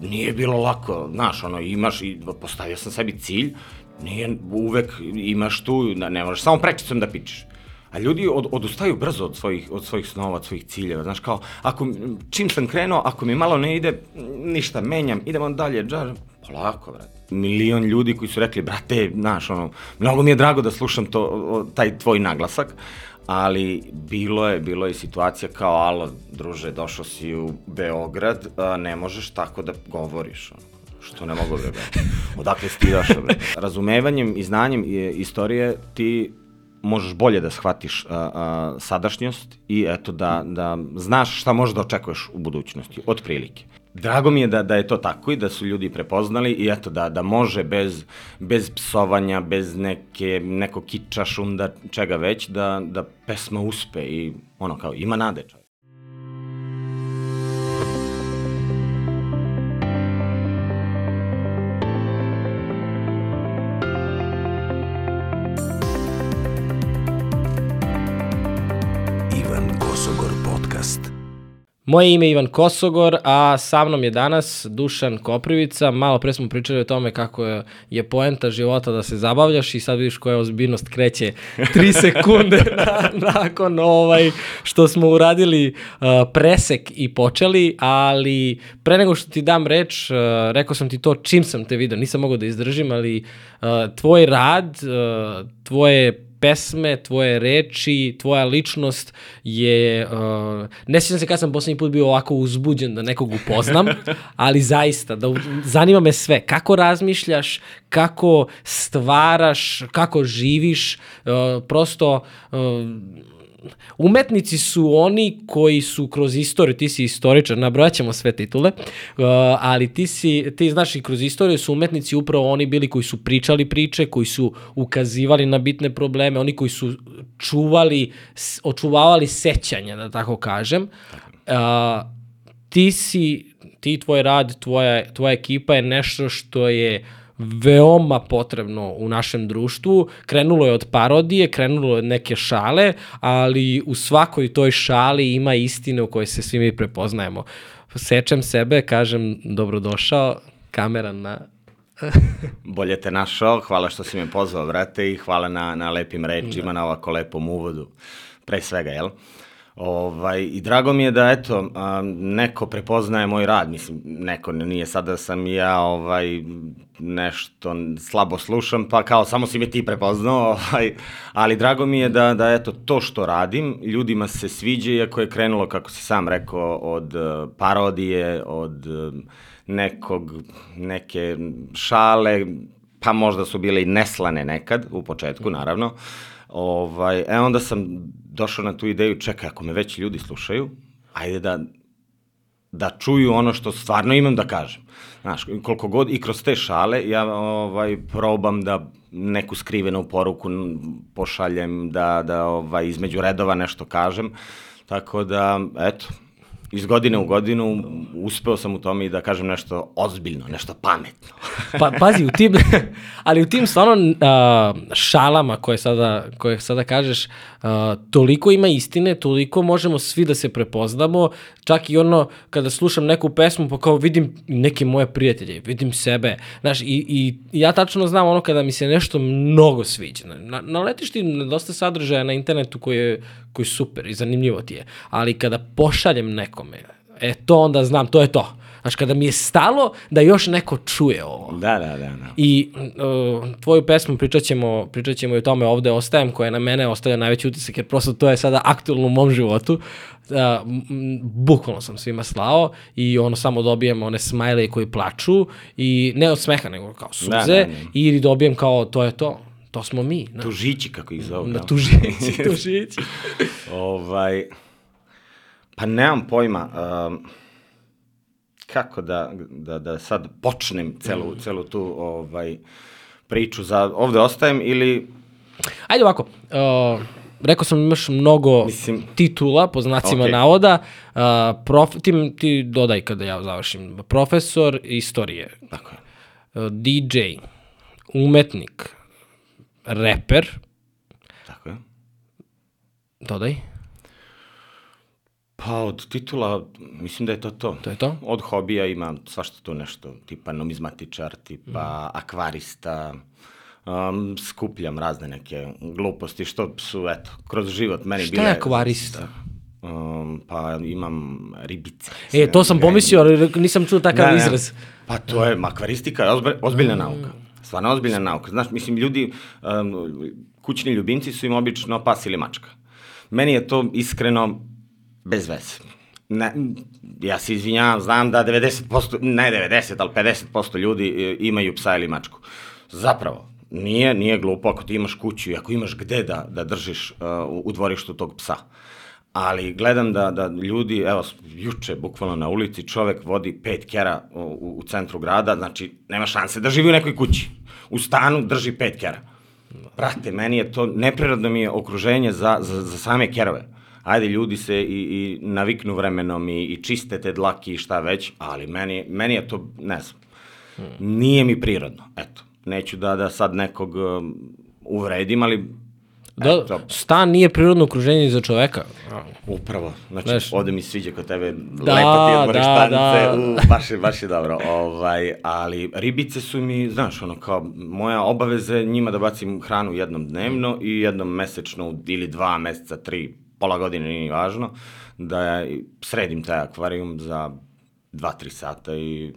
nije bilo lako, znaš, ono, imaš i postavio sam sebi cilj, nije uvek imaš tu, ne možeš samo prečicom da pičeš. A ljudi od, odustaju brzo od svojih, od svojih snova, od svojih ciljeva. Znaš, kao, ako, čim sam krenuo, ako mi malo ne ide, ništa, menjam, idemo dalje, džar, polako, brate. Milion ljudi koji su rekli, brate, znaš, ono, mnogo mi je drago da slušam to, taj tvoj naglasak, ali bilo je, bilo je situacija kao, alo, druže, došao si u Beograd, a, ne možeš tako da govoriš, ono što ne mogu bre, odakle si ti došao bre. Razumevanjem i znanjem istorije ti možeš bolje da shvatiš a, a, sadašnjost i eto da, da znaš šta možeš da očekuješ u budućnosti, od prilike. Drago mi je da, da je to tako i da su ljudi prepoznali i eto da, da može bez, bez psovanja, bez neke, neko kiča, šunda, čega već, da, da pesma uspe i ono kao ima nade Moje ime je Ivan Kosogor, a sa mnom je danas Dušan Koprivica. Malo pre smo pričali o tome kako je, poenta života da se zabavljaš i sad vidiš koja ozbiljnost kreće tri sekunde na, nakon ovaj što smo uradili uh, presek i počeli, ali pre nego što ti dam reč, uh, rekao sam ti to čim sam te video, nisam mogao da izdržim, ali uh, tvoj rad, uh, tvoje pesme, tvoje reči, tvoja ličnost je... Uh, ne sjećam se kada sam poslednji put bio ovako uzbuđen da nekog upoznam, ali zaista, da, zanima me sve. Kako razmišljaš, kako stvaraš, kako živiš, uh, prosto... Uh, umetnici su oni koji su kroz istoriju, ti si istoričar, nabrojaćemo sve titule, uh, ali ti, si, ti znaš i kroz istoriju su umetnici upravo oni bili koji su pričali priče, koji su ukazivali na bitne probleme, oni koji su čuvali, očuvavali sećanja, da tako kažem. Uh, ti si, ti tvoj rad, tvoja, tvoja ekipa je nešto što je veoma potrebno u našem društvu. Krenulo je od parodije, krenulo je od neke šale, ali u svakoj toj šali ima istine u kojoj se svi mi prepoznajemo. Sečem sebe, kažem dobrodošao, kamera na Bolje te našao, hvala što si me pozvao, brate, i hvala na, na lepim rečima, da. na ovako lepom uvodu, pre svega, jel? Uh, Ovaj, I drago mi je da, eto, a, neko prepoznaje moj rad, mislim, neko nije sada sam ja ovaj, nešto slabo slušam, pa kao samo si me ti prepoznao, ovaj, ali drago mi je da, da, eto, to što radim, ljudima se sviđa, iako je krenulo, kako si sam rekao, od uh, parodije, od uh, nekog, neke šale, pa možda su bile i neslane nekad, u početku, naravno, Ovaj, e onda sam došao na tu ideju, čekaj, ako me već ljudi slušaju, ajde da, da čuju ono što stvarno imam da kažem. Znaš, koliko god i kroz te šale ja ovaj, probam da neku skrivenu poruku pošaljem, da, da ovaj, između redova nešto kažem. Tako da, eto, iz godine u godinu uspeo sam u tome i da kažem nešto ozbiljno, nešto pametno. pa, pazi, u tim, ali u tim stvarno uh, šalama koje sada, koje sada kažeš, uh, toliko ima istine, toliko možemo svi da se prepoznamo, čak i ono kada slušam neku pesmu pa kao vidim neke moje prijatelje, vidim sebe, znaš, i, i ja tačno znam ono kada mi se nešto mnogo sviđa. Na, naletiš ti na dosta sadržaja na internetu koji je, koji je super i zanimljivo ti je, ali kada pošaljem nekome, e to onda znam, to je to Znaš, kada mi je stalo da još neko čuje ovo. Da, da, da. da. I uh, tvoju pesmu pričat ćemo, pričat ćemo i o tome ovde ostajem, koja na mene ostavlja najveći utisak, jer prosto to je sada aktualno u mom životu. Uh, bukvalno sam svima slao i ono samo dobijem one smajle koji plaču i ne od smeha, nego kao suze da, da, da. i dobijem kao to je to to smo mi. Na. Tužići, kako ih zove. Na tužići, tužići. ovaj, pa nemam pojma. Um, kako da, da, da sad počnem celu, mm. celu tu ovaj, priču za ovde ostajem ili... Ajde ovako, uh, rekao sam imaš mnogo Mislim, titula, po znacima okay. navoda, uh, prof, ti, ti dodaj kada ja završim, profesor istorije, Tako je. Uh, DJ, umetnik, reper, Tako je. Dodaj. Pa od titula, mislim da je to to. To je to? Od hobija ima svašta tu nešto, tipa numizmatičar, tipa mm. akvarista, um, skupljam razne neke gluposti, što su, eto, kroz život meni Šta bile... je akvarista? Um, pa imam ribice. E, to sam pomislio, ali nisam čuo takav da. izraz. Pa to je, akvaristika ozbilj, ozbiljna nauka. Stvarno ozbiljna nauka. Znaš, mislim, ljudi, um, kućni ljubimci su im obično pas ili mačka. Meni je to iskreno bez veze. Ne, ja se izvinjavam, znam da 90%, ne 90, ali 50% ljudi e, imaju psa ili mačku. Zapravo, nije, nije glupo ako ti imaš kuću i ako imaš gde da, da držiš uh, u- dvorištu tog psa. Ali gledam da, da ljudi, evo, juče, bukvalno na ulici, čovek vodi pet kera u, u, u centru grada, znači, nema šanse da živi u nekoj kući. U stanu drži pet kera. Brate, meni je to, neprirodno mi je okruženje za, za, za same kerove. Ajde, ljudi se i, i naviknu vremenom i, i čiste te dlaki i šta već, ali meni, meni je to, ne znam, nije mi prirodno, eto. Neću da, da sad nekog um, uvredim, ali Da, Eto. stan nije prirodno okruženje za čoveka. Upravo, znači, Znaš- ovde mi sviđa kod tebe, Da, lepo ti odmoriš da, stanice, da. u, baš je, baš je dobro, ovaj, ali ribice su mi, znaš, ono, kao, moja obaveza je njima da bacim hranu jednom dnevno i jednom mesečno, ili dva meseca, tri, pola godine, nije ni važno, da sredim taj akvarijum za dva, tri sata i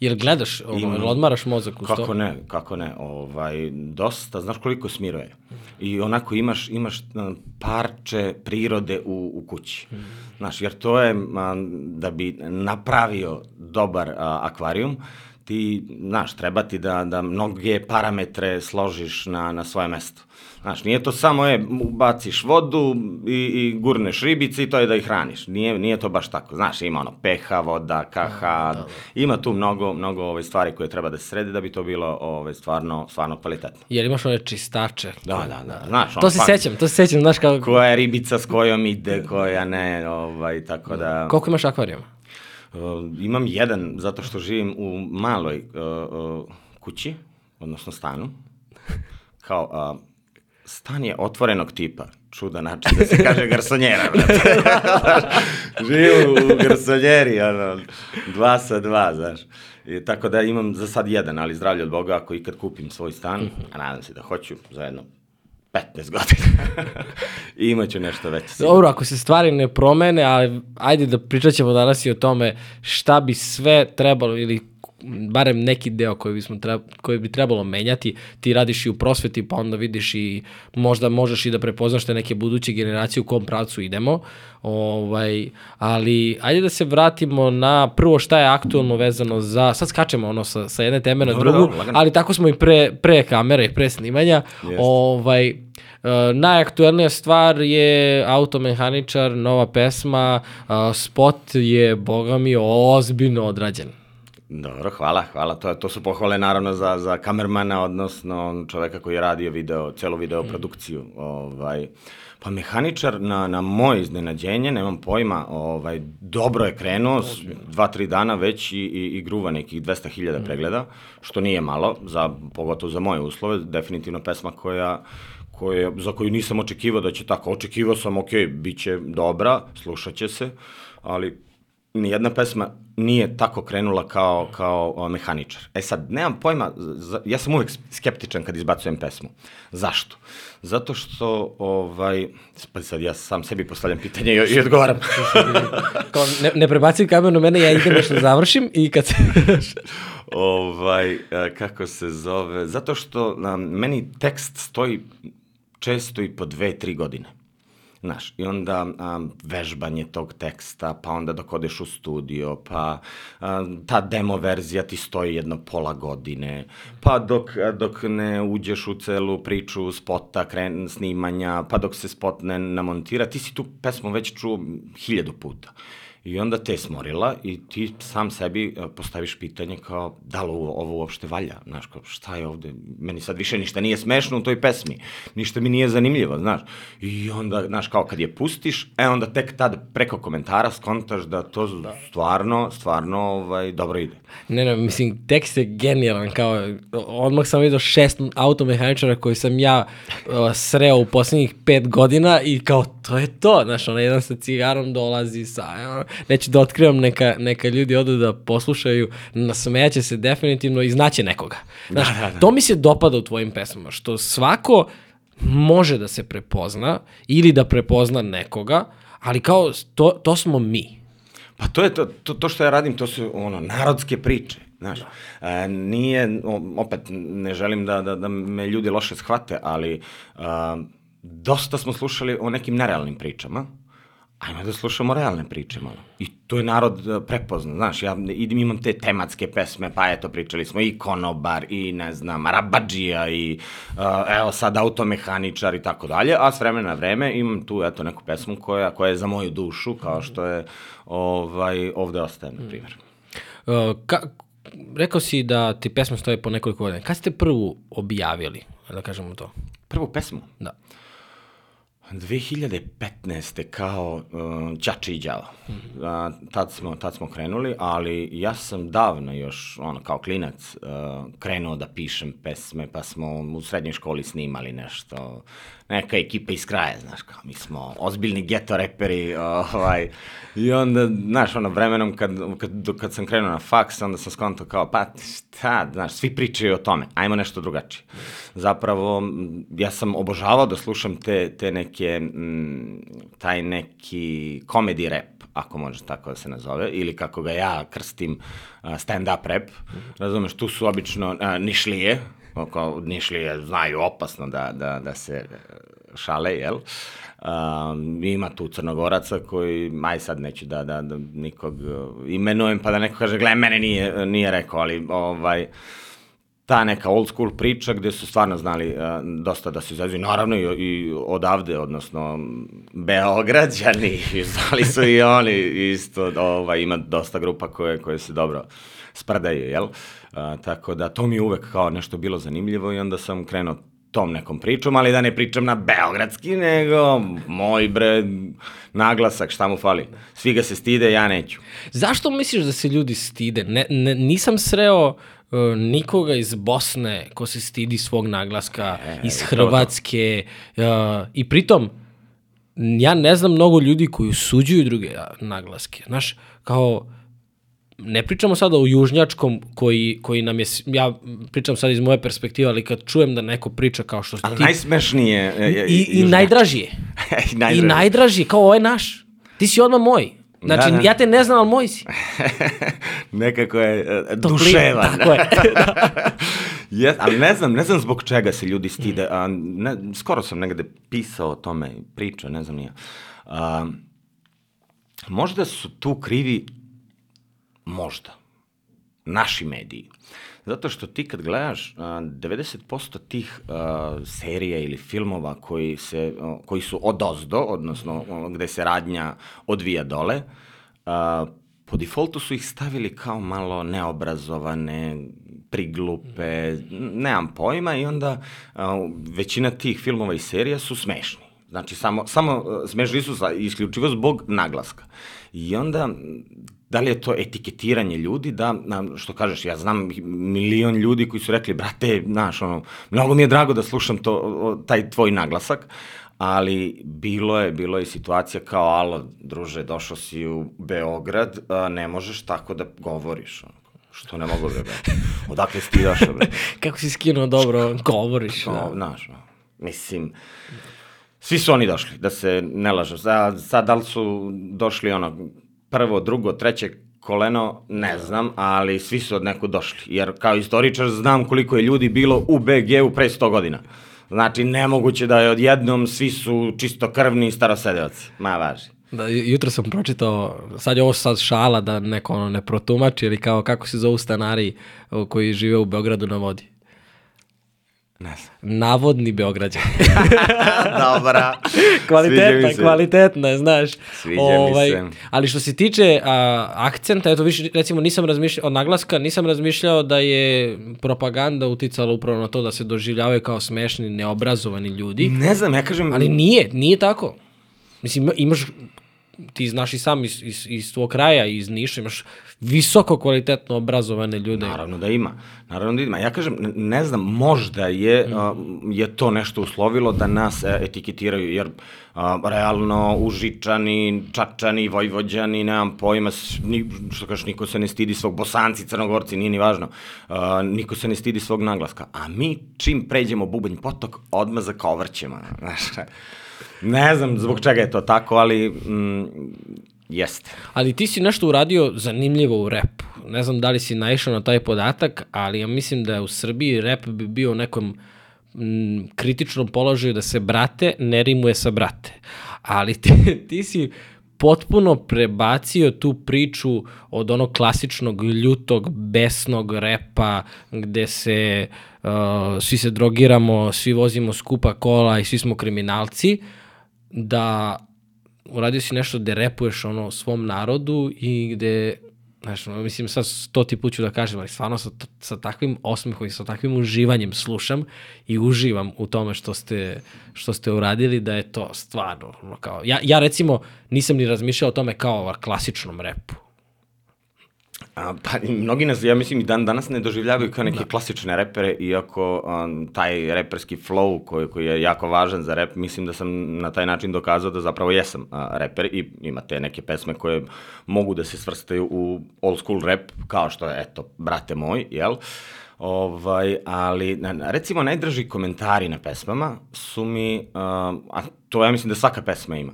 Jel gledaš, ono, jel odmaraš mozak uz to? Kako ne, kako ne, ovaj, dosta, znaš koliko smiruje. I onako imaš, imaš parče prirode u, u kući. Znaš, jer to je, a, da bi napravio dobar a, akvarijum, ti, znaš, treba ti da, da mnoge parametre složiš na, na svoje mesto. Znaš, nije to samo, je, baciš vodu i, i gurneš ribice i to je da ih hraniš. Nije, nije to baš tako. Znaš, ima ono pH, voda, KH, ima tu mnogo, mnogo ove stvari koje treba da se sredi da bi to bilo ove, stvarno, stvarno kvalitetno. Jel imaš one čistače? Da, da, da. Znaš, To ono, se pa- sećam, to se sećam, znaš kao... Koja je ribica s kojom ide, koja ne, ovaj, tako da... Koliko imaš akvarijuma? Uh, imam jedan, zato što živim u maloj uh, uh, kući, odnosno stanu. Kao, uh, stan je otvorenog tipa, čudan način da se kaže garsonjera. brate. živim u garsonjeri, ono, dva sa dva, znaš. I, tako da imam za sad jedan, ali zdravlje od Boga, ako ikad kupim svoj stan, a nadam se da hoću, za jedno 15 godina. I imaću nešto veće. sigurno. Dobro, ako se stvari ne promene, ali ajde da pričat ćemo danas i o tome šta bi sve trebalo ili barem neki deo koji, bismo treb, koji bi trebalo menjati, ti radiš i u prosveti, pa onda vidiš i možda možeš i da prepoznaš te neke buduće generacije u kom pravcu idemo. Ovaj, ali ajde da se vratimo na prvo šta je aktualno vezano za, sad skačemo ono sa, sa jedne teme na Dobro, drugu, dobro, ali tako smo i pre, pre kamere i pre snimanja. Jeste. Ovaj, e, najaktuelnija stvar je automehaničar, nova pesma, e, spot je, boga mi, ozbiljno odrađen. Dobro, hvala, hvala. To, to su pohvale naravno za, za kamermana, odnosno čoveka koji je radio video, celu video produkciju. Ovaj, pa mehaničar na, na moje iznenađenje, nemam pojma, ovaj, dobro je krenuo, s- dva, tri dana već i, i, i gruva nekih 200.000 pregleda, što nije malo, za, pogotovo za moje uslove, definitivno pesma koja koje, za koju nisam očekivao da će tako. Očekivao sam, ok, bit će dobra, slušat će se, ali nijedna pesma nije tako krenula kao, kao mehaničar. E sad, nemam pojma, ja sam uvek skeptičan kad izbacujem pesmu. Zašto? Zato što, ovaj, pa sad ja sam sebi postavljam pitanje i, i odgovaram. Kao, ne, ne prebacim kameru na mene, ja idem nešto da završim i kad se... ovaj, kako se zove, zato što um, meni tekst stoji često i po dve, tri godine. Znaš, i onda um, vežbanje tog teksta, pa onda dok odeš u studio, pa um, ta demo verzija ti stoji jedno pola godine, pa dok, dok ne uđeš u celu priču spota, kren, snimanja, pa dok se spot ne namontira, ti si tu pesmu već čuo hiljadu puta. I onda te smorila i ti sam sebi e, postaviš pitanje kao da li ovo, ovo uopšte valja, znaš, kao šta je ovde, meni sad više ništa nije smešno u toj pesmi, ništa mi nije zanimljivo, znaš. I onda, znaš, kao kad je pustiš, e onda tek tad preko komentara skontaš da to da. stvarno, stvarno ovaj, dobro ide. Ne, ne, mislim, tekst je genijalan, kao, odmah sam vidio šest automehaničara koji sam ja uh, sreo u poslednjih pet godina i kao, to je to, znaš, ono, jedan sa cigarom dolazi sa, ono, neću da otkrivam, neka, neka ljudi odu da poslušaju, nasmejaće se definitivno i znaće nekoga. Znaš, da, da, da. to mi se dopada u tvojim pesmama, što svako može da se prepozna ili da prepozna nekoga, ali kao to, to smo mi. Pa to je to, to, to što ja radim, to su ono, narodske priče. Znaš, da. e, nije, opet, ne želim da, da, da me ljudi loše shvate, ali a, dosta smo slušali o nekim nerealnim pričama, ajmo da slušamo realne priče malo. I to je narod e, prepozna, znaš, ja imam te tematske pesme, pa eto, pričali smo i konobar, i ne znam, rabadžija, i uh, evo sad automehaničar i tako dalje, a s vremena na vreme imam tu, eto, neku pesmu koja, koja je za moju dušu, kao što je ovaj, ovde ostaje, na primjer. Uh, ka, rekao si da ti pesma stoje po nekoliko godina. Kad ste prvu objavili, da kažemo to? Prvu pesmu? Da. 2015. kao uh, Čači i Đavo. Mm -hmm. uh, tad, smo, tad smo krenuli, ali ja sam davno još, ono, kao klinac, uh, krenuo da pišem pesme, pa smo u srednjoj školi snimali nešto, neka ekipa iz kraja, znaš, kao mi smo ozbiljni geto reperi, ovaj, i onda, znaš, ono, vremenom kad, kad, kad sam krenuo na faks, onda sam skonto kao, pa šta, znaš, svi pričaju o tome, ajmo nešto drugačije. Zapravo, ja sam obožavao da slušam te, te neke, m, taj neki comedy rap, ako može tako da se nazove, ili kako ga ja krstim, stand-up rap, razumeš, tu su obično a, nišlije, kao Nišlije znaju opasno da, da, da se šale, jel? Um, ima tu crnogoraca koji, aj sad neću da, da, da nikog e, imenujem, pa da neko kaže, gle, mene nije, nije rekao, ali ovaj, ta neka old school priča gde su stvarno znali uh, dosta da se izađu, naravno i, i odavde, odnosno Beograđani, znali su i oni isto, ovaj, ima dosta grupa koje, koje se dobro sprdaju, jel? A, tako da to mi je uvek kao nešto bilo zanimljivo i onda sam krenuo tom nekom pričom, ali da ne pričam na beogradski, nego moj bre naglasak, šta mu fali. Svi ga se stide, ja neću. Zašto misliš da se ljudi stide? Ne, ne, nisam sreo uh, nikoga iz Bosne ko se stidi svog naglaska, e, iz Hrvatske uh, i pritom ja ne znam mnogo ljudi koji suđuju druge naglaske. Znaš, kao ne pričamo sada o južnjačkom koji, koji nam je, ja pričam sad iz moje perspektive, ali kad čujem da neko priča kao što ali ti... najsmešnije je, je I, I najdraži je. I, najdraži. I najdraži je, kao ovo je naš. Ti si odmah moj. Znači, da, da. ja te ne znam, ali moj si. Nekako je uh, duševan. Tako je. yes, ali ne znam, ne znam zbog čega se ljudi stide. A, ne, skoro sam negde pisao o tome, pričao, ne znam nije. A, možda su tu krivi Možda. Naši mediji. Zato što ti kad gledaš, 90% tih serija ili filmova koji, se, koji su od ozdo, odnosno gde se radnja odvija dole, po defaultu su ih stavili kao malo neobrazovane, priglupe, nemam pojma i onda većina tih filmova i serija su smešni. Znači, samo, samo smešni su isključivo zbog naglaska. I onda da li je to etiketiranje ljudi, da, što kažeš, ja znam milion ljudi koji su rekli, brate, znaš, ono, mnogo mi je drago da slušam to, taj tvoj naglasak, ali bilo je, bilo je situacija kao, alo, druže, došao si u Beograd, a, ne možeš tako da govoriš, ono. Što ne mogu, bre, Odakle si ti došao, bre? Kako si skinuo dobro, govoriš, da. Znaš, no. mislim, svi su oni došli, da se ne lažu. Sad, sad da li su došli, ono, prvo, drugo, treće koleno, ne znam, ali svi su od neku došli. Jer kao istoričar znam koliko je ljudi bilo u BG-u pre 100 godina. Znači, nemoguće da je odjednom svi su čisto krvni starosedeoci. Ma, važi. Da, jutro sam pročitao, sad je ovo sad šala da neko ono ne protumači, ili kao kako se zovu stanari koji žive u Beogradu na vodi. Ne znam. Navodni Beograđan. Dobra. kvalitetna, kvalitetna znaš. Ovaj, Sviđa mi se. Ali što se tiče a, akcenta, eto više, recimo nisam razmišljao, od naglaska nisam razmišljao da je propaganda uticala upravo na to da se doživljavaju kao smešni, neobrazovani ljudi. Ne znam, ja kažem... Ali nije, nije tako. Mislim, ima- imaš, ti znaš i sam iz, iz, iz tvog kraja, iz Niša, imaš visoko kvalitetno obrazovane ljude. Naravno da ima. Naravno da ima. Ja kažem, ne- znam, možda je, a, je to nešto uslovilo da nas e, etiketiraju, jer a, realno užičani, čačani, vojvođani, nemam pojma, ni, što kažeš, niko se ne stidi svog, bosanci, crnogorci, nije ni važno, a, niko se ne stidi svog naglaska. A mi, čim pređemo bubanj potok, odmah zakovrćemo. Znaš, ne znam zbog čega je to tako, ali mm, jeste. Ali ti si nešto uradio zanimljivo u repu. Ne znam da li si naišao na taj podatak, ali ja mislim da u Srbiji rep bi bio u nekom m, kritičnom položaju da se brate ne rimuje sa brate. Ali ti, ti si potpuno prebacio tu priču od onog klasičnog ljutog, besnog repa gde se uh, svi se drogiramo, svi vozimo skupa kola i svi smo kriminalci, da uradio si nešto gde repuješ ono svom narodu i gde Znaš, mislim, sad stoti put ću da kažem, ali stvarno sa, sa takvim osmehom i sa takvim uživanjem slušam i uživam u tome što ste, što ste uradili, da je to stvarno, ono, kao, ja, ja recimo nisam ni razmišljao o tome kao o klasičnom repu. A, pa, mnogi nas, ja mislim, i dan danas ne doživljavaju kao neke da. klasične repere, iako um, taj reperski flow koji, koji je jako važan za rep, mislim da sam na taj način dokazao da zapravo jesam a, reper i ima te neke pesme koje mogu da se svrstaju u old school rap, kao što je, eto, brate moj, jel? Ovaj, ali, na, recimo, najdraži komentari na pesmama su mi, uh, a to ja mislim da svaka pesma ima,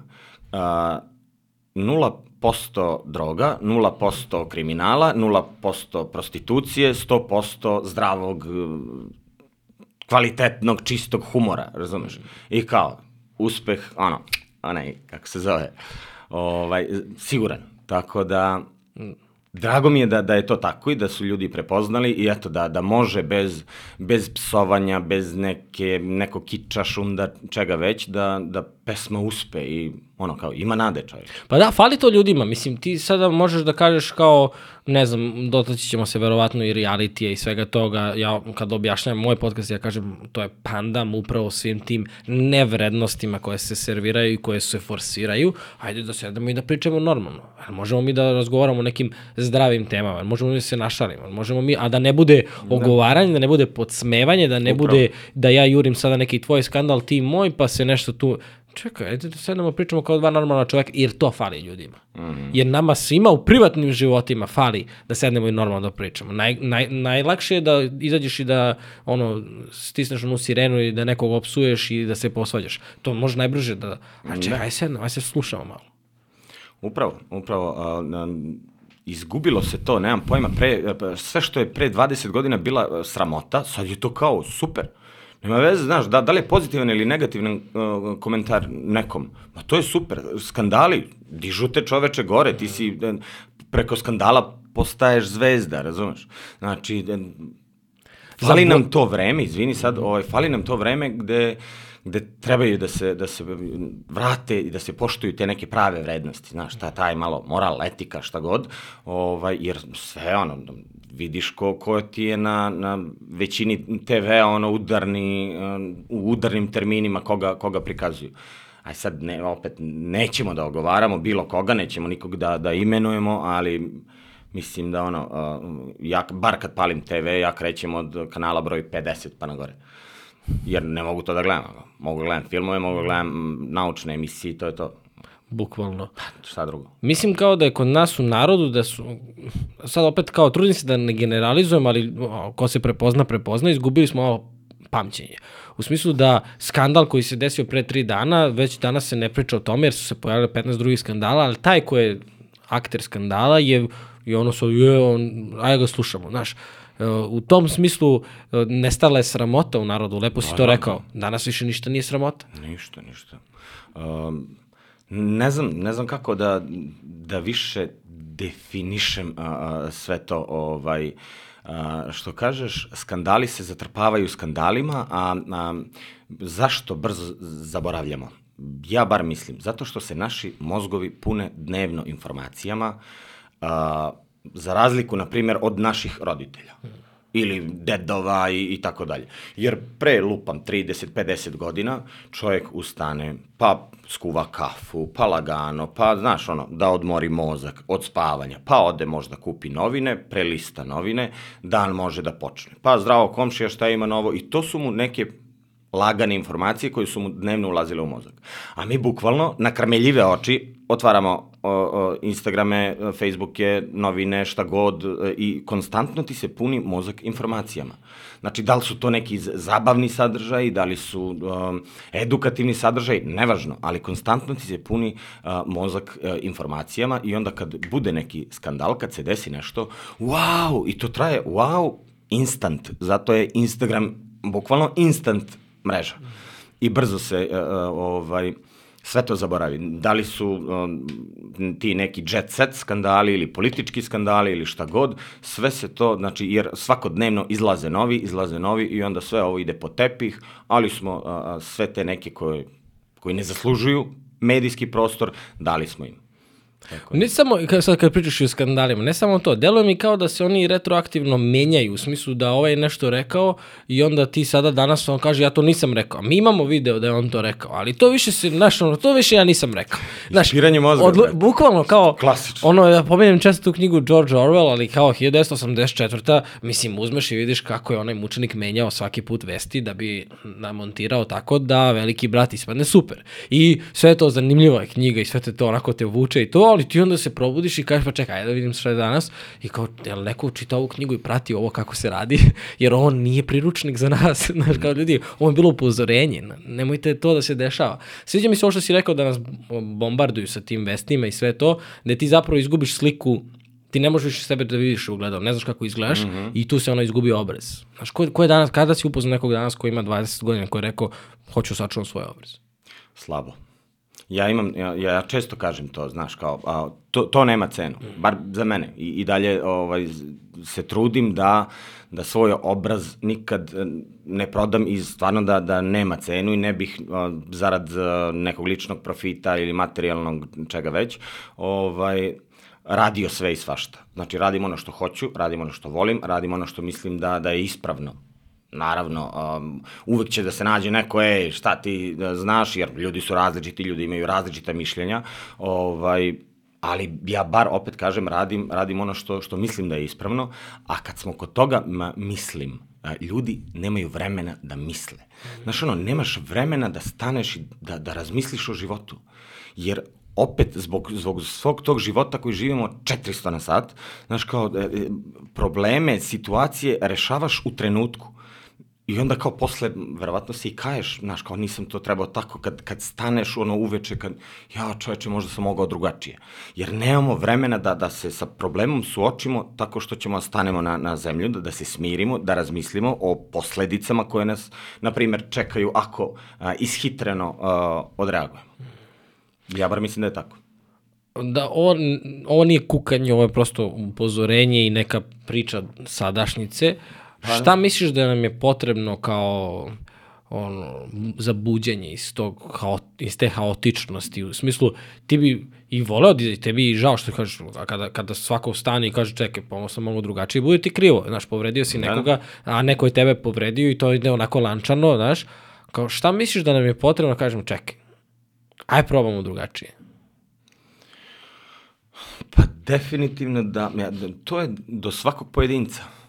uh, 0% droga, 0% kriminala, 0% prostitucije, 100% zdravog, eh, kvalitetnog, čistog humora, razumeš? I kao, uspeh, ono, onaj, kako se zove, ovaj, siguran. Tako da, Drago mi je da, da je to tako i da su ljudi prepoznali i eto da, da može bez, bez psovanja, bez neke, nekog kiča, šunda, čega već, da, da pesma uspe i ono kao ima nade čovjek. Pa da, fali to ljudima. Mislim, ti sada možeš da kažeš kao, ne znam, dotaći ćemo se verovatno i realitija i svega toga. Ja kad objašnjam moj podcast, ja kažem, to je pandam upravo svim tim nevrednostima koje se serviraju i koje se forsiraju. Ajde da sedemo i da pričamo normalno. Možemo mi da razgovaramo o nekim zdravim temama, možemo mi da se našalimo, možemo mi, a da ne bude ogovaranje, da ne bude podsmevanje, da ne Upravo. bude da ja jurim sada neki tvoj skandal, ti moj, pa se nešto tu... Čekaj, ajde da sednemo pričamo kao dva normalna čoveka, jer to fali ljudima. Mm -hmm. Jer nama svima u privatnim životima fali da sednemo i normalno da pričamo. Naj, naj, najlakše je da izađeš i da ono, stisneš onu sirenu i da nekog opsuješ i da se posvađaš. To može najbrže da... A čekaj, aj sednemo, aj se slušamo malo. Upravo, upravo. A, na, izgubilo se to, nemam pojma, pre, sve što je pre 20 godina bila sramota, sad je to kao super. Nema veze, znaš, da, da li je pozitivan ili negativan uh, komentar nekom, ma to je super. Skandali, dižu te čoveče gore, ti si e, preko skandala postaješ zvezda, razumeš? Znači, e, fali nam to vreme, izvini sad, ovaj, fali nam to vreme gde gde trebaju da se, da se vrate i da se poštuju te neke prave vrednosti, znaš, ta, taj malo moral, etika, šta god, ovaj, jer sve ono, vidiš ko, ko ti je na, na većini TV-a ono udarni, um, u udarnim terminima koga, koga prikazuju. Aj sad, ne, opet, nećemo da ogovaramo bilo koga, nećemo nikog da, da imenujemo, ali mislim da ono, uh, ja, bar kad palim TV, ja krećem od kanala broj 50 pa na gore. Jer ne mogu to da gledam. Mogu da gledam filmove, mogu da gledam naučne emisije, to je to. Bukvalno. Šta drugo? Mislim kao da je kod nas u narodu da su, sad opet kao trudim se da ne generalizujem, ali ko se prepozna, prepozna, izgubili smo malo pamćenje. U smislu da skandal koji se desio pre tri dana, već danas se ne priča o tome jer su se pojavili 15 drugih skandala, ali taj ko je akter skandala je, je ono so, je, on, ajde ga slušamo, znaš. E, U tom smislu e, nestala je sramota u narodu, lepo si to rekao. Danas više ništa nije sramota. Ništa, ništa. Um, ne znam, ne znam kako da, da više definišem a, a, sve to, ovaj, a, što kažeš, skandali se zatrpavaju skandalima, a, a zašto brzo zaboravljamo? Ja bar mislim, zato što se naši mozgovi pune dnevno informacijama, a, za razliku, na primjer, od naših roditelja ili dedova i, i tako dalje. Jer pre, lupam, 30-50 godina, čovjek ustane, pa skuva kafu, pa lagano, pa, znaš, ono, da odmori mozak od spavanja, pa ode možda kupi novine, prelista novine, dan može da počne. Pa zdravo komšija, šta ima novo? I to su mu neke lagane informacije koje su mu dnevno ulazile u mozak. A mi bukvalno na krmeljive oči otvaramo o, o, Instagrame, Facebooke, novine, šta god i konstantno ti se puni mozak informacijama. Znači, da li su to neki zabavni sadržaj, da li su um, edukativni sadržaj, nevažno, ali konstantno ti se puni uh, mozak uh, informacijama i onda kad bude neki skandal, kad se desi nešto, wow, i to traje, wow, instant, zato je Instagram bukvalno instant mreža. I brzo se uh, ovaj sve to zaboravi. Da li su um, ti neki jet set skandali ili politički skandali ili šta god, sve se to, znači, jer svakodnevno izlaze novi, izlaze novi i onda sve ovo ide po tepih, ali smo uh, sve te neke koje, koji ne zaslužuju medijski prostor, dali smo im. Tako ne samo, kad, sad kad pričaš o skandalima, ne samo to, deluje mi kao da se oni retroaktivno menjaju, u smislu da ovaj nešto rekao i onda ti sada danas on kaže ja to nisam rekao. Mi imamo video da je on to rekao, ali to više se, znaš, ono, to više ja nisam rekao. Znaš, Ispiranje mozga. Odlu, bukvalno kao, Klasično. ono, ja pomenem često tu knjigu George Orwell, ali kao 1984. Mislim, uzmeš i vidiš kako je onaj mučenik menjao svaki put vesti da bi namontirao tako da veliki brat ispadne super. I sve to zanimljiva je knjiga i sve te to onako te vuče i to, ali ti onda se probudiš i kažeš pa čekaj, ajde da vidim šta je danas i kao, jel neko čita ovu knjigu i prati ovo kako se radi, jer on nije priručnik za nas, znaš, kao ljudi, ovo je bilo upozorenje, nemojte to da se dešava. Sviđa mi se ovo što si rekao da nas bombarduju sa tim vestima i sve to, da ti zapravo izgubiš sliku ti ne možeš sebe da vidiš u gledalo, ne znaš kako izgledaš mm -hmm. i tu se ono izgubi obraz. Znaš, ko, ko je danas, kada si upoznao nekog danas koji ima 20 godina koji je rekao, hoću sačuvam svoj obraz? Slabo ja imam, ja, ja često kažem to, znaš, kao, a, to, to nema cenu, bar za mene. I, i dalje ovaj, se trudim da, da svoj obraz nikad e, ne prodam i stvarno da, da nema cenu i ne bih a, zarad a, nekog ličnog profita ili materijalnog čega već, ovaj, radio sve i svašta. Znači, radim ono što hoću, radim ono što volim, radim ono što mislim da, da je ispravno naravno, um, uvek će da se nađe neko, ej, šta ti da znaš, jer ljudi su različiti, ljudi imaju različita mišljenja, ovaj, ali ja bar opet kažem radim radim ono što što mislim da je ispravno, a kad smo kod toga ma, mislim ljudi nemaju vremena da misle. Znaš ono, nemaš vremena da staneš i da, da razmisliš o životu. Jer opet zbog, zbog svog tog života koji živimo 400 na sat, znaš kao, e, e, probleme, situacije rešavaš u trenutku. I onda kao posle, verovatno se i kaješ, znaš, kao nisam to trebao tako, kad, kad staneš ono uveče, kad, ja čoveče, možda sam mogao drugačije. Jer nemamo vremena da, da se sa problemom suočimo tako što ćemo da stanemo na, na zemlju, da, da se smirimo, da razmislimo o posledicama koje nas, na primer, čekaju ako a, ishitreno a, odreagujemo. Ja bar mislim da je tako. Da, ovo, ovo nije kukanje, ovo je prosto upozorenje i neka priča sadašnjice. Pa, Šta misliš da nam je potrebno kao ono, za buđenje iz, tog, iz te haotičnosti, u smislu, ti bi i voleo da tebi i žao što kažeš, kada, kada svako stane i kaže čekaj, pa sam mogu drugačije, bude ti krivo, znaš, povredio si da. nekoga, a neko je tebe povredio i to ide onako lančano, znaš, kao šta misliš da nam je potrebno, kažemo čekaj, aj probamo drugačije. Pa definitivno da, ja, to je do svakog pojedinca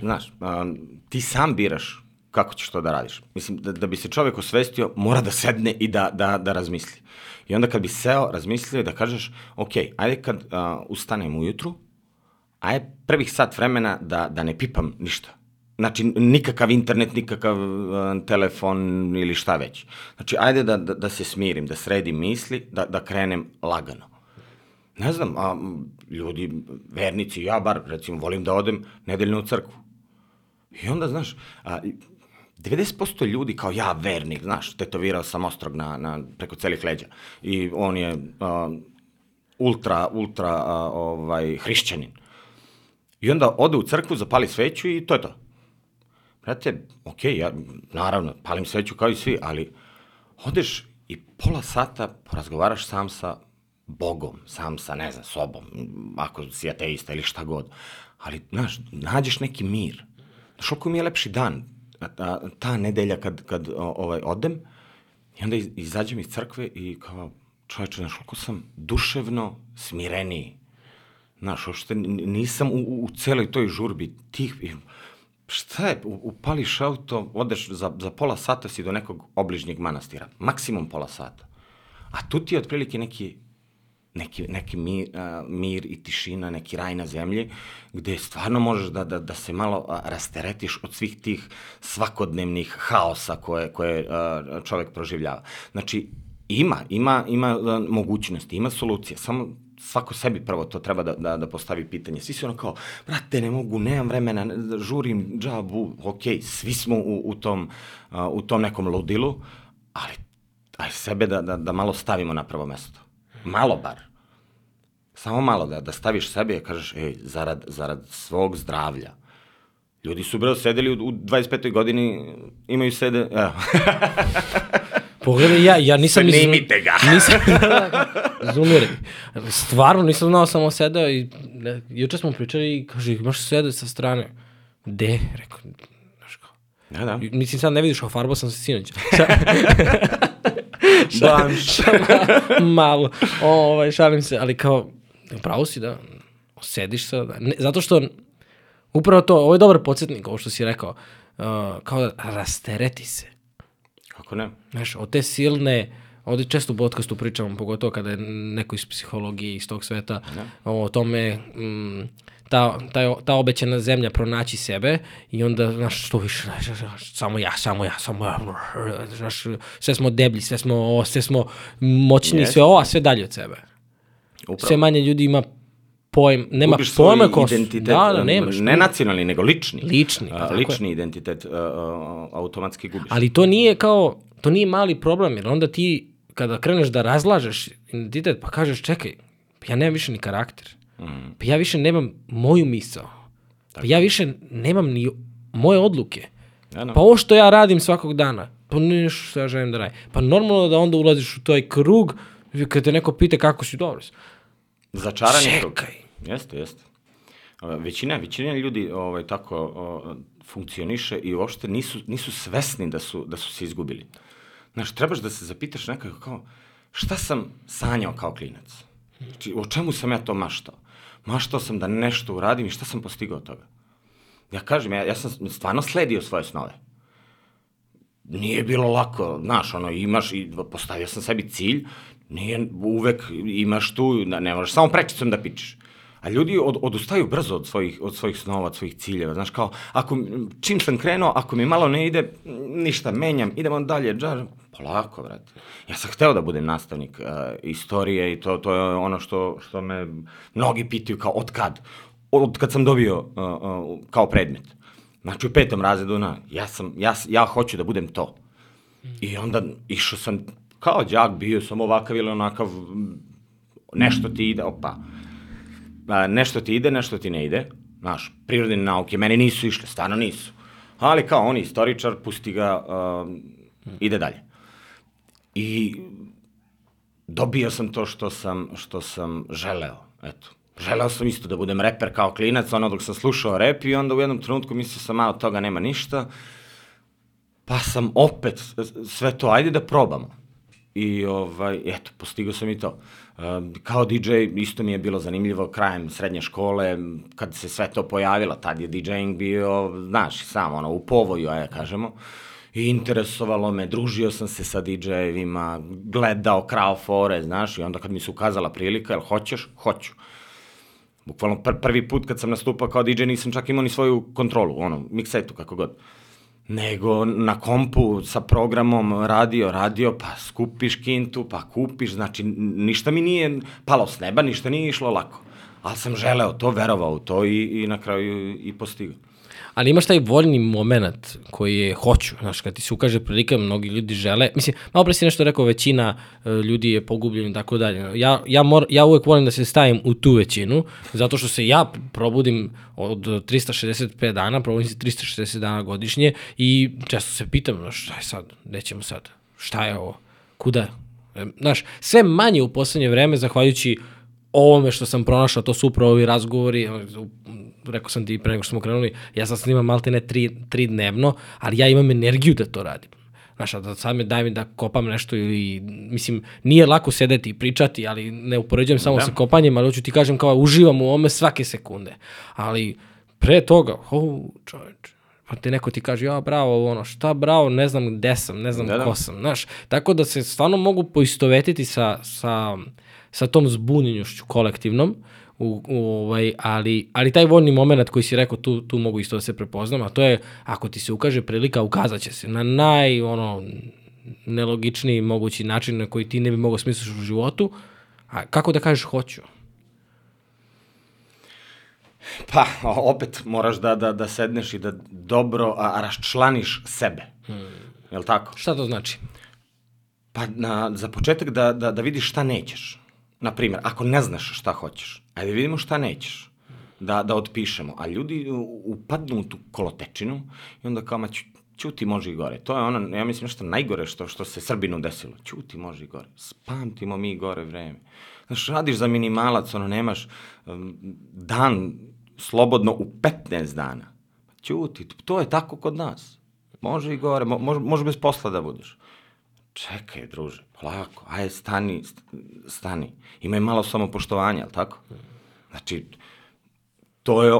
Znaš, a, ti sam biraš kako ćeš to da radiš. Mislim, da, da bi se čovek osvestio, mora da sedne i da, da, da razmisli. I onda kad bi seo, razmislio i da kažeš, ok, ajde kad a, ustanem ujutru, ajde prvih sat vremena da, da ne pipam ništa. Znači, nikakav internet, nikakav uh, telefon ili šta već. Znači, ajde da, da, da se smirim, da sredim misli, da, da krenem lagano. Ne znam, a, ljudi, vernici, ja bar, recimo, volim da odem nedeljno u crkvu. I onda, znaš, a, 90% ljudi kao ja, vernik, znaš, tetovirao sam ostrog na, na, preko celih leđa. I on je uh, ultra, ultra uh, ovaj, hrišćanin. I onda ode u crkvu, zapali sveću i to je to. Brate, okay, ja, naravno, palim sveću kao i svi, ali odeš i pola sata porazgovaraš sam sa Bogom, sam sa, ne znam, sobom, ako si ateista ili šta god. Ali, znaš, nađeš neki mir. Oko mi je lepši dan, ta, ta nedelja kad, kad ovaj, odem, i onda izađem iz crkve i kao, čoveče, znaš, koliko sam duševno smireniji. Znaš, uopšte nisam u, u celoj toj žurbi tih, šta je, upališ auto, odeš za, za pola sata si do nekog obližnjeg manastira, maksimum pola sata. A tu ti je otprilike neki neki, neki mir, uh, mir i tišina, neki raj na zemlji, gde stvarno možeš da, da, da se malo rasteretiš od svih tih svakodnevnih haosa koje, koje uh, čovek proživljava. Znači, ima, ima, ima mogućnosti, ima solucija, samo svako sebi prvo to treba da, da, da postavi pitanje. Svi su ono kao, brate, ne mogu, nemam vremena, da žurim, džabu, ok, svi smo u, u, tom, uh, u tom nekom ludilu, ali aj sebe da, da, da malo stavimo na prvo mesto. Malo bar. Samo malo da, da staviš sebe i kažeš, ej, zarad, zarad svog zdravlja. Ljudi su, breo, sedeli u, u 25. godini, imaju sede, evo. Pogledaj, ja, ja nisam... Snimite ga! Nisam, zumiri. Stvarno, nisam znao, samo sedeo i ne, juče smo pričali i kaže, imaš sede sa strane. De? Rekao, znaš kao. Da, da. Mislim, sad ne vidiš, kao farbo sam se sinoć. Šalim, Malo. O, ovaj, šalim se, ali kao, pravo si da sediš sa, da, ne, zato što upravo to, ovo je dobar podsjetnik, ovo što si rekao, uh, kao da rastereti se. Kako ne? Znaš, od te silne, ovde često u podcastu pričamo, pogotovo kada je neko iz psihologije, iz tog sveta, ne. o tome, mm, ta, ta, ta obećana zemlja pronaći sebe i onda, znaš, što više, samo ja, samo ja, samo ja, znaš, sve smo deblji, sve smo, o, sve smo moćni, yes. sve ovo, a sve dalje od sebe. Upravo. Sve manje ljudi ima pojem, nema Gubiš pojma ko Da, da, nemaš. Ne nacionalni, nego lični. Lični, pa tako lični identitet uh, uh, automatski gubiš. Ali to nije kao, to nije mali problem, jer onda ti, kada kreneš da razlažeš identitet, pa kažeš, čekaj, ja nemam više ni karakter. Mm. Pa ja više nemam moju misao. Pa ja više nemam ni moje odluke. Ja, no. Pa ovo što ja radim svakog dana, pa nešto što ja želim da radim. Pa normalno da onda ulaziš u taj krug, kad te neko pita kako si dobro. Začarani krug. Čekaj. Jeste, jeste. A, Većina, većina ljudi ovaj, tako o, funkcioniše i uopšte nisu, nisu svesni da su, da su se izgubili. Znaš, trebaš da se zapitaš nekako kao, šta sam sanjao kao klinac? Znači, o čemu sam ja to maštao? Maštao sam da nešto uradim i šta sam postigao od toga? Ja kažem, ja, ja sam stvarno sledio svoje snove. Nije bilo lako, znaš, ono, imaš i postavio sam sebi cilj, nije uvek imaš tu, ne možeš samo prečicom da pičeš. A ljudi od, odustaju brzo od svojih, od svojih snova, od svojih ciljeva. Znaš, kao, ako, čim sam krenuo, ako mi malo ne ide, ništa, menjam, idemo dalje, džar, polako, brate. Ja sam hteo da budem nastavnik uh, istorije i to, to je ono što, što me mnogi pitaju kao od kad? Od kad sam dobio uh, uh, kao predmet. Znači u petom razredu, na, ja, sam, ja, ja hoću da budem to. I onda išao sam kao đak, bio sam ovakav ili onakav, nešto ti ide, opa, a, nešto ti ide, nešto ti ne ide, znaš, prirodne nauke, meni nisu išle, stvarno nisu. Ali kao on istoričar, pusti ga, uh, ide dalje. I dobio sam to što sam, što sam želeo, eto. Želeo sam isto da budem reper kao klinac, ono dok sam slušao rep i onda u jednom trenutku mislio sam, a od toga nema ništa, pa sam opet sve to, ajde da probamo. I ovaj, eto, postigao sam i to. Kao DJ isto mi je bilo zanimljivo krajem srednje škole, kad se sve to pojavilo, tad je DJing bio, znaš, samo ono, u povoju, ajde kažemo. I interesovalo me, družio sam se sa DJ-evima, gledao krao fore, znaš, i onda kad mi se ukazala prilika, jel hoćeš? Hoću. Bukvalno pr prvi put kad sam nastupao kao DJ nisam čak imao ni svoju kontrolu, ono, miksetu, kako god nego na kompu sa programom radio, radio, pa skupiš kintu, pa kupiš, znači ništa mi nije palo s neba, ništa nije išlo lako. Ali sam želeo to, verovao u to i, i na kraju i postigao. Ali imaš taj voljni moment koji je hoću, znaš, kad ti se ukaže prilika, mnogi ljudi žele, mislim, malo pre si nešto rekao, većina uh, ljudi je pogubljena i tako dalje. Ja, ja, mor, ja uvek volim da se stavim u tu većinu, zato što se ja probudim od 365 dana, probudim se 360 dana godišnje i često se pitam, znaš, šta je sad, gde ćemo sad, šta je ovo, kuda, e, znaš, sve manje u poslednje vreme, zahvaljujući ovome što sam pronašao, to su upravo ovi razgovori, rekao sam ti pre nego što smo krenuli, ja sad snimam malte ne tri, tri dnevno, ali ja imam energiju da to radim. Znaš, da sad me daj mi da kopam nešto ili, mislim, nije lako sedeti i pričati, ali ne upoređujem samo da. sa kopanjem, ali hoću ti kažem kao uživam u ome svake sekunde. Ali pre toga, oh, čoveč, pa te neko ti kaže, ja bravo, ono, šta bravo, ne znam gde sam, ne znam da, da. ko sam, znaš, tako da se stvarno mogu poistovetiti sa, sa, sa tom zbunjenošću kolektivnom, u, u, ovaj, ali, ali taj voljni moment koji si rekao, tu, tu mogu isto da se prepoznam, a to je, ako ti se ukaže prilika, ukazat će se na naj, ono, nelogičniji mogući način na koji ti ne bi mogao smisliš u životu, a kako da kažeš hoću? Pa, opet moraš da, da, da sedneš i da dobro a, raščlaniš sebe. Hmm. Je li tako? Šta to znači? Pa na, za početak da, da, da vidiš šta nećeš. Na primjer, ako ne znaš šta hoćeš, ajde vidimo šta nećeš. Da, da otpišemo. A ljudi upadnu u tu kolotečinu i onda kao, ma ćuti može i gore. To je ono, ja mislim, nešto najgore što, što se Srbinu desilo. Ćuti može i gore. Spamtimo mi gore vreme. Znaš, radiš za minimalac, ono, nemaš um, dan slobodno u 15 dana. Ćuti, to je tako kod nas. Može i gore, mo, može, može bez posla da budeš. Čekaj, druže, polako, ajde, stani, stani. Imaj malo samopoštovanja, ali tako? Znači, to je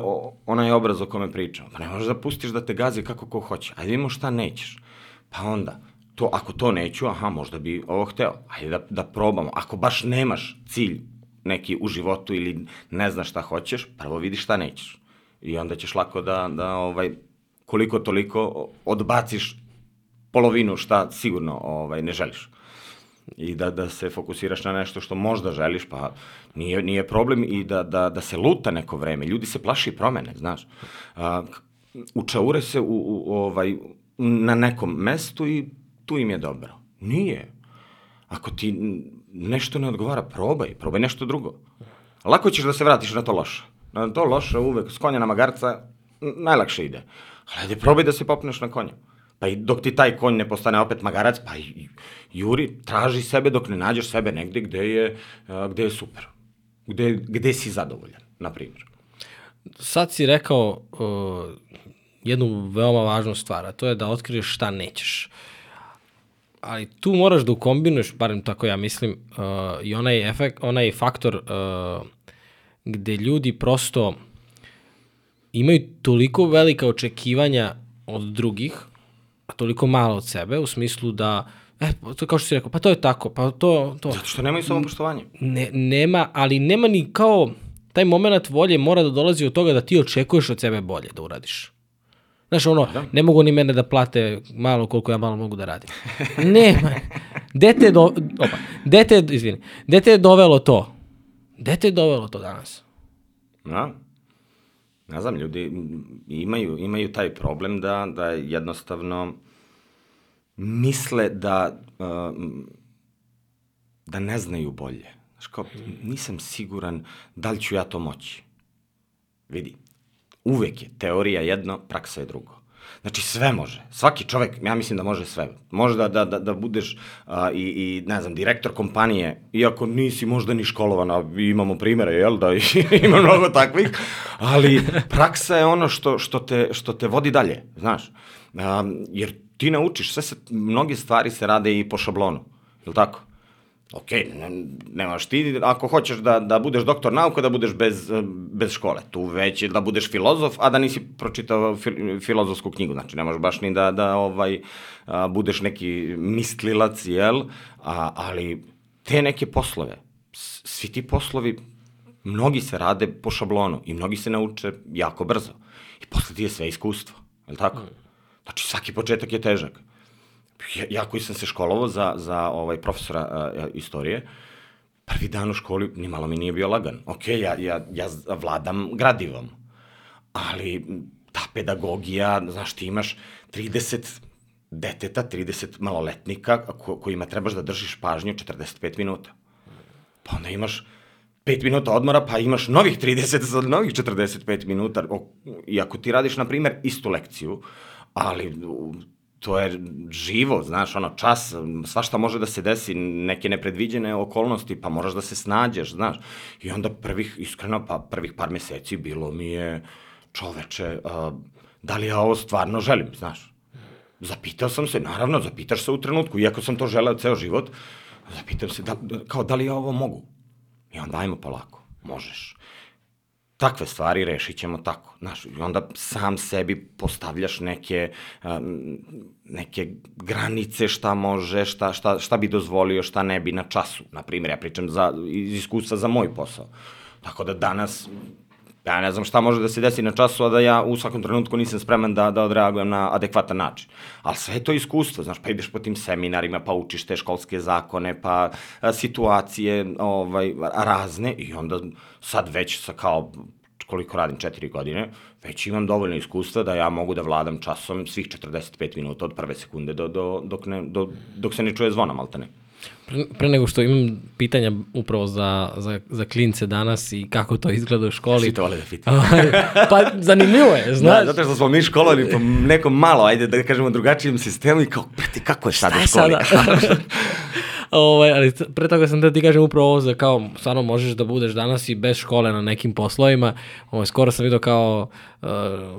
onaj obraz o kome pričam. Pa ne možeš da pustiš da te gazi kako ko hoće. Ajde imamo šta nećeš. Pa onda, to, ako to neću, aha, možda bi ovo hteo. Ajde da, da probamo. Ako baš nemaš cilj neki u životu ili ne znaš šta hoćeš, prvo vidi šta nećeš. I onda ćeš lako da, da ovaj, koliko toliko odbaciš polovinu šta sigurno ovaj, ne želiš i da, da se fokusiraš na nešto što možda želiš, pa nije, nije problem i da, da, da se luta neko vreme. Ljudi se plaši promene, znaš. A, učaure se u, u, ovaj, na nekom mestu i tu im je dobro. Nije. Ako ti nešto ne odgovara, probaj, probaj nešto drugo. Lako ćeš da se vratiš na to loše. Na to loše uvek, s konja na magarca, najlakše ide. Ali ajde, probaj da se popneš na konja. Pa i dok ti taj konj ne postane opet magarac, pa i, juri, traži sebe dok ne nađeš sebe negde gde je, gde je super. Gde, gde si zadovoljan, na primjer. Sad si rekao uh, jednu veoma važnu stvar, a to je da otkriješ šta nećeš. Ali tu moraš da ukombinuješ, barem tako ja mislim, uh, i onaj, efekt, onaj faktor uh, gde ljudi prosto imaju toliko velika očekivanja od drugih, a toliko malo od sebe, u smislu da E, to kao što si rekao, pa to je tako, pa to... to. Zato što nemaju samopoštovanje. Ne, nema, ali nema ni kao, taj moment volje mora da dolazi od toga da ti očekuješ od sebe bolje da uradiš. Znaš, ono, da. ne mogu ni mene da plate malo koliko ja malo mogu da radim. Nema. Dete je, do, opa, dete, izvini, dete je dovelo to. Dete je dovelo to danas. Da. Ne znam, ljudi imaju, imaju taj problem da, da jednostavno misle da, uh, da ne znaju bolje. Znaš, kao, nisam siguran da li ću ja to moći. Vidi, uvek je teorija jedno, praksa je drugo. Znači sve može. Svaki čovek, ja mislim da može sve. Može da, da, da, budeš a, i, i, ne znam, direktor kompanije, iako nisi možda ni školovan, a imamo primere, jel, da ima mnogo takvih, ali praksa je ono što, što, te, što te vodi dalje, znaš. A, jer ti naučiš, sve se, mnoge stvari se rade i po šablonu, je li tako? Ok, ne, nemaš ti, ako hoćeš da, da budeš doktor nauka, da budeš bez, bez škole. Tu već je da budeš filozof, a da nisi pročitao fil, filozofsku knjigu. Znači, ne možeš baš ni da, da ovaj, a, budeš neki mistlilac, jel? A, ali te neke poslove, svi ti poslovi, mnogi se rade po šablonu i mnogi se nauče jako brzo. I posle ti je sve iskustvo, je li tako? Mm. Znači, svaki početak je težak. Ja, ja koji sam se školovao za, za ovaj, profesora uh, istorije, prvi dan u školi ni malo mi nije bio lagan. Ok, ja, ja, ja vladam gradivom, ali ta pedagogija, znaš, ti imaš 30 deteta, 30 maloletnika ko, kojima trebaš da držiš pažnju 45 minuta. Pa onda imaš 5 minuta odmora, pa imaš novih 30 za novih 45 minuta. I ako ti radiš, na primer, istu lekciju, ali to je živo, znaš, ono, čas, svašta može da se desi, neke nepredviđene okolnosti, pa moraš da se snađeš, znaš. I onda prvih, iskreno, pa prvih par meseci bilo mi je, čoveče, uh, da li ja ovo stvarno želim, znaš. Zapitao sam se, naravno, zapitaš se u trenutku, iako sam to želeo ceo život, zapitam se, da, kao, da li ja ovo mogu? I onda ajmo polako, možeš takve stvari rešit ćemo tako. Znaš, I onda sam sebi postavljaš neke, neke granice šta može, šta, šta, šta bi dozvolio, šta ne bi na času. Na primjer, ja pričam za, iz iskustva za moj posao. Tako da danas Ja ne znam šta može da se desi na času, a da ja u svakom trenutku nisam spreman da, da odreagujem na adekvatan način. Ali sve je to iskustvo, znaš, pa ideš po tim seminarima, pa učiš te školske zakone, pa situacije ovaj, razne i onda sad već sa kao koliko radim, četiri godine, već imam dovoljno iskustva da ja mogu da vladam časom svih 45 minuta od prve sekunde do, do, dok, ne, do, dok se ne čuje zvona, maltene. Pre, pre nego što imam pitanja upravo za, za, za klince danas i kako to izgleda u školi. Svi to vole da pitam. pa zanimljivo je, znaš. Da, zato što smo mi školovani po nekom malo, ajde da kažemo drugačijem sistemu i kao, preti, kako je sad u školi? Sada? ovaj, ali pre toga sam da ti kažem upravo ovo za kao, stvarno možeš da budeš danas i bez škole na nekim poslovima. Ovaj, skoro sam vidio kao uh,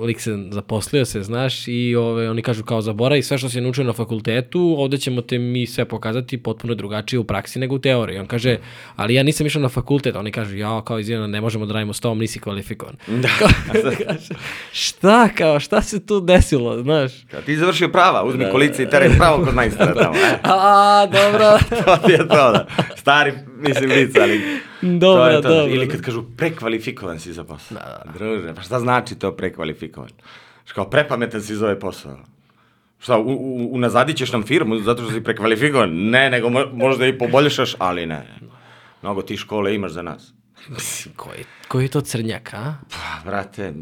lik se zaposlio se, znaš, i ove, oni kažu kao zaboravi sve što si naučio na fakultetu, ovde ćemo te mi sve pokazati potpuno drugačije u praksi nego u teoriji. On kaže, ali ja nisam išao na fakultet, oni kažu, ja, kao izvijeno, ne možemo da radimo s tom, nisi kvalifikovan. Da. kaže, šta, kao, šta se tu desilo, znaš? Kao ti završio prava, uzmi da. kolice i teraj pravo kod majstora tamo. E. A, dobro. to ti je to, da. Stari, mislim, lic, ali... Dobro, to je to. dobro. Ili kad kažu prekvalifikovan si za posao. Da, da, da. Druže, pa šta znači to prekvalifikovan? Što kao prepametan si za ovaj posao. Šta, u, u, unazadit ćeš nam firmu zato što si prekvalifikovan? Ne, nego mo, možda i poboljšaš, ali ne. Mnogo ti škole imaš za nas. koji, koji je to crnjak, a? Pa, brate,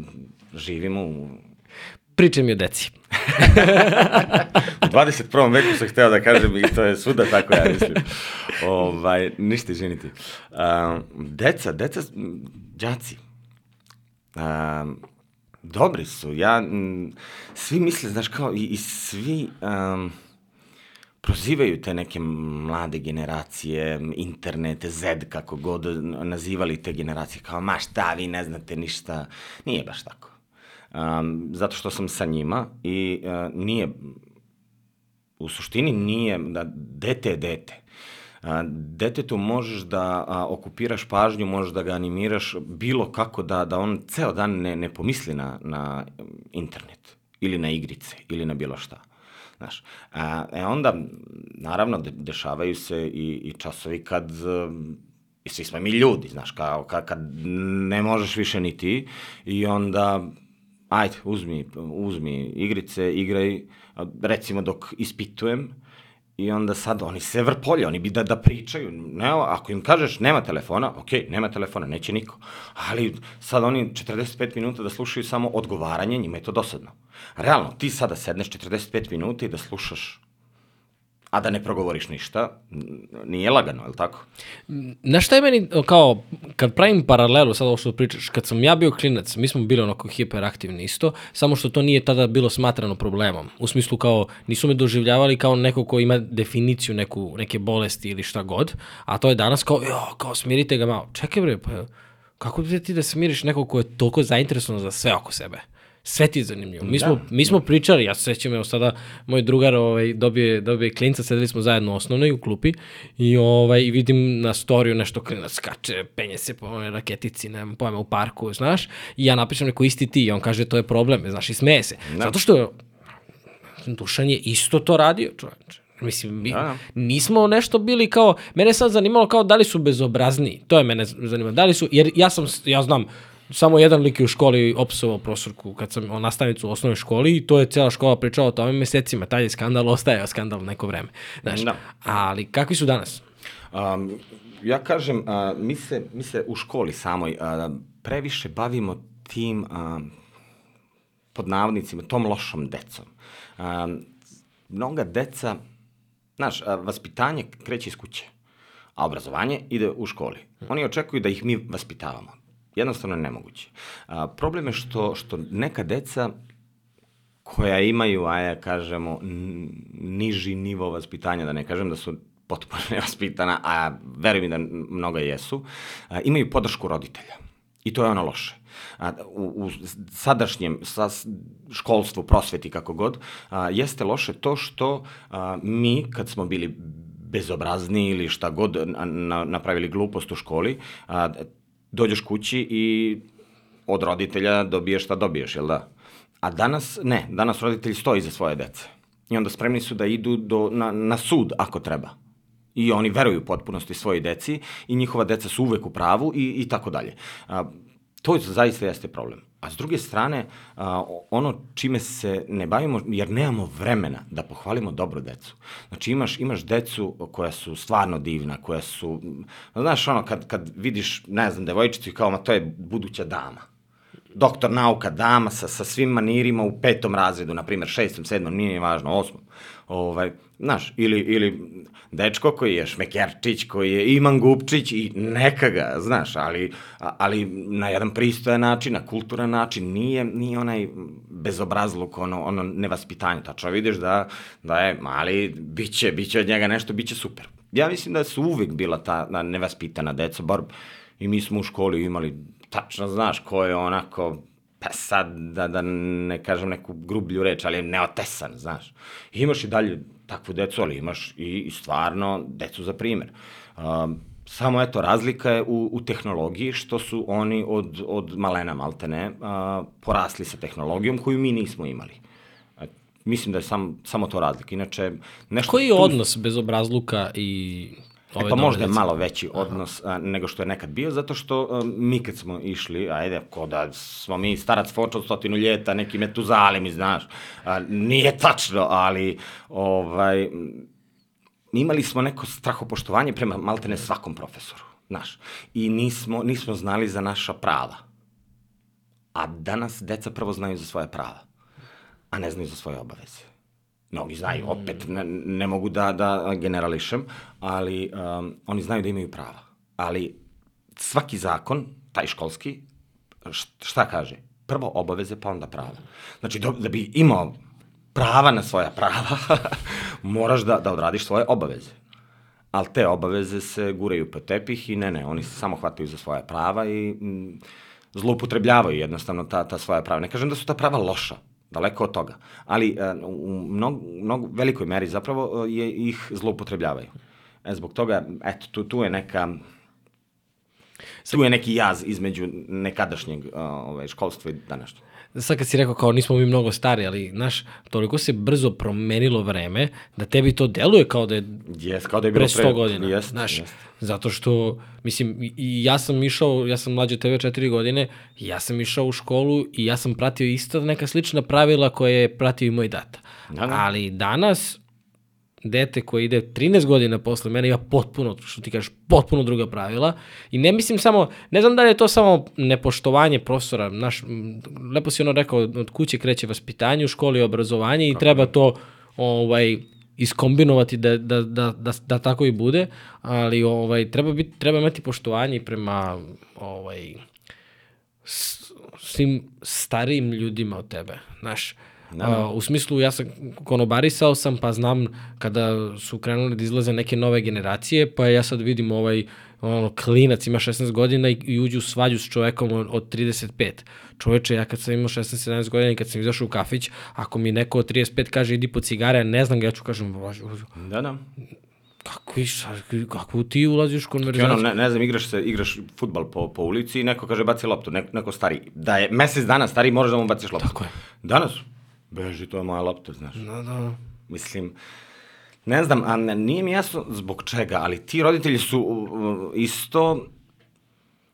živimo u... Pričaj mi o deci. U 21. veku sam hteo da kažem i to je svuda tako, ja mislim. Ovaj, ništa, ženiti. Uh, deca, deca, đaci, um, dobri su. Ja, m, svi misle, znaš, kao i, i svi um, prozivaju te neke mlade generacije, internet, Z, kako god nazivali te generacije, kao, ma šta, vi ne znate ništa. Nije baš tako. Um, zato što sam sa njima i uh, nije, u suštini nije, da dete je dete detetu možeš da a, okupiraš pažnju, možeš da ga animiraš bilo kako da, da on ceo dan ne, ne pomisli na, na internet ili na igrice ili na bilo šta. Znaš, a, e onda, naravno, de, dešavaju se i, i časovi kad i svi smo mi ljudi, znaš, kao kad, kad ne možeš više ni ti i onda ajde, uzmi, uzmi igrice, igraj, recimo dok ispitujem, I onda sad oni se vrpolje, oni bi da, da pričaju. Ne, ako im kažeš nema telefona, ok, nema telefona, neće niko. Ali sad oni 45 minuta da slušaju samo odgovaranje, njima je to dosadno. Realno, ti sada sedneš 45 minuta i da slušaš a da ne progovoriš ništa, nije lagano, je li tako? Na šta je meni, kao, kad pravim paralelu, sad ovo što pričaš, kad sam ja bio klinac, mi smo bili onako hiperaktivni isto, samo što to nije tada bilo smatrano problemom. U smislu kao, nisu me doživljavali kao neko ko ima definiciju neku, neke bolesti ili šta god, a to je danas kao, jo, kao smirite ga malo. Čekaj bre, pa kako ti da smiriš nekog ko je toliko zainteresovan za sve oko sebe? Sve ti je zanimljivo. Mi, da. smo, mi smo pričali, ja se sećam, evo sada moj drugar ovaj, dobije, dobije klinca, sedeli smo zajedno u osnovnoj u klupi i, ovaj, vidim na storiju nešto klinac skače, penje se po onoj raketici, nema pojma, u parku, znaš, i ja napišem neko isti ti i on kaže to je problem, znaš, i smeje se. Da. Zato što Dušan je isto to radio, čovječe. Mislim, mi da. nismo nešto bili kao, mene sad zanimalo kao da li su bezobrazni, to je mene zanimalo, da li su, jer ja sam, ja znam, samo jedan lik je u školi opsovao profesorku kad sam o nastavnicu u osnovnoj školi i to je cela škola pričala o tome mesecima. Taj je skandal, ostaje skandal neko vreme. Znaš, da. Ali kakvi su danas? Um, ja kažem, a, mi, se, mi se u školi samoj a, previše bavimo tim a, pod navodnicima, tom lošom decom. A, mnoga deca, znaš, a, vaspitanje kreće iz kuće, a obrazovanje ide u školi. Oni očekuju da ih mi vaspitavamo. Jednostavno je nemoguće. A, problem je što, što neka deca koja imaju, a ja kažemo, niži nivo vaspitanja, da ne kažem da su potpuno nevaspitana, a verujem da mnoga jesu, a, imaju podršku roditelja. I to je ono loše. A, u, u sadašnjem sa školstvu, prosveti, kako god, a, jeste loše to što a, mi, kad smo bili bezobrazni ili šta god na, napravili glupost u školi, a, dođeš kući i od roditelja dobiješ šta dobiješ, jel da? A danas, ne, danas roditelji stoji za svoje dece. I onda spremni su da idu do, na, na sud ako treba. I oni veruju potpunosti svoje deci i njihova deca su uvek u pravu i, i tako dalje. A, to zaista jeste problem. A s druge strane, a, ono čime se ne bavimo, jer nemamo vremena da pohvalimo dobro decu. Znači imaš, imaš decu koja su stvarno divna, koja su, znaš ono, kad, kad vidiš, ne znam, devojčicu i kao, ma to je buduća dama doktor nauka dama sa, sa svim manirima u petom razredu, na primjer šestom, sedmom, nije važno, osmom. Ovaj, znaš, ili, ili dečko koji je šmekerčić, koji je Iman Gupčić i neka ga, znaš, ali, ali na jedan pristojan način, na kulturan način, nije, nije onaj bezobrazluk, ono, ono nevaspitanje. Tačno vidiš da, da je mali, biće, biće od njega nešto, biće super. Ja mislim da su uvek bila ta nevaspitana deca, bar i mi smo u školi imali tačno znaš ko je onako, pa sad da, da ne kažem neku grublju reč, ali je neotesan, znaš. I imaš i dalje takvu decu, ali imaš i, i stvarno decu za primer. Um, samo eto, razlika je u, u tehnologiji što su oni od, od malena maltene uh, porasli sa tehnologijom koju mi nismo imali. Mislim da je sam, samo to razlika. Inače, nešto... Koji je tu... odnos bez obrazluka i E pa možda je malo veći odnos a, nego što je nekad bio, zato što a, mi kad smo išli, ajde, ko da smo mi starac foča od stotinu ljeta, neki metuzali mi, znaš, a, nije tačno, ali ovaj, imali smo neko strahopoštovanje prema maltene svakom profesoru, znaš, i nismo, nismo znali za naša prava. A danas deca prvo znaju za svoje prava, a ne znaju za svoje obaveze. Mnogi znaju, mm. opet ne, ne mogu da, da generališem, ali um, oni znaju da imaju prava. Ali svaki zakon, taj školski, šta kaže? Prvo obaveze, pa onda prava. Znači, da, da bi imao prava na svoja prava, moraš da, da odradiš svoje obaveze. Ali te obaveze se guraju po tepih i ne, ne, oni se samo hvataju za svoja prava i mm, zloupotrebljavaju jednostavno ta, ta svoja prava. Ne kažem da su ta prava loša, Daleko od toga. Ali e, u mnogo, mnogo velikoj meri zapravo e, je, ih zloupotrebljavaju. E, zbog toga, eto, tu, tu je neka tu je neki jaz između nekadašnjeg ovaj, školstva i današnjeg sad kad si rekao kao nismo mi mnogo stari, ali, znaš, toliko se brzo promenilo vreme da tebi to deluje kao da je, yes, kao da je bilo pre 100 godina. Yes, znaš, yes. zato što, mislim, i ja sam išao, ja sam mlađe tebe četiri godine, ja sam išao u školu i ja sam pratio isto neka slična pravila koje je pratio i moj data. Da, da. Ali danas, dete koje ide 13 godina posle mene ima potpuno, što ti kažeš, potpuno druga pravila. I ne mislim samo, ne znam da li je to samo nepoštovanje profesora, naš, lepo si ono rekao, od kuće kreće vaspitanje, u školi obrazovanje i treba to ovaj, iskombinovati da, da, da, da, da tako i bude, ali ovaj, treba, biti, treba imati poštovanje prema ovaj, svim starijim ljudima od tebe, znaš, Da, da. U smislu, ja sam konobarisao sam, pa znam kada su krenuli da izlaze neke nove generacije, pa ja sad vidim ovaj ono, klinac ima 16 godina i, i uđu u svađu s čovekom od, od 35. Čoveče, ja kad sam imao 16-17 godina i kad sam izašao u kafić, ako mi neko od 35 kaže idi po cigare, ne znam ga, ja ću kažem, da, da. Kako, šta, kako ti ulaziš u konverzaciju? Ono, ne, ne znam, igraš, se, igraš futbal po, po ulici i neko kaže baci loptu, neko, neko stari. Da je mesec dana stari, možeš da mu baciš loptu. Tako je. Danas, Beži, to je moja lopta, znaš. Da, da. Mislim, ne znam, a nije mi jasno zbog čega, ali ti roditelji su uh, isto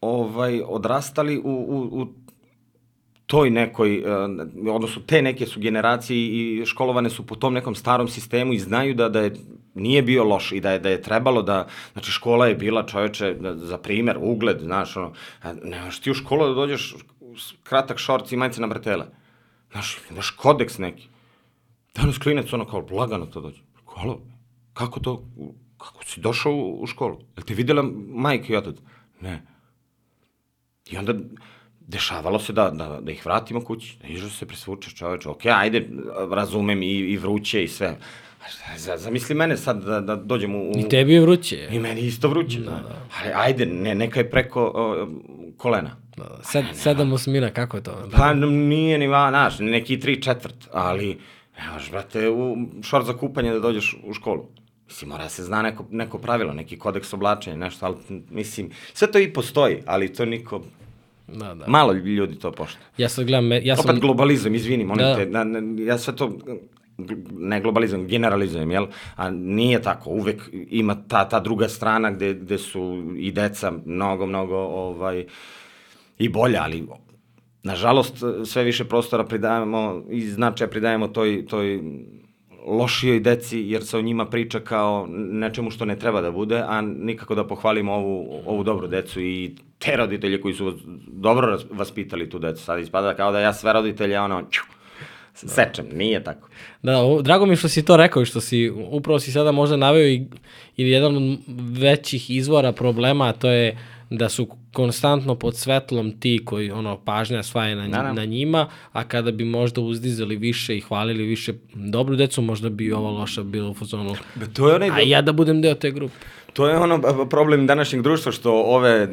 ovaj, odrastali u, u, u toj nekoj, uh, odnosno te neke su generacije i školovane su po tom nekom starom sistemu i znaju da, da je nije bio loš i da je, da je trebalo da, znači škola je bila čoveče, da, za primer, ugled, znaš, ono, nemaš ti u školu da dođeš kratak šorc i majice na bretele. Znaš, imaš kodeks neki. Danas klinac ono kao lagano to dođe. Halo, kako to, kako si došao u, u školu? Jel te videla majka i otac? Ne. I onda dešavalo se da, da, da ih vratimo kući, da ižu se presvučeš čoveče, ok, ajde, razumem i, i vruće i sve. Za- Zamisli mene sad da, da dođem u... u... I tebi je vruće. I meni isto vruće, da, da. Ali ajde, ne, neka je preko o, kolena. Sed, sedam osmina, kako je to? Da. Pa nije ni va, znaš, neki tri četvrt, ali, evo, brate, u šort za kupanje da dođeš u školu. Mislim, mora se zna neko, neko pravilo, neki kodeks oblačenja, nešto, ali, mislim, sve to i postoji, ali to niko, Da, da. malo ljudi to pošta. Ja sad gledam, ja sam... Opet globalizam, izvini, molim Da. te, na, na, ja sve to, ne globalizam, generalizujem, jel? A nije tako, uvek ima ta, ta druga strana gde, gde su i deca mnogo, mnogo, ovaj, i bolja, ali nažalost sve više prostora pridajemo i značaja pridajemo toj, toj lošijoj deci, jer se o njima priča kao nečemu što ne treba da bude, a nikako da pohvalimo ovu, ovu dobru decu i te roditelje koji su dobro vaspitali tu decu. Sad ispada kao da ja sve roditelje, ono, ču, sečem, nije tako. Da, o, drago mi što si to rekao i što si, upravo si sada možda naveo i, i jedan od većih izvora problema, to je da su konstantno pod svetlom ti koji ono pažnja sva je na, Da, da. na njima, a kada bi možda uzdizali više i hvalili više dobru decu, možda bi ova loša bila u fazonu. To je onaj A ja da budem deo te grupe. To je ono problem današnjeg društva što ove,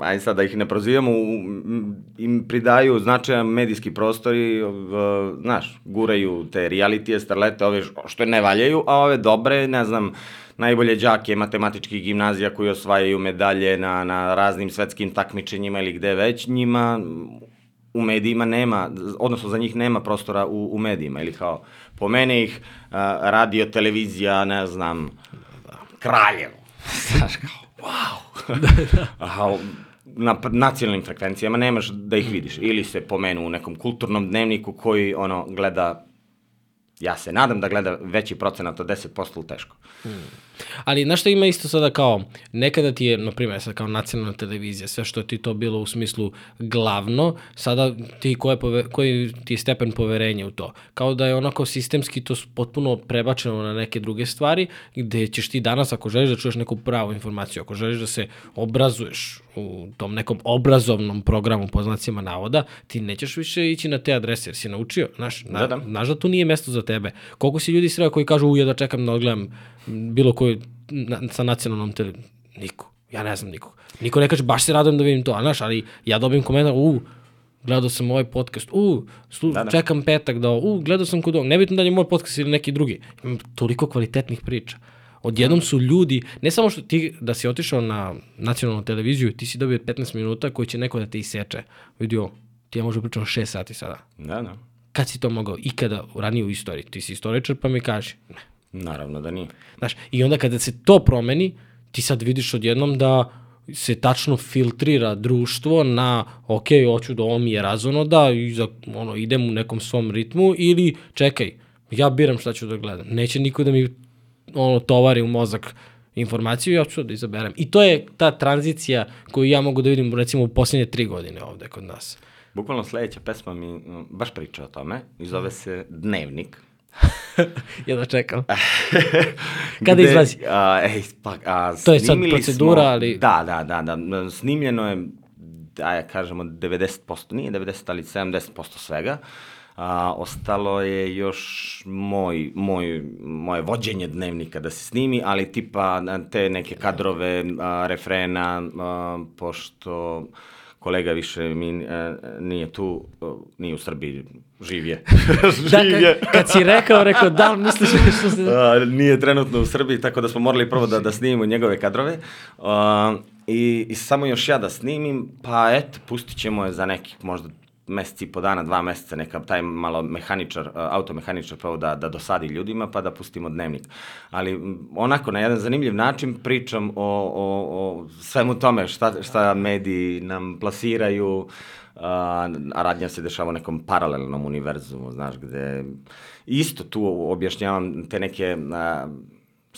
aj sad da ih ne prozivamo, im pridaju značajan medijski prostor i, znaš, guraju te realitije, starlete, ove što ne valjaju, a ove dobre, ne znam, najbolje đake matematičkih gimnazija koji osvajaju medalje na, na raznim svetskim takmičenjima ili gde već, njima u medijima nema, odnosno za njih nema prostora u, u medijima ili kao, po mene ih a, radio, televizija, ne znam, Kraljevo. Znaš kao, wow. Aha, na nacionalnim frekvencijama nemaš da ih vidiš. Ili se pomenu u nekom kulturnom dnevniku koji ono gleda ja se nadam da gleda veći procenat od 10% u teško. Ali znaš šta ima isto sada kao, nekada ti je, na primjer, sad kao nacionalna televizija, sve što ti to bilo u smislu glavno, sada ti koje pove, koji ti je stepen poverenja u to. Kao da je onako sistemski to potpuno prebačeno na neke druge stvari, gde ćeš ti danas, ako želiš da čuješ neku pravu informaciju, ako želiš da se obrazuješ u tom nekom obrazovnom programu po znacima navoda, ti nećeš više ići na te adrese, jer si naučio, znaš, na, Da, da. znaš da tu nije mesto za tebe. Koliko si ljudi sreo koji kažu, u, ja da čekam da odgledam bilo koju na, sa nacionalnom televizijom. Niko. Ja ne znam nikog. Niko ne kaže, baš se radujem da vidim to, a znaš, ali ja dobijem komentar, u, gledao sam ovaj podcast, u, slu, da, Da, čekam petak da, u, gledao sam kod ovog, nebitno da je moj podcast ili neki drugi, imam toliko kvalitetnih priča. Odjednom su ljudi, ne samo što ti, da si otišao na nacionalnu televiziju, ti si dobio 15 minuta koji će neko da te iseče. Vidio, ti ja možda pričam 6 sati sada. Da, da. Kad si to mogao? Ikada ranije u istoriji. Ti si istoričar pa mi kaži. Ne. Naravno da nije. Znaš, i onda kada se to promeni, ti sad vidiš odjednom da se tačno filtrira društvo na, ok, hoću da ovo mi je razono da i za, ono, idem u nekom svom ritmu ili čekaj, ja biram šta ću da gledam. Neće niko da mi ono, tovari u mozak informaciju, ja ću da izaberem. I to je ta tranzicija koju ja mogu da vidim recimo u posljednje tri godine ovde kod nas. Bukvalno sledeća pesma mi mm, baš priča o tome i zove se Dnevnik. ja da čekam. Kada izlazi? A, ej, pa, a, To je sad procedura, smo, ali- Da, da, da, da. Snimljeno je, da ja kažemo, 90%, nije 90, ali 70% svega. A, ostalo je još moj, moj, moje vođenje dnevnika da se snimi, ali tipa te neke kadrove, a, refrena, a, pošto kolega više mi a, nije tu, a, nije u Srbiji, živ je. Da, Živ je. kad, kad si rekao, rekao, da, li misliš što se... A, nije trenutno u Srbiji, tako da smo morali prvo da, da snimimo njegove kadrove. A, i, I samo još ja da snimim, pa eto, pustit ćemo je za nekih možda meseci po dana, dva meseca, neka taj malo mehaničar, a, automehaničar prvo da, da dosadi ljudima, pa da pustimo dnevnik. Ali onako, na jedan zanimljiv način pričam o, o, o svemu tome šta, šta mediji nam plasiraju, a, a radnja se dešava u nekom paralelnom univerzumu, znaš, gde isto tu objašnjavam te neke a,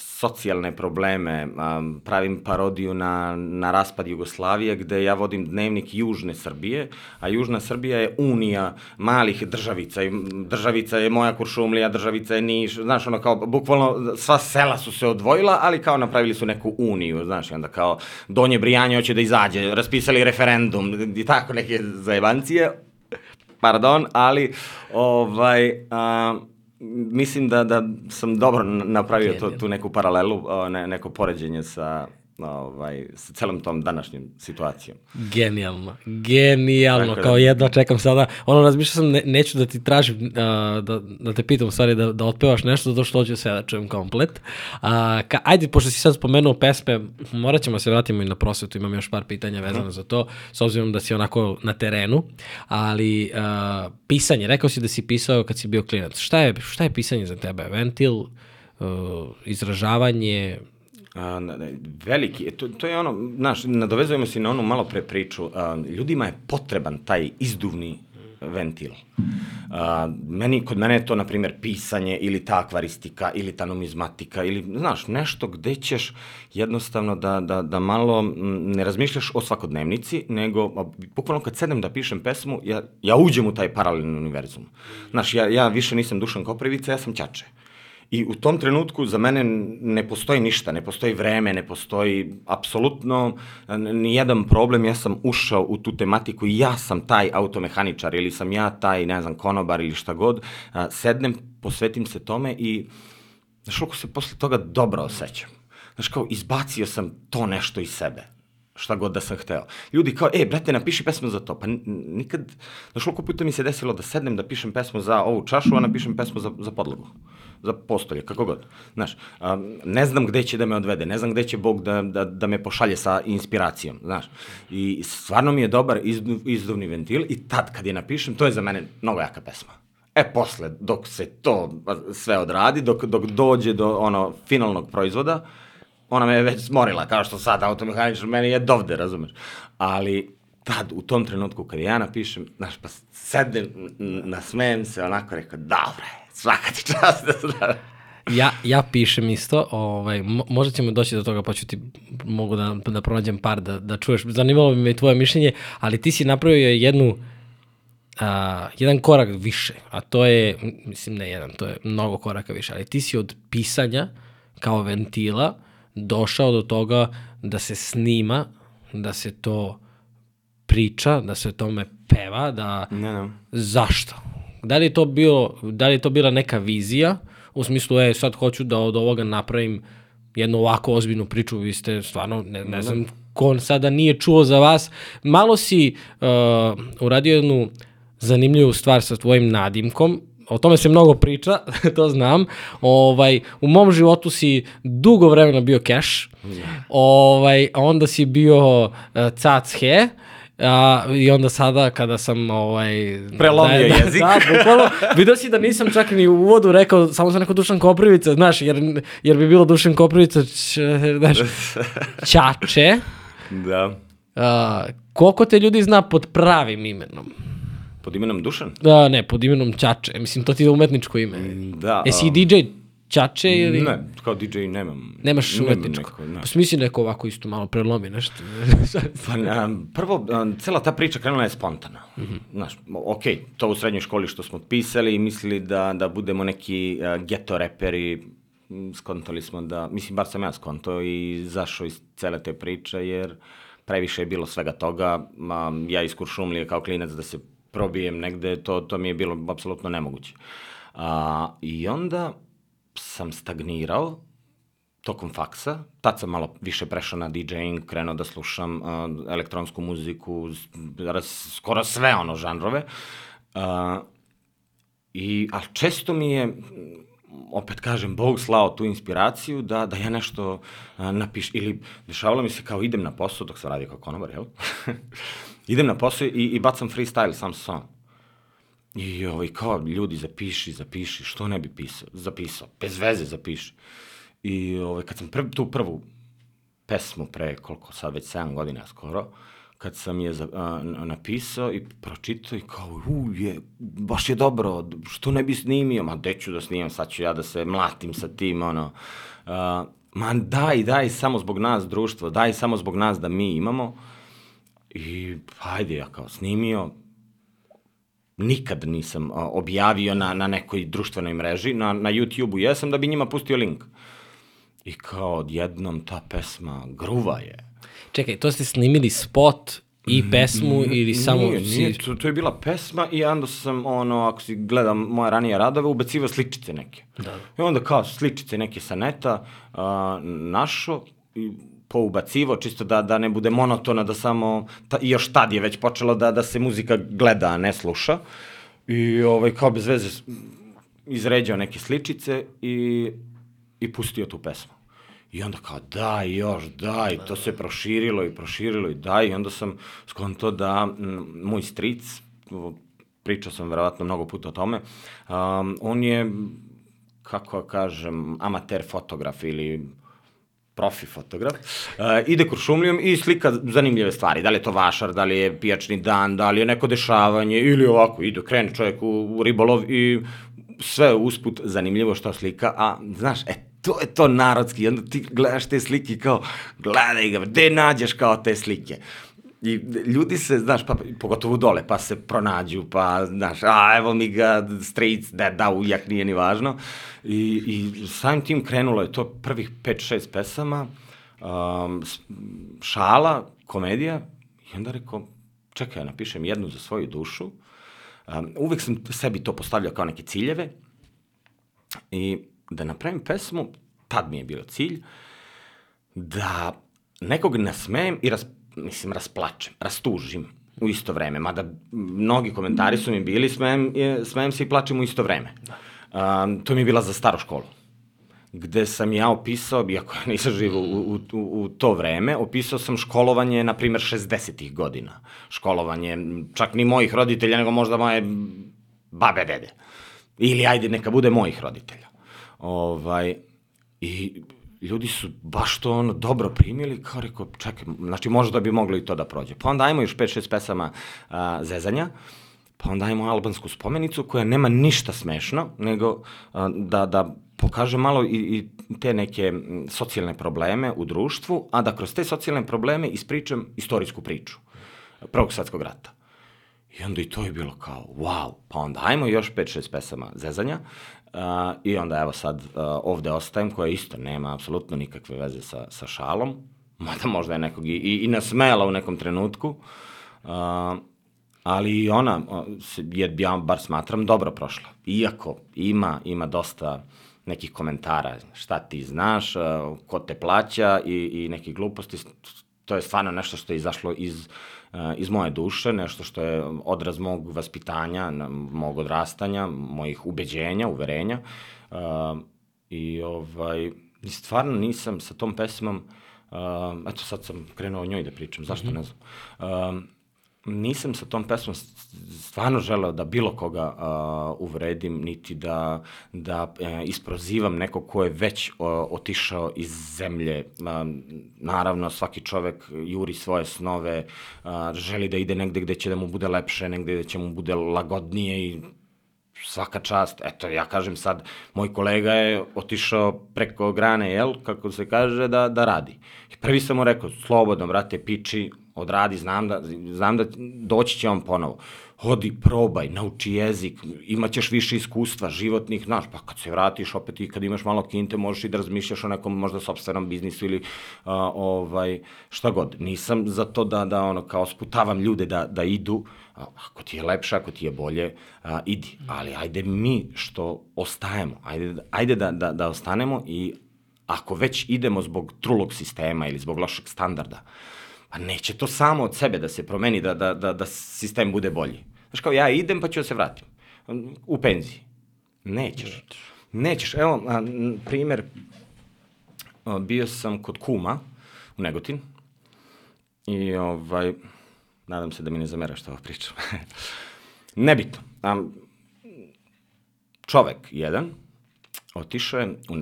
socijalne probleme, pravim parodiju na, na raspad Jugoslavije, gde ja vodim dnevnik Južne Srbije, a Južna Srbija je unija malih državica. Državica je moja Kuršumlija, državica je Niš, znaš, ono kao, bukvalno sva sela su se odvojila, ali kao napravili su neku uniju, znaš, onda kao Donje Brijanje hoće da izađe, raspisali referendum i tako neke zajebancije, pardon, ali ovaj, um, mislim da, da sam dobro napravio to, tu neku paralelu, ne, neko poređenje sa, ovaj, sa celom tom današnjim situacijom. Genijalno, genijalno, da, kao jedno čekam sada, ono razmišljao sam, ne, neću da ti tražim, uh, da, da te pitam u stvari da, da otpevaš nešto, zato što hoću sve da čujem komplet. Uh, ka, ajde, pošto si sad spomenuo pesme, morat ćemo se vratimo i na prosvetu, imam još par pitanja vezano uh za to, s obzirom da si onako na terenu, ali uh, pisanje, rekao si da si pisao kad si bio klinac, šta je, šta je pisanje za tebe? Ventil, uh, izražavanje, A, veliki, to, to je ono, znaš, nadovezujemo se na onu malo pre priču, a, ljudima je potreban taj izduvni ventil. A, meni, kod mene je to, na primjer, pisanje ili ta akvaristika ili ta numizmatika ili, znaš, nešto gde ćeš jednostavno da, da, da malo ne razmišljaš o svakodnevnici, nego, bukvalno kad sedem da pišem pesmu, ja, ja uđem u taj paralelni univerzum. Znaš, ja, ja više nisam Dušan Koprivica, ja sam Ćače. I u tom trenutku za mene ne postoji ništa, ne postoji vreme, ne postoji apsolutno ni jedan problem, ja sam ušao u tu tematiku i ja sam taj automehaničar ili sam ja taj, ne znam, konobar ili šta god, sednem, posvetim se tome i znaš koliko se posle toga dobro osjećam. Znaš kao, izbacio sam to nešto iz sebe šta god da sam hteo. Ljudi kao, e, brate, napiši pesmu za to. Pa nikad, znaš, koliko puta mi se desilo da sednem da pišem pesmu za ovu čašu, a napišem pesmu za, za podlogu za postolje, kako god. Znaš, ne znam gde će da me odvede, ne znam gde će Bog da, da, da me pošalje sa inspiracijom, znaš. I stvarno mi je dobar izduv, izduvni ventil i tad kad je napišem, to je za mene mnogo jaka pesma. E, posle, dok se to sve odradi, dok, dok dođe do ono finalnog proizvoda, ona me je već smorila, kao što sad automehaničar meni je dovde, razumeš. Ali tad, u tom trenutku, kad ja napišem, znaš, pa sedem, nasmejem se, onako rekao, dobre, svaka ti čast da znaš. ja, ja pišem isto, ovaj, možda ćemo doći do toga pa ću ti, mogu da, da pronađem par da, da čuješ. Zanimalo bi me i tvoje mišljenje, ali ti si napravio jednu, a, jedan korak više, a to je, mislim ne jedan, to je mnogo koraka više, ali ti si od pisanja kao ventila došao do toga da se snima, da se to priča, da se o tome peva, da... Ne, ne. Zašto? Da li je to bilo, da li je to bila neka vizija u smislu, e, sad hoću da od ovoga napravim jednu ovako ozbiljnu priču, vi ste stvarno, ne, ne znam ko sada nije čuo za vas. Malo si uh, uradio jednu zanimljivu stvar sa tvojim nadimkom, o tome se mnogo priča, to znam. Ovaj, u mom životu si dugo vremena bio cash, ovaj, onda si bio uh, cac he, A, I onda sada kada sam ovaj... Prelomio da, jezik. Da, bukvalno. Vidio si da nisam čak ni u uvodu rekao, samo sam neko Dušan Koprivica, znaš, jer, jer bi bilo Dušan Koprivica, č, znaš, Čače. Da. A, koliko te ljudi zna pod pravim imenom? Pod imenom Dušan? Da, ne, pod imenom Čače. Mislim, to ti je umetničko ime. Da. Jesi um, DJ Čače ili... Ne, kao DJ nemam. Nemaš umetničko. Neko, ne. Pa smisli neko ovako isto malo prelomi nešto. pa, um, prvo, um, cela ta priča krenula je spontano. Mm -hmm. Znaš, ok, to u srednjoj školi što smo pisali i mislili da, da budemo neki uh, geto reperi, skontali smo da, mislim, bar sam ja skonto i zašao iz cele te priče, jer previše je bilo svega toga. Um, ja iz Kuršumlije kao klinac da se probijem negde, to, to mi je bilo apsolutno nemoguće. A, I onda sam stagnirao tokom faksa, tad sam malo više prešao na DJing, krenuo da slušam uh, elektronsku muziku, skoro sve ono žanrove. Uh, I, a često mi je, opet kažem, Bog slao tu inspiraciju da, da ja nešto uh, napiš, ili dešavalo mi se kao idem na posao, dok sam radio kao konobar, jel? idem na posao i, i bacam freestyle sam sa. I ovaj, kao, ljudi, zapiši, zapiši, što ne bi pisao, zapisao, bez veze zapiši. I ovaj, kad sam prv, tu prvu pesmu pre, koliko sad, već 7 godina skoro, kad sam je za, a, napisao i pročitao i kao, u, je, baš je dobro, što ne bi snimio? Ma, gde ću da snimam, sad ću ja da se mlatim sa tim, ono. A, ma, daj, daj, samo zbog nas, društvo, daj, samo zbog nas da mi imamo. I, hajde, ja kao snimio, nikad nisam objavio na, na nekoj društvenoj mreži, na, na YouTube-u jesam da bi njima pustio link. I kao odjednom ta pesma gruva je. Čekaj, to ste snimili spot i pesmu ili samo... Nije, nije, to, to je bila pesma i onda sam, ono, ako si gledam moje ranije radove, ubacivao sličice neke. Da. I onda kao sličice neke sa neta uh, našo i poubacivo, čisto da, da ne bude monotono, da samo, ta, još tad je već počelo da, da se muzika gleda, a ne sluša. I ovaj, kao bez veze izređao neke sličice i, i pustio tu pesmu. I onda kao, daj još, daj, to se proširilo i proširilo i daj, i onda sam skonto da moj stric, pričao sam verovatno mnogo puta o tome, um, on je, kako kažem, amater fotograf ili profi fotograf, uh, ide kuršumlijom i slika zanimljive stvari. Da li je to vašar, da li je pijačni dan, da li je neko dešavanje ili ovako, ide, krene čovjek u, u ribolov i sve usput zanimljivo što slika, a znaš, e, to je to narodski, onda ti gledaš te slike kao, gledaj ga, gde nađeš kao te slike? I ljudi se, znaš, pa, pogotovo dole, pa se pronađu, pa, znaš, a evo mi ga, stric, da, da, ujak, nije ni važno. I, i samim tim krenulo je to prvih 5-6 pesama, um, šala, komedija, i onda rekao, čekaj, napišem jednu za svoju dušu. Um, uvek sam sebi to postavljao kao neke ciljeve i da napravim pesmu, tad mi je bio cilj, da nekog nasmejem i ras, mislim, rasplačem, rastužim u isto vreme. Mada mnogi komentari su mi bili, smejem, smejem se i plačem u isto vreme. Da. Um, to mi je bila za staru školu gde sam ja opisao, iako ja nisam živo u, u, u to vreme, opisao sam školovanje, na primer, 60-ih godina. Školovanje, čak ni mojih roditelja, nego možda moje babe, dede. Ili ajde, neka bude mojih roditelja. Ovaj, I ljudi su baš to ono dobro primili, kao rekao, čekaj, znači možda bi moglo i to da prođe. Pa onda ajmo još 5-6 pesama a, zezanja, pa onda ajmo albansku spomenicu koja nema ništa smešno, nego a, da, da pokaže malo i, i te neke socijalne probleme u društvu, a da kroz te socijalne probleme ispričam istorijsku priču Prvog svetskog rata. I onda i to je bilo kao, wow, pa onda ajmo još 5-6 pesama zezanja Uh, I onda evo sad uh, ovde ostajem, koja isto nema apsolutno nikakve veze sa, sa šalom, mada možda je nekog i, i, i nasmela u nekom trenutku, uh, ali i ona je, ja bar smatram, dobro prošla. Iako ima, ima dosta nekih komentara, šta ti znaš, ko te plaća i, i nekih gluposti, to je stvarno nešto što je izašlo iz uh, iz moje duše, nešto što je odraz mog vaspitanja, mog odrastanja, mojih ubeđenja, uverenja. Uh, I ovaj, stvarno nisam sa tom pesmom, uh, eto sad sam krenuo o njoj da pričam, zašto mm -hmm. ne znam. Nisam sa tom pesmom stvarno želeo da bilo koga uh, uvredim, niti da, da uh, isprozivam neko ko je već uh, otišao iz zemlje. Uh, naravno, svaki čovek juri svoje snove, uh, želi da ide negde gde će da mu bude lepše, negde gde će mu bude lagodnije i svaka čast, eto, ja kažem sad, moj kolega je otišao preko grane, jel, kako se kaže, da, da radi. I prvi sam mu rekao, slobodno, brate, piči, odradi, znam da, znam da doći će on ponovo. Hodi, probaj, nauči jezik, imaćeš više iskustva životnih, znaš, pa kad se vratiš opet i kad imaš malo kinte, možeš i da razmišljaš o nekom možda sobstvenom biznisu ili a, ovaj, šta god. Nisam za to da, da ono, kao sputavam ljude da, da idu, a, ako ti je lepše, ako ti je bolje, a, idi. Ali ajde mi što ostajemo, ajde, ajde da, da, da ostanemo i ako već idemo zbog trulog sistema ili zbog lošeg standarda, Pa neće to samo od sebe da se promeni, da, da, da, da sistem bude bolji. Znaš kao, ja idem pa ću da se vratim. U penziji. Nećeš. Nećeš. Evo, a, primer, a, bio sam kod kuma u Negotin i ovaj, nadam se da mi ne zamera što ovo pričam. Nebitno. A, čovek jedan otišao je u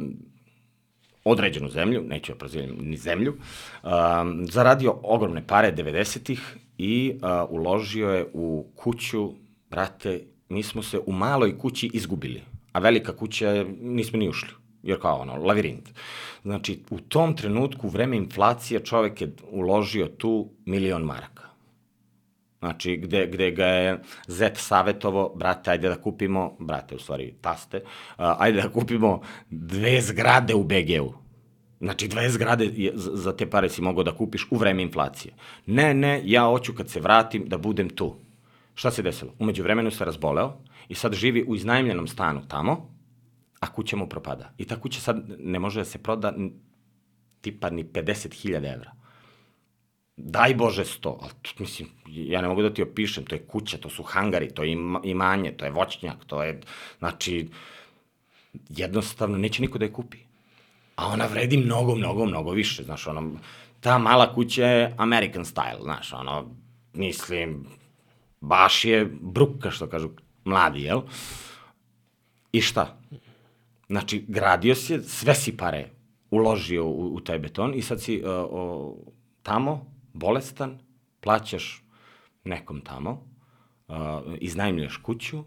određenu zemlju, neću ja prozivljam ni zemlju, um, zaradio ogromne pare 90-ih i a, uložio je u kuću, brate, mi smo se u maloj kući izgubili, a velika kuća je, nismo ni ušli, jer kao ono, lavirint. Znači, u tom trenutku, u vreme inflacije, čovek je uložio tu milion maraka. Znači, gde, gde ga je zet savjetovo, brate, ajde da kupimo, brate, u stvari, taste, uh, ajde da kupimo dve zgrade u BG-u. Znači, dve zgrade je, za te pare si mogao da kupiš u vreme inflacije. Ne, ne, ja hoću kad se vratim da budem tu. Šta se desilo? Umeđu vremenu se razboleo i sad živi u iznajmljenom stanu tamo, a kuća mu propada. I ta kuća sad ne može da se proda tipa ni 50.000 evra daj Bože sto, ali to, mislim, ja ne mogu da ti opišem, to je kuća, to su hangari, to je imanje, to je voćnjak, to je, znači, jednostavno neće niko da je kupi. A ona vredi mnogo, mnogo, mnogo više, znaš, ono, ta mala kuća je American style, znaš, ono, mislim, baš je bruka, što kažu mladi, jel? I šta? Znači, gradio si, sve si pare uložio u, u taj beton i sad si uh, o, tamo bolestan, plaćaš nekom tamo, uh, iznajmljuješ kuću,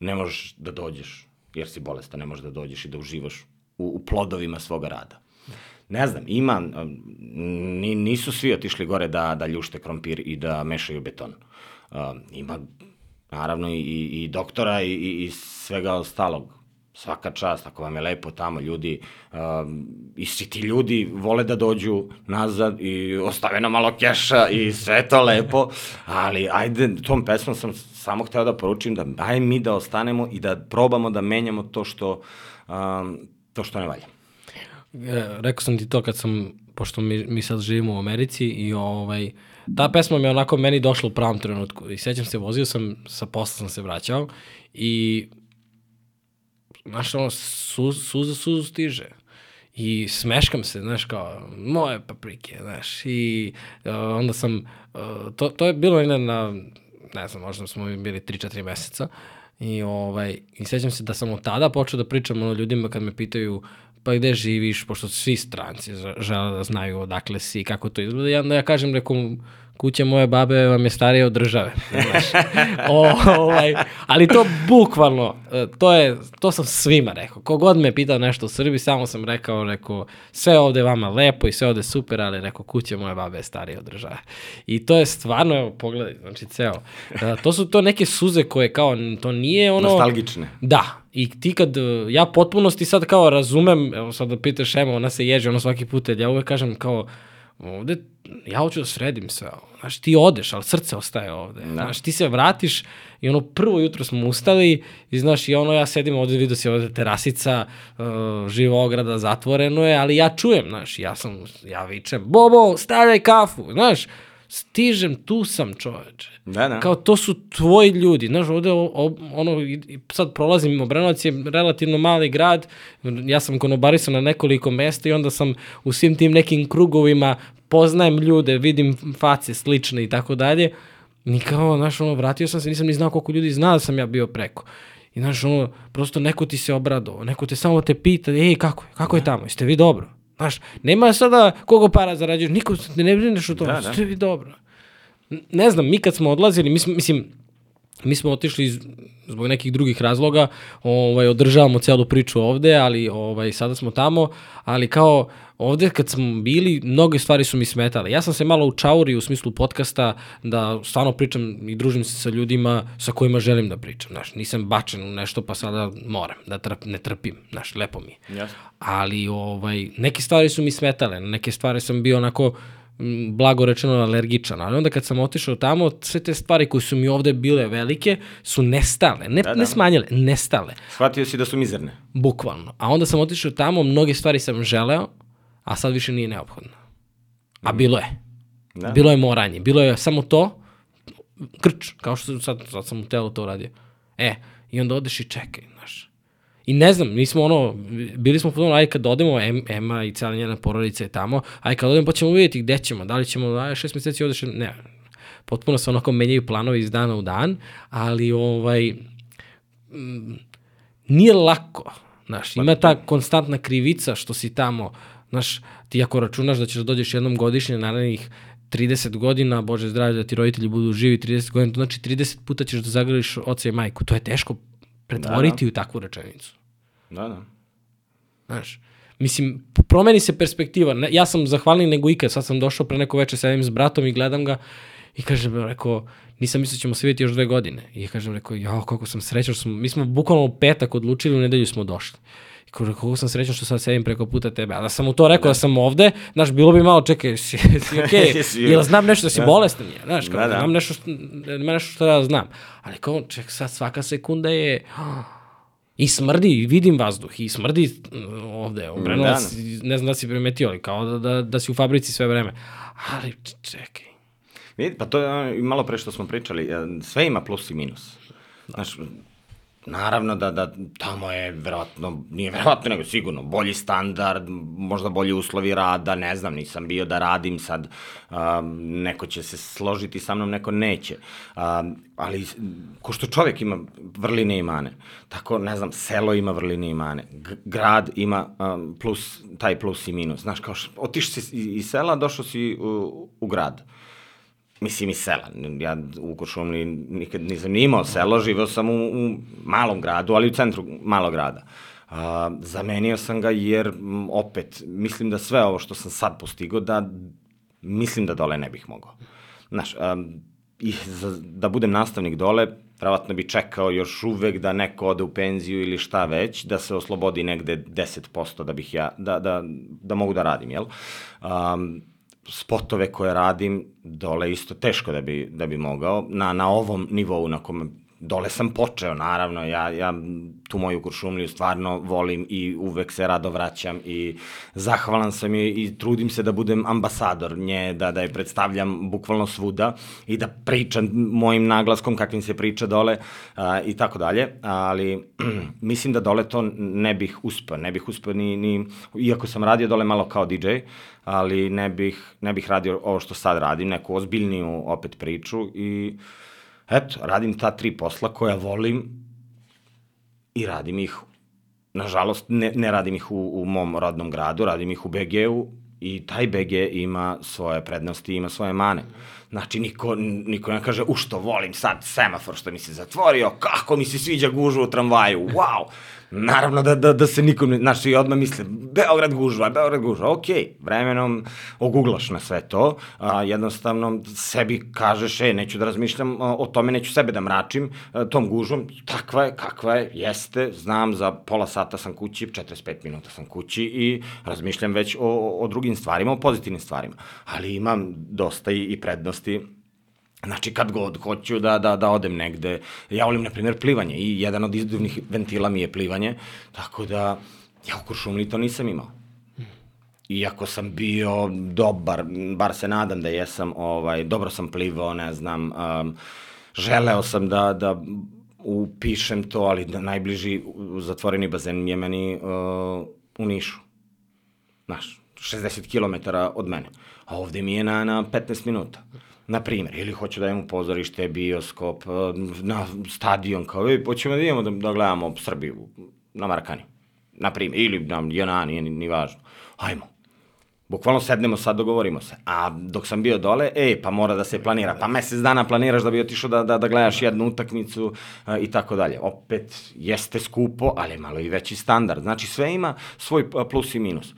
ne možeš da dođeš, jer si bolestan, ne možeš da dođeš i da uživaš u, u plodovima svoga rada. Ne znam, ima, ni, nisu svi otišli gore da, da ljušte krompir i da mešaju beton. Uh, ima, naravno, i, i doktora i, i svega ostalog svaka čast, ako vam je lepo tamo, ljudi, um, i svi ti ljudi vole da dođu nazad i ostave na malo keša i sve to lepo, ali ajde, tom pesmom sam samo hteo da poručim da aj mi da ostanemo i da probamo da menjamo to što, um, to što ne valja. E, rekao sam ti to kad sam, pošto mi, mi sad živimo u Americi i ovaj, ta pesma mi je onako meni došla u pravom trenutku i sećam se, vozio sam, sa posla sam se vraćao i znaš, ono, suz, suza suzu stiže. I smeškam se, znaš, kao, moje paprike, znaš, i uh, onda sam, uh, to, to je bilo na, na, ne znam, možda smo bili 3-4 meseca, i, ovaj, i sećam se da sam od tada počeo da pričam ono ljudima kad me pitaju pa gde živiš, pošto svi stranci žele da znaju odakle si, kako to izgleda, i onda ja kažem, rekom, kuća moje babe vam je starija od države. Znaš. o, ovaj, ali to bukvalno, e, to, je, to sam svima rekao. Kogod me pitao nešto u Srbiji, samo sam rekao, rekao, sve ovde vama lepo i sve ovde super, ali rekao, kuća moje babe je starija od države. I to je stvarno, evo, pogledaj, znači ceo. E, to su to neke suze koje kao, to nije ono... Nostalgične. Da, I ti kad, ja potpunosti sad kao razumem, evo sad da pitaš Ema, ona se ježe ono svaki put, ja uvek kažem kao, ovde ja hoću da sredim sve. Znaš, ti odeš, ali srce ostaje ovde. Da. Znaš, ti se vratiš i ono prvo jutro smo ustali i znaš, i ono ja sedim ovde, vidio si ovde terasica, uh, živa ograda, zatvoreno je, ali ja čujem, znaš, ja sam, ja vičem, Bobo, stavljaj kafu, znaš, stižem, tu sam čoveče. Da, da. Kao to su tvoji ljudi. Znaš, ovde ono, sad prolazim, Obrenovac je relativno mali grad, ja sam konobarisao na nekoliko mesta i onda sam u svim tim nekim krugovima poznajem ljude, vidim face slične i tako dalje. I kao, znaš, ono, vratio sam se, nisam ni znao koliko ljudi zna da sam ja bio preko. I znaš, ono, prosto neko ti se obradao, neko te samo te pita, ej, kako je, kako je da. tamo, jeste vi dobro? Znaš, nema sada kogo para zarađuješ, niko ne brineš o tome, da, da. jeste vi dobro? Ne znam, mi kad smo odlazili, mi smo, mislim, mi smo otišli iz, zbog nekih drugih razloga, ovaj, održavamo celu priču ovde, ali ovaj, sada smo tamo, ali kao ovde kad smo bili, mnoge stvari su mi smetale. Ja sam se malo učauri u smislu podcasta da stvarno pričam i družim se sa ljudima sa kojima želim da pričam. Znaš, nisam bačen u nešto pa sada moram da trp, ne trpim. Znaš, lepo mi je. Yes. Ali ovaj, neke stvari su mi smetale, neke stvari sam bio onako blago rečeno alergičan, ali onda kad sam otišao tamo, sve te stvari koje su mi ovde bile velike su nestale, ne, da, da. ne smanjile, nestale. Shvatio si da su mizerne. Bukvalno. A onda sam otišao tamo, mnoge stvari sam želeo, a sad više nije neophodno. A mm. bilo je. Da. Bilo je moranje. Bilo je samo to, krč, kao što sad, sad sam u telu to uradio. E, i onda odeš i čekaj, znaš. I ne znam, mi smo ono, bili smo potom, aj kad odemo, Ema i cijela njena porodica je tamo, aj kad odemo pa ćemo vidjeti gde ćemo, da li ćemo, aj šest meseci odeš, ne, potpuno se onako menjaju planovi iz dana u dan, ali ovaj, m, nije lako, znaš, ima ta konstantna krivica što si tamo, Znaš, ti ako računaš da ćeš da dođeš jednom godišnje narednih 30 godina, Bože zdravlje da ti roditelji budu živi 30 godina, to znači 30 puta ćeš da zagrliš oca i majku. To je teško pretvoriti da, da. u takvu rečenicu. Da, da. Znaš, mislim, promeni se perspektiva. Ja sam zahvalniji nego ikad, sad sam došao pre neko veče, sedim s bratom i gledam ga i kažem, rekao, nisam mislio da ćemo se vidjeti još dve godine. I kažem, rekao, jao, kako sam srećan, smo, mi smo bukvalno u petak odlučili, u nedelju smo došli. Kako sam srećan što sad sedim preko puta tebe. A da sam mu to rekao da, da sam ovde, znaš, bilo bi malo, čekaj, si, si okej, okay. jel znam nešto da si da. bolestan je, znaš, kao, da, da. znam nešto, što, ima nešto što da znam. Ali kao, ček, sad svaka sekunda je, I smrdi, i vidim vazduh, i smrdi mm, ovde, Obrenovac, da, da. ne znam da si primetio, ali kao da, da, da si u fabrici sve vreme. Ali, čekaj, Vidi, pa to je malo pre što smo pričali, e, sve ima plus i minus. Znaš, naravno da, da tamo je verovatno, nije verovatno nego sigurno, bolji standard, možda bolji uslovi rada, ne znam, nisam bio da radim sad, um, neko će se složiti sa mnom, neko neće. Um, ali ko što čovjek ima vrline i mane, tako, ne znam, selo ima vrline i mane, grad ima um, plus, taj plus i minus. Znaš, kao otiš si iz sela, došao si u, u grad mislim i sela. Ja u Košumli nikad nisam ni imao selo, živeo sam u, u malom gradu, ali u centru malog grada. A, zamenio sam ga jer opet mislim da sve ovo što sam sad postigao da mislim da dole ne bih mogao. Znaš, a, i za, da budem nastavnik dole, verovatno bi čekao još uvek da neko ode u penziju ili šta već, da se oslobodi negde 10% da bih ja, da, da, da mogu da radim, jel? Um, spotove koje radim dole isto teško da bi, da bi mogao na, na ovom nivou na kome dole sam počeo, naravno, ja, ja tu moju kuršumliju stvarno volim i uvek se rado vraćam i zahvalan sam i, i trudim se da budem ambasador nje, da, da je predstavljam bukvalno svuda i da pričam mojim naglaskom kakvim se priča dole a, i tako dalje, ali mislim da dole to ne bih uspeo, ne bih uspeo ni, ni, iako sam radio dole malo kao DJ, ali ne bih, ne bih radio ovo što sad radim, neku ozbiljniju opet priču i eto, radim ta tri posla koja volim i radim ih, nažalost, ne, ne radim ih u, u mom rodnom gradu, radim ih u BG-u i taj BG ima svoje prednosti, ima svoje mane. Znači, niko, niko ne kaže, u što volim sad semafor što mi se zatvorio, kako mi se sviđa gužu u tramvaju, wow! Naravno da, da, da se nikom ne, znaš, i odmah misle, Beograd gužva, Beograd gužva, ok, vremenom oguglaš na sve to, a, jednostavno sebi kažeš, e, neću da razmišljam a, o tome, neću sebe da mračim a, tom gužvom, takva je, kakva je, jeste, znam, za pola sata sam kući, 45 minuta sam kući i razmišljam već o, o drugim stvarima, o pozitivnim stvarima, ali imam dosta i, i prednosti Znači, kad god hoću da, da, da odem negde, ja volim, na primjer, plivanje i jedan od izduvnih ventila mi je plivanje, tako da ja u Kuršumli to nisam imao. Iako sam bio dobar, bar se nadam da jesam, ovaj, dobro sam plivao, ne znam, um, želeo sam da, da upišem to, ali da najbliži zatvoreni bazen je meni uh, u Nišu. Znaš, 60 km od mene. A ovde mi je na, na 15 minuta na primjer, ili hoću da imamo pozorište, bioskop, eh, na stadion, kao, i hoćemo da idemo da, da gledamo Srbiju na Marakani, na primjer, ili na JNA, nije ni, važno. Ajmo. Bukvalno sednemo sad, dogovorimo se. A dok sam bio dole, e, pa mora da se planira. Pa mesec dana planiraš da bi otišao da, da, da gledaš jednu utakmicu a, i tako dalje. Opet, jeste skupo, ali malo i veći standard. Znači, sve ima svoj plus i minus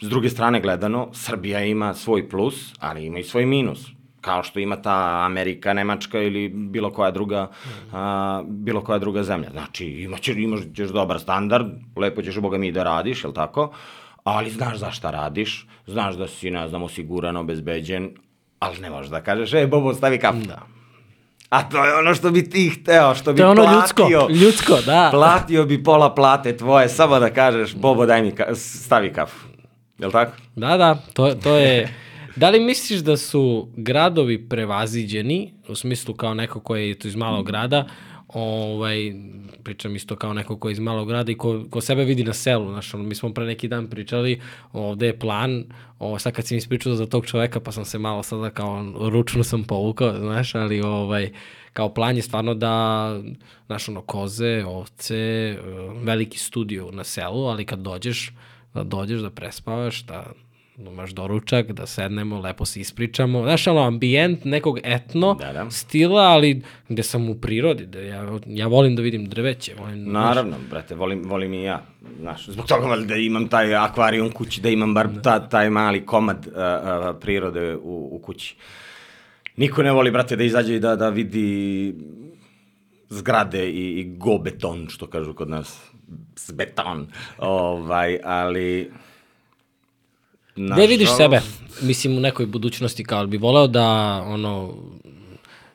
S druge strane gledano, Srbija ima svoj plus, ali ima i svoj minus kao što ima ta Amerika, Nemačka ili bilo koja druga, a, bilo koja druga zemlja. Znači, imaćeš, imaš ćeš dobar standard, lepo ćeš, boga mi, da radiš, jel tako? Ali znaš za šta radiš, znaš da si, ne znam, osiguran, obezbeđen, ali ne možeš da kažeš, e, Bobo, stavi kafu. Da. A to je ono što bi ti hteo, što bi to je ono platio. ljudsko, ljudsko, da. Platio bi pola plate tvoje, samo da kažeš, Bobo, daj mi, ka stavi kafu. Jel tako? Da, da, to, to je... Da li misliš da su gradovi prevaziđeni, u smislu kao neko ko je iz malog grada, ovaj, pričam isto kao neko ko je iz malog grada i ko, ko sebe vidi na selu, znaš, ono, mi smo pre neki dan pričali, ovde je plan, ovo, sad kad si mi ispričao za tog čoveka, pa sam se malo sada kao, ručno sam povukao, znaš, ali ovaj, kao plan je stvarno da, znaš, ono, koze, ovce, veliki studio na selu, ali kad dođeš, da dođeš, da prespavaš, da imaš doručak, da sednemo, lepo se ispričamo. Znaš, ono, ambijent nekog etno Da, da. stila, ali gde sam u prirodi, da ja, ja volim da vidim drveće. Volim, znaš, Naravno, brate, volim, volim i ja. Znaš, zbog toga da imam taj akvarijum kući, da imam bar ta, taj mali komad uh, uh, prirode u, u kući. Niko ne voli, brate, da izađe i da, da vidi zgrade i, i go beton, što kažu kod nas. S beton. Ovaj, ali... Gde vidiš sebe? Mislim, u nekoj budućnosti, kao bi voleo da, ono,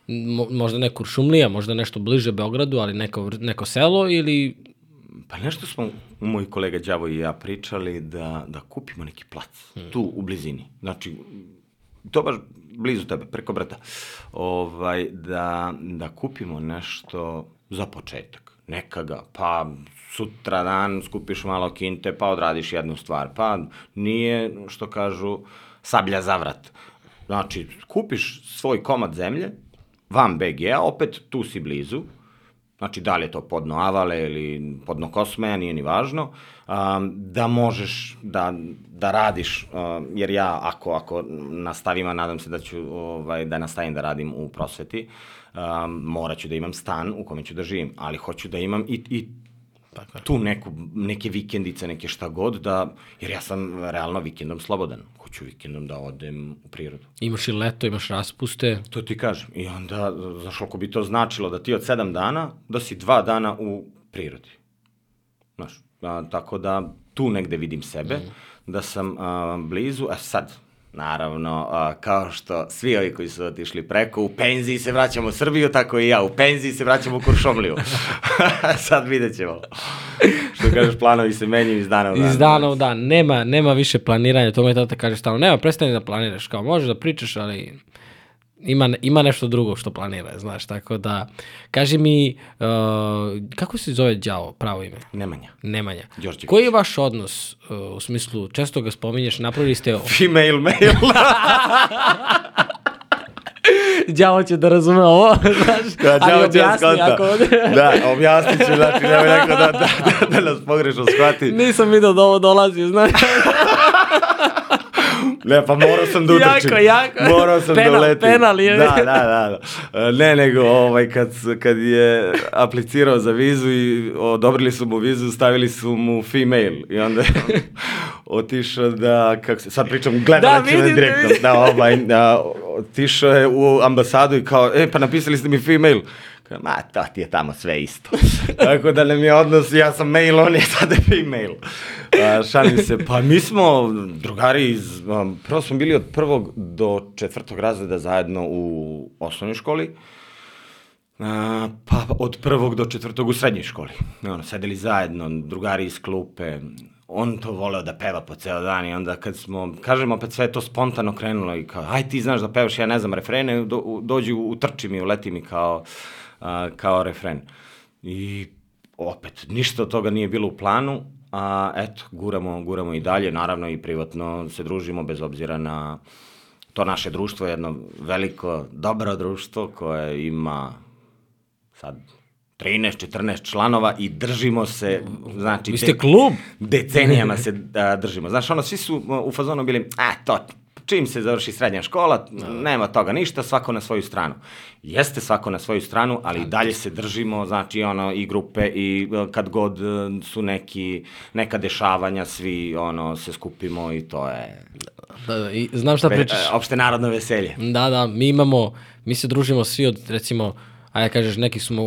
mo, možda ne Kuršumlija, možda nešto bliže Beogradu, ali neko, neko selo ili Pa nešto smo, moj kolega Đavo i ja pričali da, da kupimo neki plac Hmm. tu u blizini. Znači, to baš blizu tebe, preko brata. Ovaj, da, da kupimo nešto za početak. Neka ga, pa sutra dan skupiš malo kinte, pa odradiš jednu stvar. Pa nije, što kažu, sablja za vrat. Znači, kupiš svoj komad zemlje, van BG-a, opet tu si blizu, znači da li je to podno Avale ili podno Kosmeja, nije ni važno, um, da možeš da, da radiš, um, jer ja ako, ako nastavim, a nadam se da ću ovaj, da nastavim da radim u prosveti, um, morat ću da imam stan u kome ću da živim, ali hoću da imam i, i Tako je. tu neku, neke vikendice, neke šta god, da, jer ja sam realno vikendom slobodan. Hoću vikendom da odem u prirodu. imaš i leto, imaš raspuste. To ti kažem. I onda, znaš koliko bi to značilo da ti od sedam dana, da si dva dana u prirodi. Znaš, a, tako da tu negde vidim sebe, da sam a, blizu, a sad, naravno, kao što svi ovi koji su otišli preko, u penziji se vraćamo u Srbiju, tako i ja, u penziji se vraćamo u Kuršomliju. sad vidjet ćemo. Što kažeš, planovi se menjaju iz dana u dan. Iz dana u dan. Nema, nema više planiranja, to me tata kaže stalno. Nema, prestani da planiraš. Kao, možeš da pričaš, ali ima, ima nešto drugo što planira, znaš. Tako da, kaži mi, uh, kako se zove Đavo, pravo ime? Nemanja. Nemanja. Đorđević. Koji je vaš odnos, uh, u smislu, često ga spominješ, napravili ste... Female, mail. Đavo će da razume ovo, znaš, Da, ali će objasni skonta. ako. Da, objasnit ću, znači, nemoj neko da, da, da, da nas pogrešno shvati. Nisam vidio da ovo dolazi, znaš. Ne, pa morao sam da utrčim. Jako, jako. Morao sam Penal, da uletim. penal je. Da, da, da, da. Ne, nego, ovaj, kad, kad je aplicirao za vizu i odobrili su mu vizu, stavili su mu female. I onda je otišao da, kako se, sad pričam, gledala Da, vidim, direktno. Da, ovaj, da, otišao je u ambasadu i kao, e, pa napisali ste mi female. Kao, ma, to ti je tamo sve isto. Tako da nam je odnos, ja sam mail, on je sada female. A, šalim se, pa mi smo drugari iz, um, prvo smo bili od prvog do četvrtog razreda zajedno u osnovnoj školi, a, pa od prvog do četvrtog u srednjoj školi. Ono, sedeli zajedno, drugari iz klupe, on to voleo da peva po ceo dan i onda kad smo, kažem opet sve to spontano krenulo i kao, aj ti znaš da pevaš, ja ne znam refrene, do, dođi, utrči mi, uleti mi kao, a, kao refren. I opet, ništa od toga nije bilo u planu, a eto, guramo, guramo i dalje, naravno i privatno se družimo bez obzira na to naše društvo, je jedno veliko, dobro društvo koje ima sad 13-14 članova i držimo se, znači... Vi ste klub. Decenijama se a, držimo. Znaš, ono, svi su u fazonu bili, a, to, čim se završi srednja škola, nema toga ništa, svako na svoju stranu. Jeste svako na svoju stranu, ali i dalje se držimo, znači, ono, i grupe, i a, kad god a, su neki, neka dešavanja, svi, ono, se skupimo i to je Da, da, i znam šta pričaš. e, opšte narodno veselje. Da, da, mi imamo, mi se družimo svi od, recimo, ajde kažeš, neki smo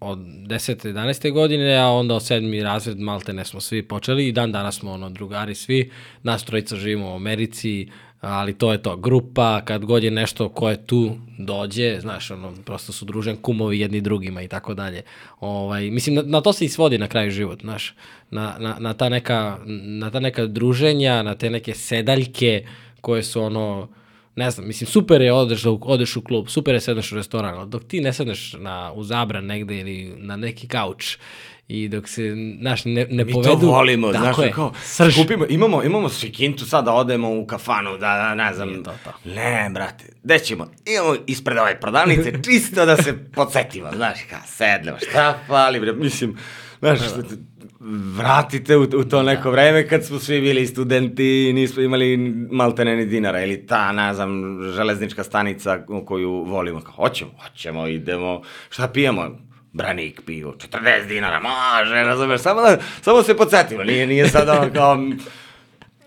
od 10. 11. godine, a onda od 7. razred malte ne smo svi počeli i dan danas smo ono drugari svi, nas trojica živimo u Americi, ali to je to, grupa, kad god je nešto ko je tu dođe, znaš, ono, prosto su družen kumovi jedni drugima i tako dalje. Ovaj, mislim, na, na to se i svodi na kraju život, znaš, na, na, na, ta neka, na ta neka druženja, na te neke sedaljke koje su ono, ne znam, mislim, super je odeš, da odeš u klub, super je sedneš u restoran, dok ti ne sedneš na, u zabran negde ili na neki kauč i dok se, znaš, ne, ne Mi povedu... to volimo, Tako znaš, je, kao, srž. skupimo, imamo, imamo svi kintu sad da odemo u kafanu, da, da ne znam. Nije to to. Ne, brate, gde ćemo? Imamo ispred ove prodavnice, čisto da se podsjetimo, znaš, kao, sedlemo, šta fali, bre, mislim, znaš, vratite u, u to neko vreme kad smo svi bili studenti i nismo imali maltene ni dinara ili ta, ne znam, železnička stanica koju volimo. Kao, hoćemo, hoćemo, idemo, šta pijemo? Branik pivo, 40 dinara, može, razumeš, samo, da, samo se podsjetimo, nije, nije sad ono kao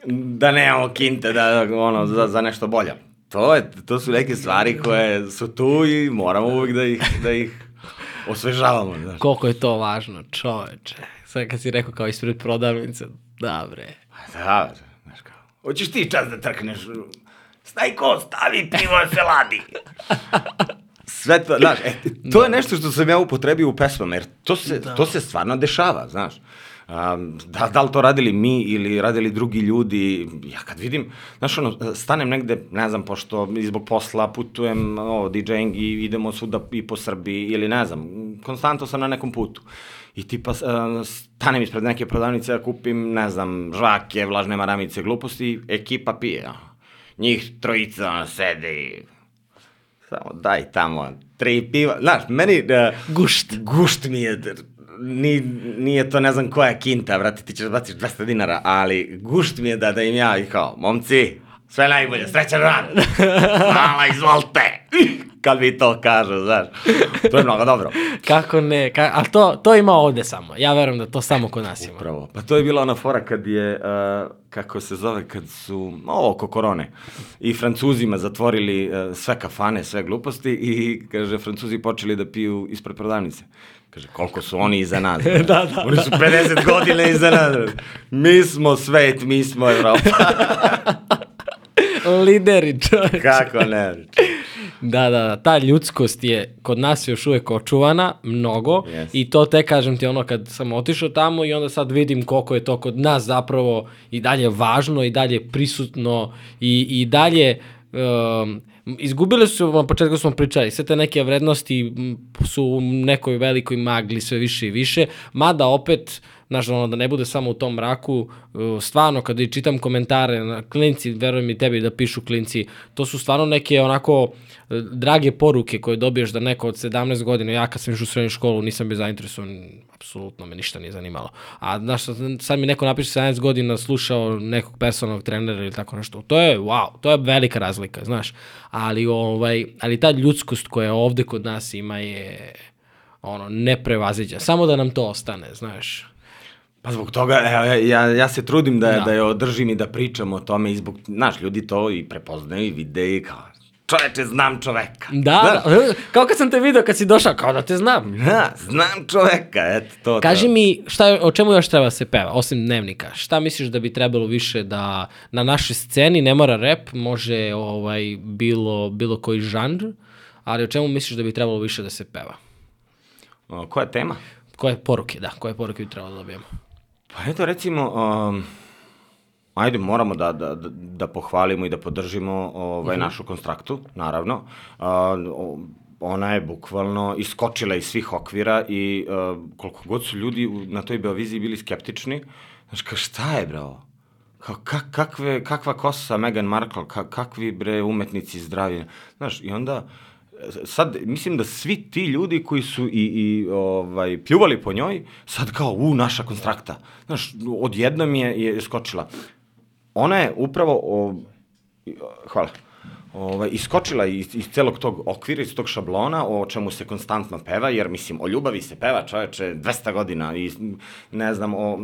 da nemamo kinte da, ono, za, za nešto bolje. To, je, to su neke stvari koje su tu i moramo uvijek da ih, da ih osvežavamo. Znaš. Koliko je to važno, čoveče. Sad kad si rekao kao ispred prodavnice, da bre. Da, znaš kao, hoćeš ti čas da trkneš, Stajko, stavi pivo se ladi. Sve to, znaš, e, to je nešto što sam ja upotrebio u pesmama, jer to se, da. to se stvarno dešava, znaš. Um, da, da li to radili mi ili radili drugi ljudi, ja kad vidim, znaš ono, stanem negde, ne znam, pošto zbog posla putujem, o, DJing i idemo svuda i po Srbiji ili ne znam, konstantno sam na nekom putu. I tipa uh, stanem ispred neke prodavnice da kupim, ne znam, žvake, vlažne maramice, gluposti, ekipa pije. Njih trojica sede i samo daj tamo tri piva. Znaš, meni... Uh, gušt. Gušt mi je, ni, nije to ne znam koja kinta, vrati, ti ćeš da baciš 200 dinara, ali gušt mi je da, da im ja i kao, momci, sve najbolje, srećan dan, mala, izvolite, kad mi to kažu, znaš, to je mnogo dobro. Kako ne, ka, ali to, to ima ovde samo, ja verujem da to samo kod nas ima. Upravo, pa to je bila ona fora kad je, uh, kako se zove, kad su, ovo, oko korone, i francuzima zatvorili uh, sve kafane, sve gluposti i, kaže, francuzi počeli da piju ispred prodavnice. Kaže, koliko su oni iza nas. da, da. Oni su 50 godina iza nas. Mi smo svet, mi smo Evropa. Lideri, čovječ. Kako ne? Da, da, da, ta ljudskost je kod nas još uvek očuvana, mnogo, yes. i to te kažem ti ono kad sam otišao tamo i onda sad vidim koliko je to kod nas zapravo i dalje važno i dalje prisutno i, i dalje um, izgubile su, na početku smo pričali, sve te neke vrednosti su u nekoj velikoj magli sve više i više, mada opet, znaš, ono, da ne bude samo u tom mraku, stvarno, kada čitam komentare, na klinci, verujem i tebi da pišu klinci, to su stvarno neke onako e, drage poruke koje dobiješ da neko od 17 godina, ja kad sam išao u srednju školu nisam bio zainteresovan, apsolutno me ništa nije zanimalo. A znaš, sad mi neko napiše 17 godina slušao nekog personalnog trenera ili tako nešto, to je wow, to je velika razlika, znaš. Ali, ovaj, ali ta ljudskost koja ovde kod nas ima je ono, neprevaziđa. Samo da nam to ostane, znaš. Pa zbog toga, ja, ja, ja se trudim da, da. da je održim i da pričam o tome i zbog, znaš, ljudi to i prepoznaju i vide i kao, čoveče, znam čoveka. Da, da, kao kad sam te video kad si došao, kao da te znam. Da, znam čoveka, eto to. Kaži to. mi, šta, o čemu još treba se peva, osim dnevnika? Šta misliš da bi trebalo više da na našoj sceni, ne mora rap, može ovaj, bilo, bilo koji žanr, ali o čemu misliš da bi trebalo više da se peva? O, koja tema? Koje poruke, da, koje poruke bi trebalo da dobijemo? Pa eto recimo, um, ajde moramo da, da, da pohvalimo i da podržimo ovaj, mm -hmm. našu konstraktu, naravno. Uh, ona je bukvalno iskočila iz svih okvira i uh, koliko god su ljudi na toj Beoviziji bili skeptični, znaš, ka šta je bravo? Ka, kak, kakve, kakva kosa Meghan Markle, ka, kakvi bre umetnici zdravi. Znaš, i onda sad, mislim da svi ti ljudi koji su i, i ovaj, pljuvali po njoj, sad kao, u, naša konstrakta. Znaš, odjednom je, je skočila. Ona je upravo, o, hvala, ovaj, iskočila iz, iz celog tog okvira, iz tog šablona, o čemu se konstantno peva, jer, mislim, o ljubavi se peva, čoveče, 200 godina i, ne znam, o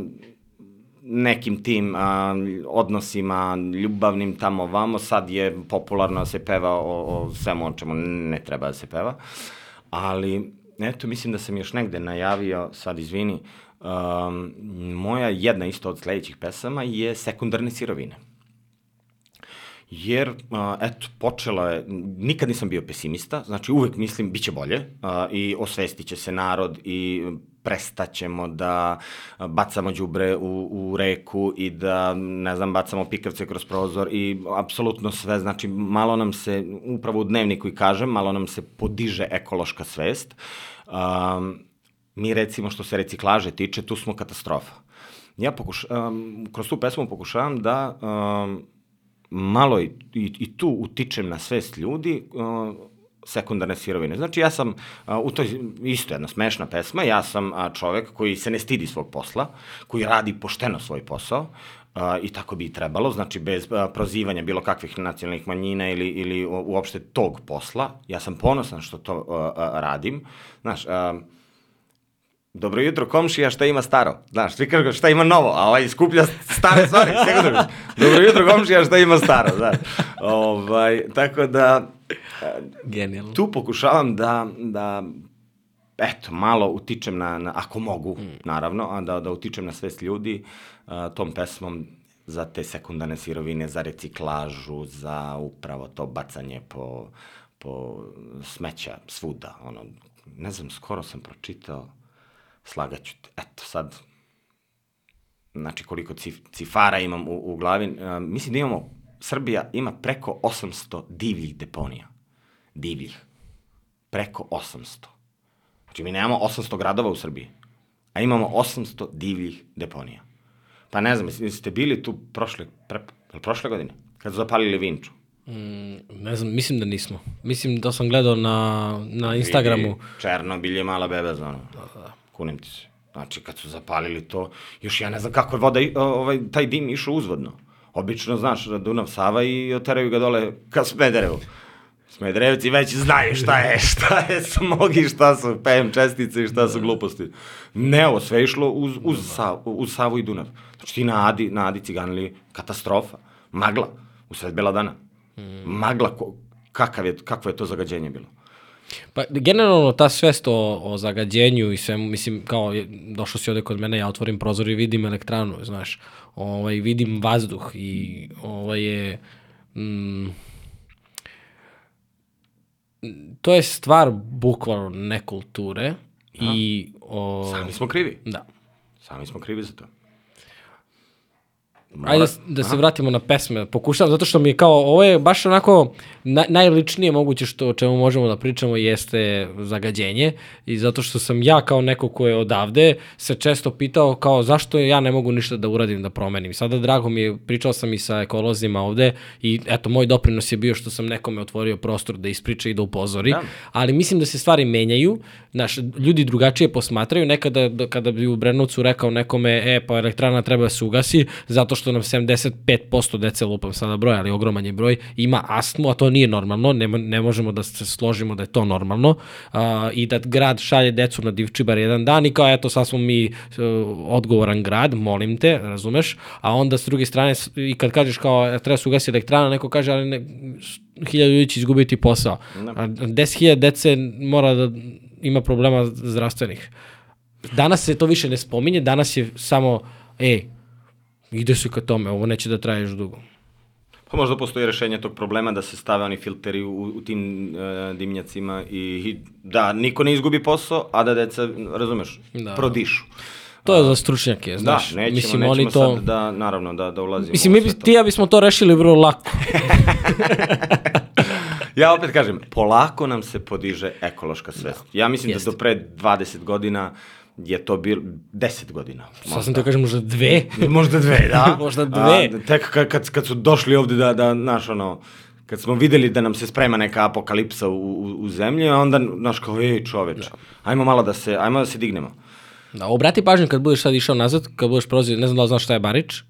nekim tim a, odnosima ljubavnim tamo vamo, sad je popularno da se peva o, o svemu o čemu ne treba da se peva, ali eto, mislim da sam još negde najavio, sad izvini, um, moja jedna isto od sledećih pesama je sekundarne sirovine. Jer, a, eto, počela je, nikad nisam bio pesimista, znači uvek mislim bit će bolje a, i osvestit će se narod i prestaćemo da bacamo đubre u, u reku i da, ne znam, bacamo pikavce kroz prozor i apsolutno sve, znači malo nam se, upravo u dnevniku i kažem, malo nam se podiže ekološka svest. Um, mi recimo što se reciklaže tiče, tu smo katastrofa. Ja pokušavam, um, kroz tu pesmu pokušavam da um, malo i, i, i tu utičem na svest ljudi, uh, sekundarne sirovine. Znači ja sam, a, u toj isto jedna smešna pesma, ja sam a, čovek koji se ne stidi svog posla, koji radi pošteno svoj posao, a, i tako bi i trebalo, znači bez a, prozivanja bilo kakvih nacionalnih manjina ili, ili uopšte tog posla. Ja sam ponosan što to a, a, radim. Znaš, a, Dobro jutro komšija, šta ima staro? Znaš, svi kažu šta ima novo, a ovaj skuplja stare stvari. Dobro jutro komšija, šta ima staro, znaš. Ovaj, tako da, Genijalno. tu pokušavam da, da eto, malo utičem na, na ako mogu, mm. naravno, a da, da utičem na svest ljudi a, tom pesmom za te sekundarne sirovine, za reciklažu, za upravo to bacanje po, po smeća svuda. Ono, ne znam, skoro sam pročitao, slagaću te, eto sad, znači koliko cif, cifara imam u, u glavi, a, mislim da imamo, Srbija ima preko 800 divljih deponija. Divljih. Preko 800. Znači mi nemamo 800 gradova u Srbiji, a imamo 800 divljih deponija. Pa ne znam, mislim, ste bili tu prošle, pre, prošle godine, kad su zapalili Vinču. Mm, ne znam, mislim da nismo. Mislim da sam gledao na, na Instagramu. Vidi, Černobil je mala beba za ono. Da, da. Kunim ti se. Znači, kad su zapalili to, još ja ne znam kako je voda, ovaj, taj dim išao uzvodno. Obično, znaš, Dunav Sava i oteraju ga dole ka Smederevu. Smederevci već znaju šta je, šta je smog i šta su PM čestice i šta su gluposti. Ne, ovo sve išlo uz, uz, Sav, uz Savu i Dunav. Znači ti na Adi, na Adi ciganili katastrofa, magla, u sred bela dana. Magla, ko, kakav je, kakvo je to zagađenje bilo. Pa generalno ta svest o, o zagađenju i svemu, mislim, kao došao si ovde kod mene, ja otvorim prozor i vidim elektranu, znaš, ovaj, vidim vazduh i ovaj je, mm, to je stvar bukvalno nekulture i... O, Sami smo krivi. Da. Sami smo krivi za to. Ajde da, se vratimo na pesme. Pokušavam, zato što mi je kao, ovo je baš onako na, najličnije moguće što o čemu možemo da pričamo jeste zagađenje i zato što sam ja kao neko ko je odavde se često pitao kao zašto ja ne mogu ništa da uradim da promenim. Sada drago mi je, pričao sam i sa ekolozima ovde i eto moj doprinos je bio što sam nekome otvorio prostor da ispriča i da upozori, da. ali mislim da se stvari menjaju, naš, ljudi drugačije posmatraju, nekada da, kada bi u Brenovcu rekao nekome, e pa elektrana treba da se ugasi, zato što nam 75% dece lupam sada broj, ali ogroman je broj, ima astmu, a to nije normalno, ne, ne možemo da se složimo da je to normalno uh, i da grad šalje decu na divčibar jedan dan i kao eto sad smo mi uh, odgovoran grad, molim te, razumeš, a onda s druge strane i kad kažeš kao e, treba se ugasi elektrana, neko kaže ali ne, hiljadu ljudi će izgubiti posao. No. A 10.000 dece mora da ima problema zdravstvenih. Danas se to više ne spominje, danas je samo, ej, ide se ka tome, ovo neće da traje još dugo. Pa možda postoji rešenje tog problema da se stave oni filteri u, u tim e, dimnjacima i, i da niko ne izgubi posao, a da deca, razumeš, da. prodišu. To je za stručnjake, znaš. Da, nećemo, mislim, nećemo oni to... sad da, naravno, da, da ulazimo. Mislim, mi, ti ja bismo to rešili vrlo lako. ja opet kažem, polako nam se podiže ekološka svest. Da. Ja mislim Jeste. da do pre 20 godina je to bilo 10 godina. Sad sam te kažem, možda dve. možda dve, da. možda dve. A, tek kad, kad, kad su došli ovde da, da, znaš, ono, kad smo videli da nam se sprema neka apokalipsa u, u, u zemlji, a onda, znaš, kao, ej, čoveč, da. ajmo malo da se, ajmo da se dignemo. Da, obrati pažnju kad budeš sad išao nazad, kad budeš prolazio, ne znam da li znaš šta je Barič,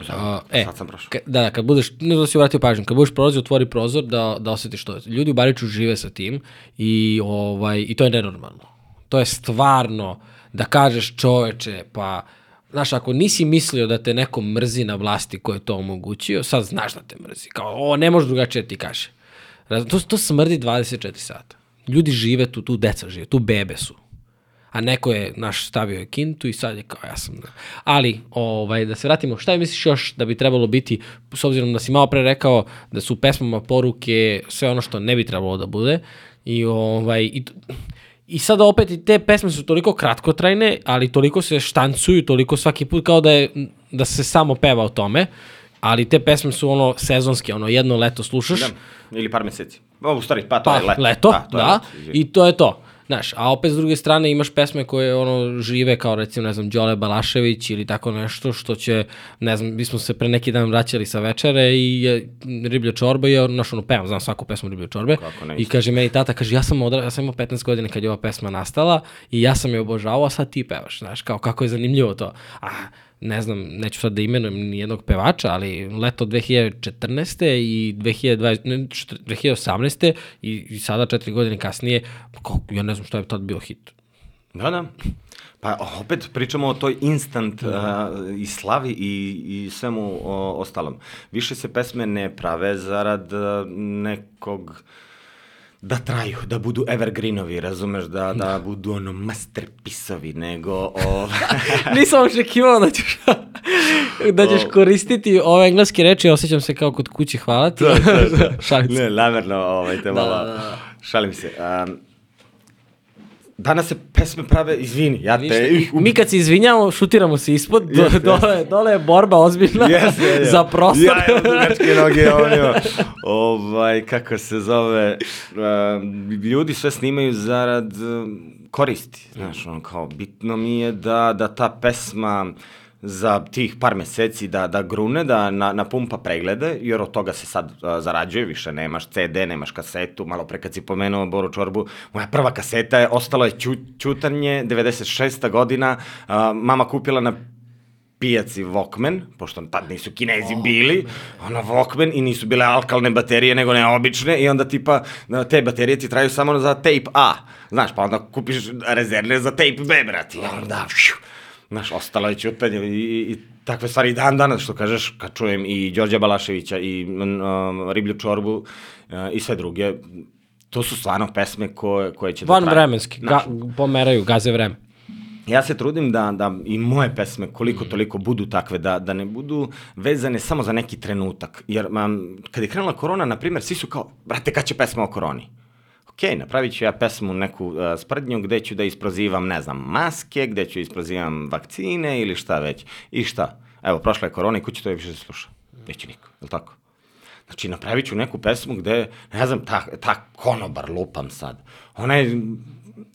Uh, e, sad sam prošao. Da, da, kad budeš, ne znam da si vratio pažnju, kad budeš prolazio, otvori prozor da, da osjetiš to. Ljudi u Bariču žive sa tim i, ovaj, i to je nenormalno. To je stvarno, da kažeš čoveče, pa, znaš, ako nisi mislio da te neko mrzi na vlasti ko je to omogućio, sad znaš da te mrzi. Kao, o, ne može drugačije da ti kaže. To, to smrdi 24 sata. Ljudi žive tu, tu deca žive, tu bebe su a neko je naš stavio je kintu i sad je kao ja sam. Ali, ovaj, da se vratimo, šta je misliš još da bi trebalo biti, s obzirom da si malo pre rekao da su u pesmama poruke sve ono što ne bi trebalo da bude i ovaj, i, I sada opet i te pesme su toliko kratkotrajne, ali toliko se štancuju, toliko svaki put kao da, je, da se samo peva o tome, ali te pesme su ono sezonske, ono jedno leto slušaš. Da, ili par meseci. O, u stari, pa to pa, je leto. leto, da, da, leto, i to je to. Znaš, a opet s druge strane imaš pesme koje ono žive kao recimo, ne znam, Đole Balašević ili tako nešto što će, ne znam, mi smo se pre neki dan vraćali sa večere i je Riblja čorba je, znaš, ono, pevam, znam svaku pesmu Riblja čorbe i kaže meni tata, kaže, ja sam, odra, ja sam imao 15 godina kad je ova pesma nastala i ja sam je obožavao, a sad ti pevaš, znaš, kao kako je zanimljivo to. A, ne znam, neću sad da imenujem ni jednog pevača, ali leto 2014. i 2020, ne, čet- 2018. I, i sada četiri godine kasnije, kako, ja ne znam šta je tad bio hit. Da, da. Pa opet pričamo o toj instant uh, i slavi i, i svemu o, ostalom. Više se pesme ne prave zarad uh, nekog da traju, da budu evergreenovi, razumeš, da, da budu ono masterpisovi, nego o, Nisam očekivao da ćeš, da ćeš koristiti ove engleske reči, osjećam se kao kod kući, hvala ti. Šalim se. ne, namerno, ovaj, te malo, da, da. šalim se. Um, danas se pesme prave, izvini, ja te... Mi kad se izvinjamo, šutiramo se ispod, do, Jeste, dole, dole je borba ozbiljna Jeste, je. za prostor. Ja, evo dugačke noge, on ovaj, kako se zove, uh, ljudi sve snimaju zarad uh, koristi, znaš, ono, kao, bitno mi je da, da ta pesma za tih par meseci da, da grune, da na, napumpa preglede, jer od toga se sad uh, zarađuje, više nemaš CD, nemaš kasetu, malo pre kad si pomenuo Boru Čorbu, moja prva kaseta je, ostalo je ću, Ćutanje, 96. godina, uh, mama kupila na pijaci Walkman, pošto tad nisu kinezi bili, ono Walkman i nisu bile alkalne baterije, nego ne obične i onda tipa na, te baterije ti traju samo za tape A, znaš, pa onda kupiš rezervne za tape B, brati, onda, fiu, znaš, ostalo je ćutanje i, i, i takve stvari i dan danas, što kažeš, kad čujem i Đorđa Balaševića i um, Riblju čorbu uh, i sve druge, to su stvarno pesme koje, koje će Van da traju. vremenski, ga, pomeraju, gaze vreme. Ja se trudim da, da i moje pesme koliko toliko budu takve, da, da ne budu vezane samo za neki trenutak. Jer um, kad je krenula korona, na primjer, svi su kao, brate, kad će pesma o koroni? Ok, napravit ću ja pesmu neku uh, sprdnju gde ću da isprozivam, ne znam, maske, gde ću isprozivam vakcine ili šta već. I šta? Evo, prošla je korona i ko će to više da sluša? Neće niko, je li tako? Znači, napravit ću neku pesmu gde, ne znam, ta, ta konobar lupam sad. Ona je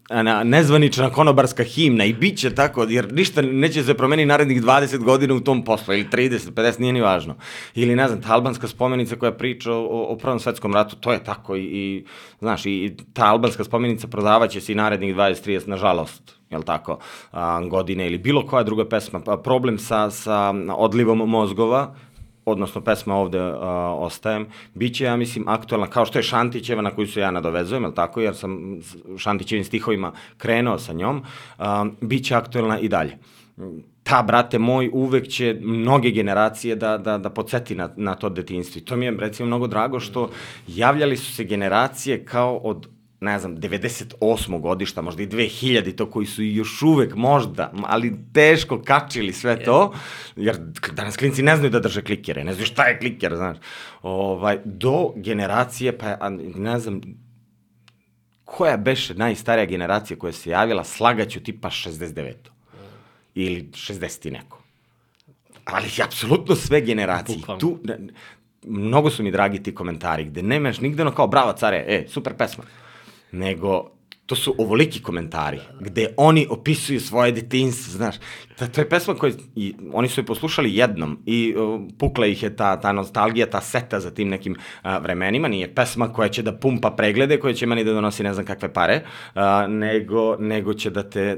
na, nezvanična konobarska himna i bit će tako, jer ništa neće se promeniti narednih 20 godina u tom poslu, ili 30, 50, nije ni važno. Ili, ne znam, ta albanska spomenica koja priča o, o Prvom svetskom ratu, to je tako i, i znaš, i, i ta albanska spomenica prodavaće se i narednih 20, 30, nažalost, jel tako, a, godine ili bilo koja druga pesma. Pa, problem sa, sa odlivom mozgova, odnosno pesma ovde uh, ostajem, bit će, ja mislim, aktualna, kao što je Šantićeva na koju se ja nadovezujem, jel tako, jer sam Šantićevim stihovima krenuo sa njom, uh, bit će aktualna i dalje. Ta, brate moj, uvek će mnoge generacije da, da, da podsjeti na, na to detinstvo. I to mi je, recimo, mnogo drago što javljali su se generacije kao od ne znam, 98. godišta, možda i 2000, to koji su još uvek možda, ali teško kačili sve to, jer danas klinci ne znaju da drže klikere, ne znaju šta je kliker, znaš. Ovaj, do generacije, pa ne znam, koja beše najstarija generacija koja se javila, slagaću tipa 69. Ili 60 i neko. Ali apsolutno sve generacije. Bukvalno. Tu, ne, mnogo su mi dragi ti komentari, gde nemaš nigde ono kao, bravo care, e, super pesma nego to su ovoliki komentari, gde oni opisuju svoje detinstvo, znaš. Ta, to je pesma koju, i, oni su je poslušali jednom i uh, pukla ih je ta, ta nostalgija, ta seta za tim nekim uh, vremenima. Nije pesma koja će da pumpa preglede, koja će meni da donosi ne znam kakve pare, uh, nego, nego će da te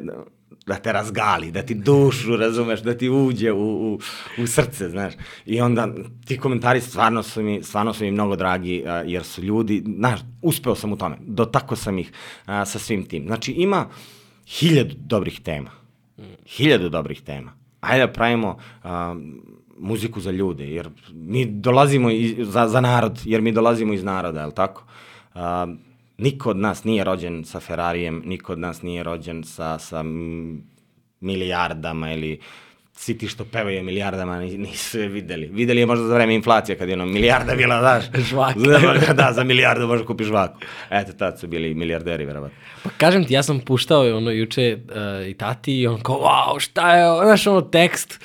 da te razgali, da ti dušu, razumeš, da ti uđe u, u, u srce, znaš. I onda ti komentari stvarno su mi, stvarno su mi mnogo dragi, a, jer su ljudi, znaš, uspeo sam u tome, dotako sam ih a, sa svim tim. Znači ima hiljadu dobrih tema, hiljadu dobrih tema. Ajde da pravimo a, muziku za ljude, jer mi dolazimo iz, za, za narod, jer mi dolazimo iz naroda, je li tako? A, niko od nas nije rođen sa Ferrarijem, niko od nas nije rođen sa, sa milijardama ili svi ti što pevaju milijardama ni- nisu je videli. Videli je možda za vreme inflacije kad je ono milijarda bila, znaš. Žvaka. Za- da, za milijardu možda kupiš žvaku. Eto, tad su bili milijarderi, verovatno. Pa kažem ti, ja sam puštao ono juče uh, i tati i on kao, wow, šta je, ovo?" znaš ono tekst,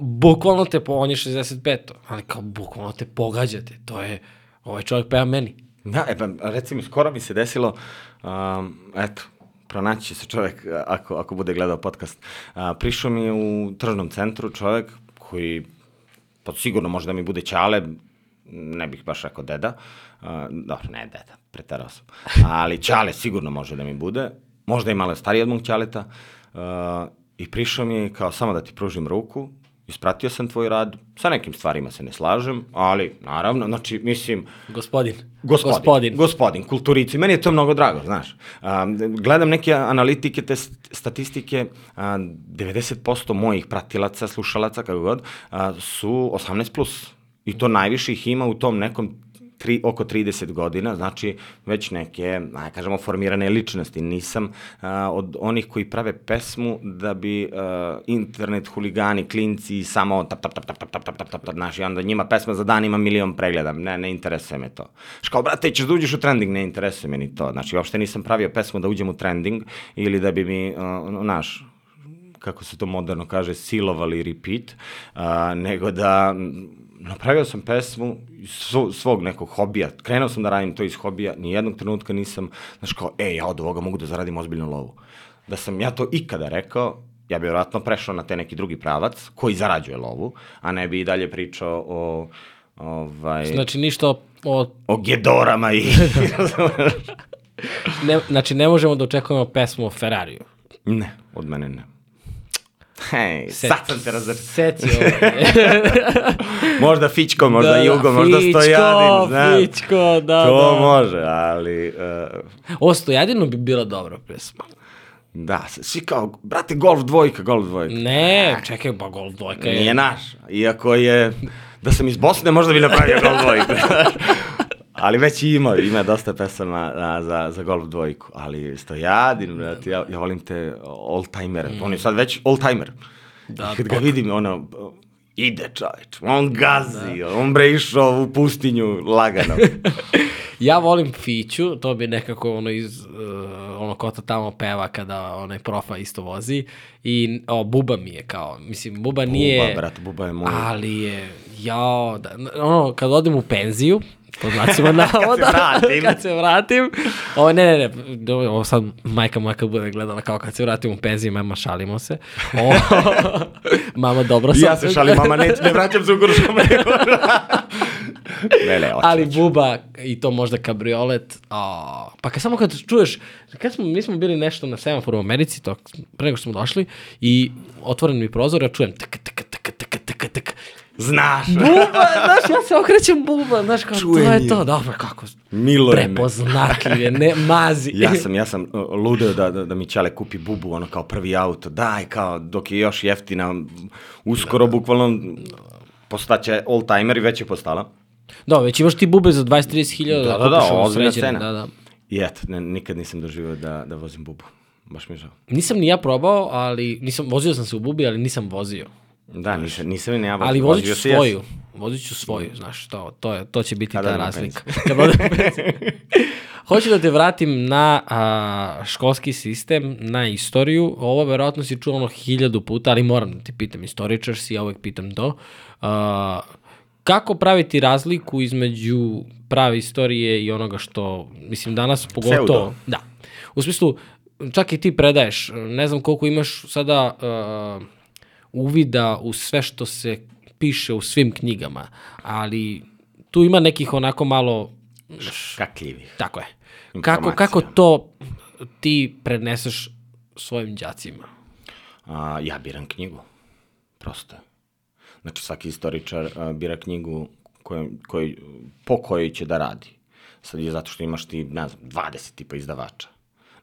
bukvalno te, po, on je 65, ali kao bukvalno te pogađate, to je, ovaj čovjek peva meni. Da, e pa recimo, skoro mi se desilo, um, eto, pronaći će se čovek ako, ako bude gledao podcast. A, prišao mi je u tržnom centru čovek koji pa sigurno može da mi bude ćale, ne bih baš rekao deda, uh, dobro, ne deda, pretarao sam, ali ćale sigurno može da mi bude, možda i malo stariji od mog ćaleta, uh, i prišao mi je kao samo da ti pružim ruku, ispratio sam tvoj rad, sa nekim stvarima se ne slažem, ali naravno, znači, mislim... Gospodin. Gospodin. Gospodin, gospodin kulturici. Meni je to mnogo drago, znaš. A, gledam neke analitike, te statistike, a, 90% mojih pratilaca, slušalaca, kako god, a, su 18+. Plus. I to najviše ih ima u tom nekom tri, oko 30 godina, znači već neke, aj kažemo, formirane ličnosti. Nisam a, od onih koji prave pesmu da bi a, internet huligani, klinci samo tap, tap, tap, tap, tap, tap, tap, tap, tap, tap, znaš, i onda njima pesma za dan ima milion pregleda. Ne, ne interesuje me to. Škao, brate, ćeš da uđeš u trending, ne interesuje me ni to. Znači, uopšte nisam pravio pesmu da uđem u trending ili da bi mi, uh, naš, kako se to moderno kaže, silovali repeat, a, nego da napravio sam pesmu iz svog nekog hobija, krenuo sam da radim to iz hobija, ni jednog trenutka nisam, znaš kao, ej, ja od ovoga mogu da zaradim ozbiljnu lovu. Da sam ja to ikada rekao, ja bih vjerojatno prešao na te neki drugi pravac koji zarađuje lovu, a ne bi i dalje pričao o ovaj... Znači ništa o... O gedorama i... ne, znači ne možemo da očekujemo pesmu o Ferrariju. Ne, od mene ne. Hej, Set, sad sam te razrešao. Seci možda Fićko, možda da, Jugo, možda fičko, Stojadin, znam. Fićko, da, to da. može, ali... Uh... O, Stojadinu bi bila dobra pesma. Da, svi kao, brate, golf dvojka, golf dvojka. Ne, čekaj, pa golf dvojka je... Nije naš, iako je... Da sam iz Bosne, možda bi napravio golf dvojka. ali već ima, ima dosta pesama a, za, za golf dvojku, ali Stojadin, brate, ja, ja volim te all-timere, mm. on je sad već all-timer. Da, kad ga vidim, ono, ide čoveč, on gazi, da. on bre išao u pustinju lagano. ja volim Fiću, to bi nekako ono iz, uh, ono kota tamo peva kada onaj profa isto vozi i o, Buba mi je kao, mislim, Buba nije... Buba, brat, Buba je moj. Ali je, jao, da, ono, kad odim u penziju, po znacima navoda. kad se vratim. kad se vratim. Ovo, ne, ne, ne, ovo sad majka moja kad bude gledala kao kad se vratim u penziju, mama, šalimo se. O, mama, dobro sam. Ja se šalim, mama, ne, ne vraćam se u Grušama. ne, ne, Ali buba, i to možda kabriolet, o, pa kad samo kad čuješ, kad smo, mi smo bili nešto na semaforu u Americi, to, pre nego što smo došli, i otvoren mi prozor, ja čujem tak, tak, tak, tak, tak, tak, Znaš. Buba, znaš, ja se okrećem buba, znaš, kao, Čujem to je to, dobro, kako, Milo prepoznatljiv ne, mazi. ja sam, ja sam uh, ludeo da, da, da mi Čale kupi bubu, ono, kao prvi auto, daj, kao, dok je još jeftina, uskoro, da. bukvalno, postaće all-timer i već je postala. Da, već imaš ti bube za 20-30 hiljada. Da, da, da, ozbiljna cena. Da, da. I eto, ne, nikad nisam doživio da, da vozim bubu. Baš mi je žao. Nisam ni ja probao, ali nisam, vozio sam se u bubi, ali nisam vozio. Da, nisam, nisam ni ja Ali vozit ću svoju. Vozit ću svoju, znaš, to, to, je, to će biti Kada ta razlika. Kada Hoću da te vratim na a, školski sistem, na istoriju. Ovo verovatno si čuo ono hiljadu puta, ali moram da ti pitam, istoričar si, ja uvek pitam to. A, kako praviti razliku između prave istorije i onoga što, mislim, danas pogotovo... Pseudo. Da. U smislu, čak i ti predaješ, ne znam koliko imaš sada... Uh, uvida u sve što se piše u svim knjigama, ali tu ima nekih onako malo... Škakljivih. Tako je. Kako, kako to ti preneseš svojim đacima? A, ja biram knjigu. Prosto. Znači, svaki istoričar a, bira knjigu koj, koj, po kojoj će da radi. Sad je zato što imaš ti, ne znam, 20 tipa izdavača.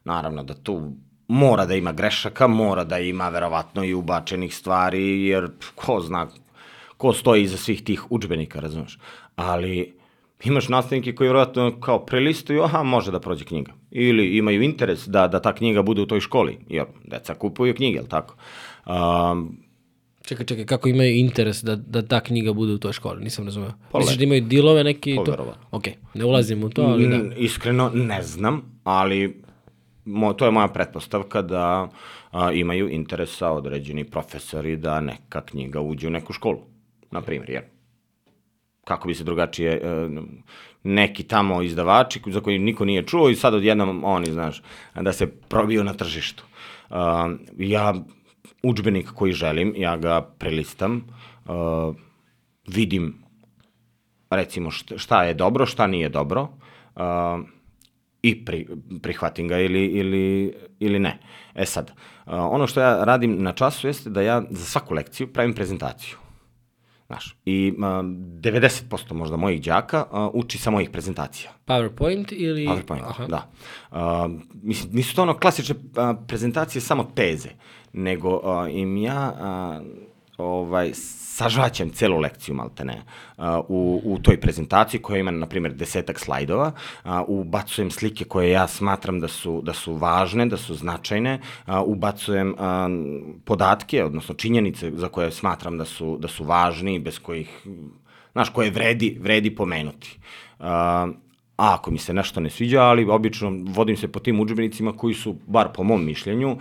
Naravno da tu mora da ima grešaka, mora da ima verovatno i ubačenih stvari, jer ko zna, ko stoji iza svih tih učbenika, razumeš? Ali imaš nastavnike koji verovatno kao prelistuju, aha, može da prođe knjiga. Ili imaju interes da, da ta knjiga bude u toj školi, jer deca kupuju knjige, jel tako? Um, Čekaj, čekaj, kako imaju interes da, da ta knjiga bude u toj školi? Nisam razumeo. Misliš da imaju dilove neki i to? Ok, ne ulazim u to, ali da. Iskreno ne znam, ali mo, to je moja pretpostavka da a, imaju interesa određeni profesori da neka knjiga uđe u neku školu, na primjer, jer kako bi se drugačije, e, neki tamo izdavači za koji niko nije čuo i sad odjednom oni, znaš, da se probio na tržištu. Ja učbenik koji želim, ja ga prelistam, uh, vidim recimo šta, je dobro, šta nije dobro i pri, prihvatim ga ili, ili, ili ne. E sad, ono što ja radim na času jeste da ja za svaku lekciju pravim prezentaciju. Znaš, i uh, 90% možda mojih đaka uči sa mojih prezentacija. PowerPoint ili... PowerPoint, Aha. da. Uh, mislim, nisu to ono klasične prezentacije samo teze, nego uh, im ja uh, ovaj, sažvaćem celu lekciju maltene uh, u, u toj prezentaciji koja ima, na primjer, desetak slajdova, uh, ubacujem slike koje ja smatram da su, da su važne, da su značajne, uh, ubacujem uh, podatke, odnosno činjenice za koje smatram da su, da su važni, bez kojih, znaš, koje vredi, vredi pomenuti. A ako mi se nešto ne sviđa, ali obično vodim se po tim udžbenicima koji su, bar po mom mišljenju,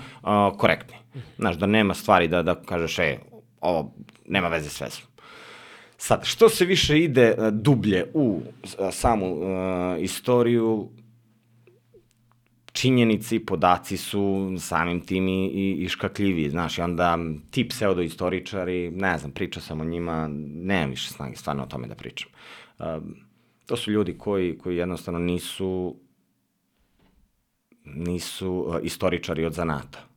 korektni. Znaš, da nema stvari da, da kažeš, e, ovo nema veze s vezom. Sad, što se više ide uh, dublje u uh, samu uh, istoriju, činjenici, podaci su samim tim i, i, i škakljivi, znaš, i onda ti pseudoistoričari, ne znam, pričao sam o njima, nemam više snage stvarno o tome da pričam. Uh, to su ljudi koji, koji jednostavno nisu nisu uh, istoričari od zanata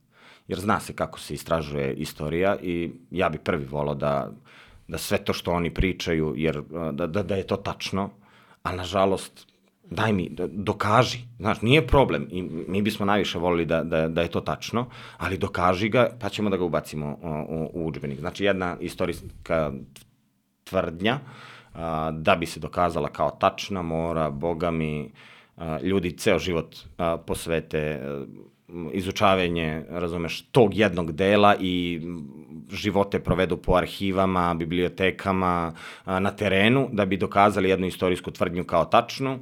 jer zna se kako se istražuje istorija i ja bi prvi volao da, da sve to što oni pričaju, jer da, da, da je to tačno, a nažalost, daj mi, da, dokaži, znaš, nije problem i mi bismo najviše volili da, da, da je to tačno, ali dokaži ga, pa ćemo da ga ubacimo u, u, učbenik. Znači, jedna istorijska tvrdnja, a, da bi se dokazala kao tačna, mora, boga mi, a, ljudi ceo život a, posvete izučavanje, razumeš, tog jednog dela i živote provedu po arhivama, bibliotekama, na terenu, da bi dokazali jednu istorijsku tvrdnju kao tačnu.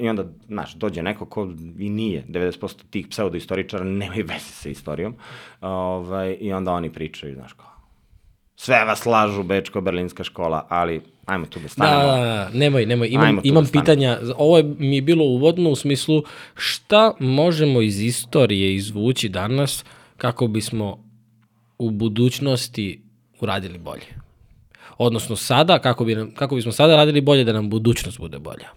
I onda, znaš, dođe neko ko i nije, 90% tih pseudoistoričara nemaju veze sa istorijom, ovaj, i onda oni pričaju, znaš, kao, sve vas lažu, Bečko-Berlinska škola, ali ajmo tu da, da stanemo. Da, da, da, nemoj, nemoj, imam, imam da pitanja, ovo je, mi je bilo uvodno u smislu šta možemo iz istorije izvući danas kako bismo u budućnosti uradili bolje? Odnosno sada, kako, bi, kako bismo sada radili bolje da nam budućnost bude bolja?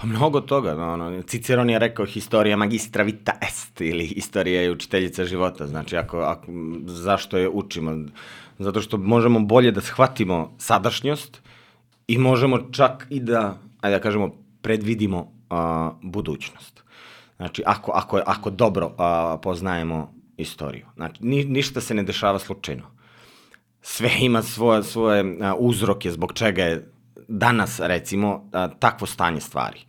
Pa mnogo toga, no, no, Ciceron je rekao historija magistra vita est, ili historija je učiteljica života, znači ako, ako, zašto je učimo? zato što možemo bolje da shvatimo sadašnjost i možemo čak i da, ajde da kažemo, predvidimo a, budućnost. Znači, ako, ako, ako dobro a, poznajemo istoriju. Znači, ni, ništa se ne dešava slučajno. Sve ima svoje, svoje a, uzroke zbog čega je danas, recimo, a, takvo stanje stvari.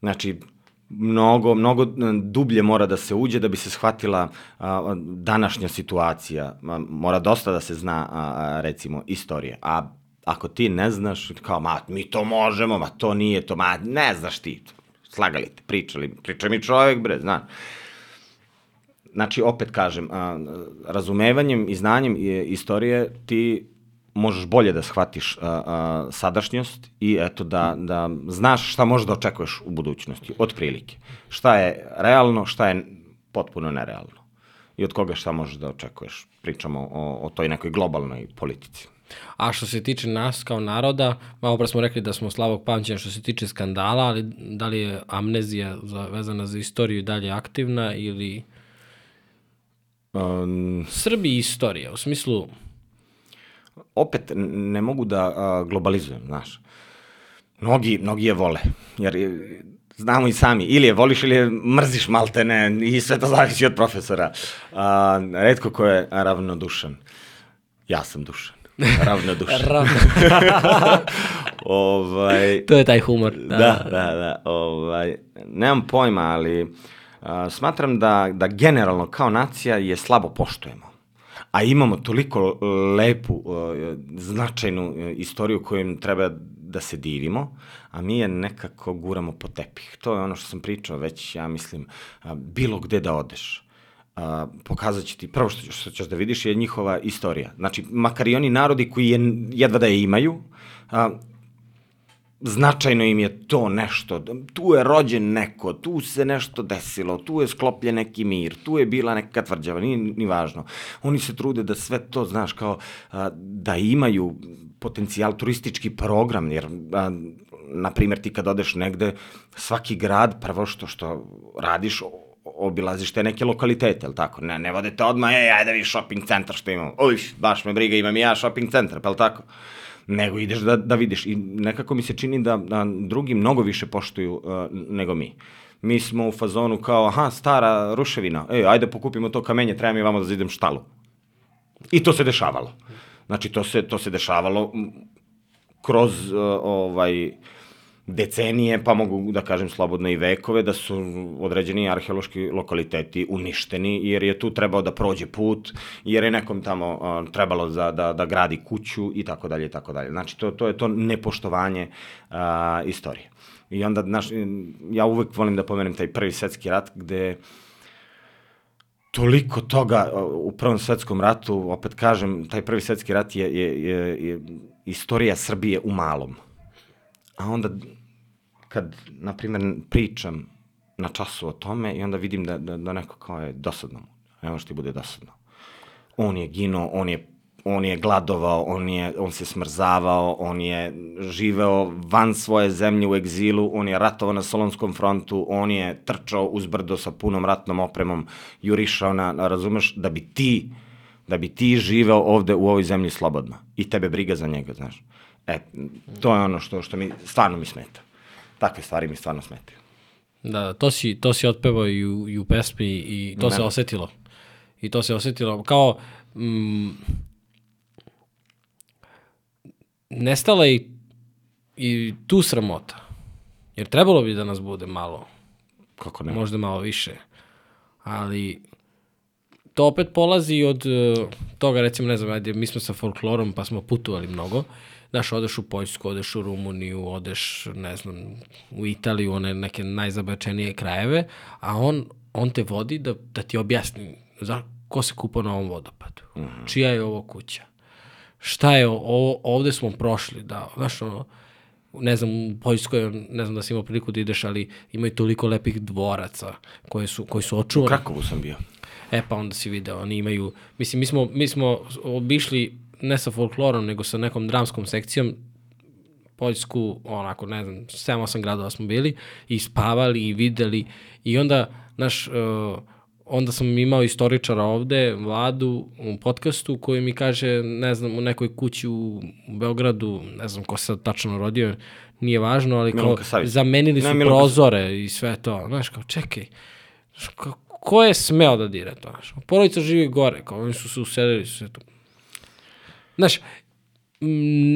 Znači, mnogo, mnogo dublje mora da se uđe da bi se shvatila a, današnja situacija. Mora dosta da se zna, a, recimo, istorije. A ako ti ne znaš, kao, ma, mi to možemo, ma, to nije to, ma, ne znaš ti. Slagali te, pričali, priča mi čovjek, bre, znaš. Znači, opet kažem, a, razumevanjem i znanjem istorije ti možeš bolje da shvatiš a, a, sadašnjost i eto da, da znaš šta možeš da očekuješ u budućnosti, od prilike. Šta je realno, šta je potpuno nerealno. I od koga šta možeš da očekuješ. Pričamo o, o toj nekoj globalnoj politici. A što se tiče nas kao naroda, malo pre smo rekli da smo slavog pamćenja što se tiče skandala, ali da li je amnezija za, vezana za istoriju dalje aktivna ili... Um, Srbi istorija, u smislu opet ne mogu da a, globalizujem, znaš. Mnogi, mnogi je vole, jer znamo i sami, ili je voliš ili je mrziš maltene i sve to zavisi od profesora. A, redko ko je ravnodušan. Ja sam dušan. Ravnodušan. Ravno. ovaj, to je taj humor. Da, da, da. da ovaj, nemam pojma, ali a, smatram da, da generalno kao nacija je slabo poštujemo a imamo toliko lepu, značajnu e, istoriju kojom treba da se divimo, a mi je nekako guramo po tepih. To je ono što sam pričao već, ja mislim, bilo gde da odeš. Uh, pokazat će ti, prvo što, što ćeš da vidiš je njihova istorija. Znači, makar i oni narodi koji je, jedva da je imaju, uh, značajno im je to nešto, tu je rođen neko, tu se nešto desilo, tu je sklopljen neki mir, tu je bila neka tvrđava, nije ni važno. Oni se trude da sve to, znaš, kao a, da imaju potencijal turistički program, jer a, na primjer ti kad odeš negde, svaki grad, prvo što što radiš, obilaziš te neke lokalitete, ili tako? Ne, ne vodite odmah, ej, ajde vi shopping centar što imamo. Uj, baš me briga, imam i ja shopping centar, pa li tako? Nego ideš da, da vidiš. I nekako mi se čini da, da drugi mnogo više poštuju uh, nego mi. Mi smo u fazonu kao, aha, stara ruševina, ej, ajde pokupimo to kamenje, treba mi vamo da zidem štalu. I to se dešavalo. Znači, to se, to se dešavalo kroz uh, ovaj, decenije, pa mogu da kažem slobodno i vekove, da su određeni arheološki lokaliteti uništeni, jer je tu trebao da prođe put, jer je nekom tamo uh, trebalo da, da, da gradi kuću i tako dalje i tako dalje. Znači, to, to je to nepoštovanje uh, istorije. I onda, naš, ja uvek volim da pomenem taj prvi svetski rat, gde toliko toga u Prvom svetskom ratu, opet kažem, taj prvi svetski rat je, je, je, je istorija Srbije u malom. A onda kad, na primjer, pričam na času o tome i onda vidim da, da, da neko kao je dosadno. Ne može ti bude dosadno. On je ginuo, on je on je gladovao, on, je, on se smrzavao, on je živeo van svoje zemlje u egzilu, on je ratovao na Solonskom frontu, on je trčao uz brdo sa punom ratnom opremom, jurišao na, na razumeš, da bi ti, da bi ti živeo ovde u ovoj zemlji slobodno. I tebe briga za njega, znaš. E, to je ono što, što mi, stvarno mi smeta takve stvari mi stvarno smetaju. Da, to si, to si otpevao i u, i u pesmi i to ne. se osetilo. I to se osetilo kao... Mm, nestala i, i tu sramota. Jer trebalo bi da nas bude malo. Kako ne? Možda malo više. Ali to opet polazi od uh, toga, recimo, ne znam, ajde, mi smo sa folklorom pa smo putovali mnogo Znaš, odeš u Poljsku, odeš u Rumuniju, odeš, ne znam, u Italiju, one neke najzabačenije krajeve, a on, on te vodi da, da ti objasni za, ko se kupa na ovom vodopadu, mm -hmm. čija je ovo kuća, šta je ovo, ovde smo prošli, da, znaš, ono, ne znam, u Poljskoj, ne znam da si imao priliku da ideš, ali imaju toliko lepih dvoraca koje su, koji su očuvani. U Krakovu sam bio. E, pa onda si video, oni imaju, mislim, mi smo, mi smo obišli ne sa folklorom, nego sa nekom dramskom sekcijom, Poljsku, onako, ne znam, 7-8 gradova smo bili i spavali i videli i onda, naš, uh, onda sam imao istoričara ovde, Vladu, u podcastu, koji mi kaže, ne znam, u nekoj kući u, Beogradu, ne znam ko se sad tačno rodio, nije važno, ali kao, zamenili su ne, prozore i sve to. Znaš, kao, čekaj, ko, ko je smeo da dire to? Znaš, porodica živi gore, kao, oni su se uselili, sve to. Znaš,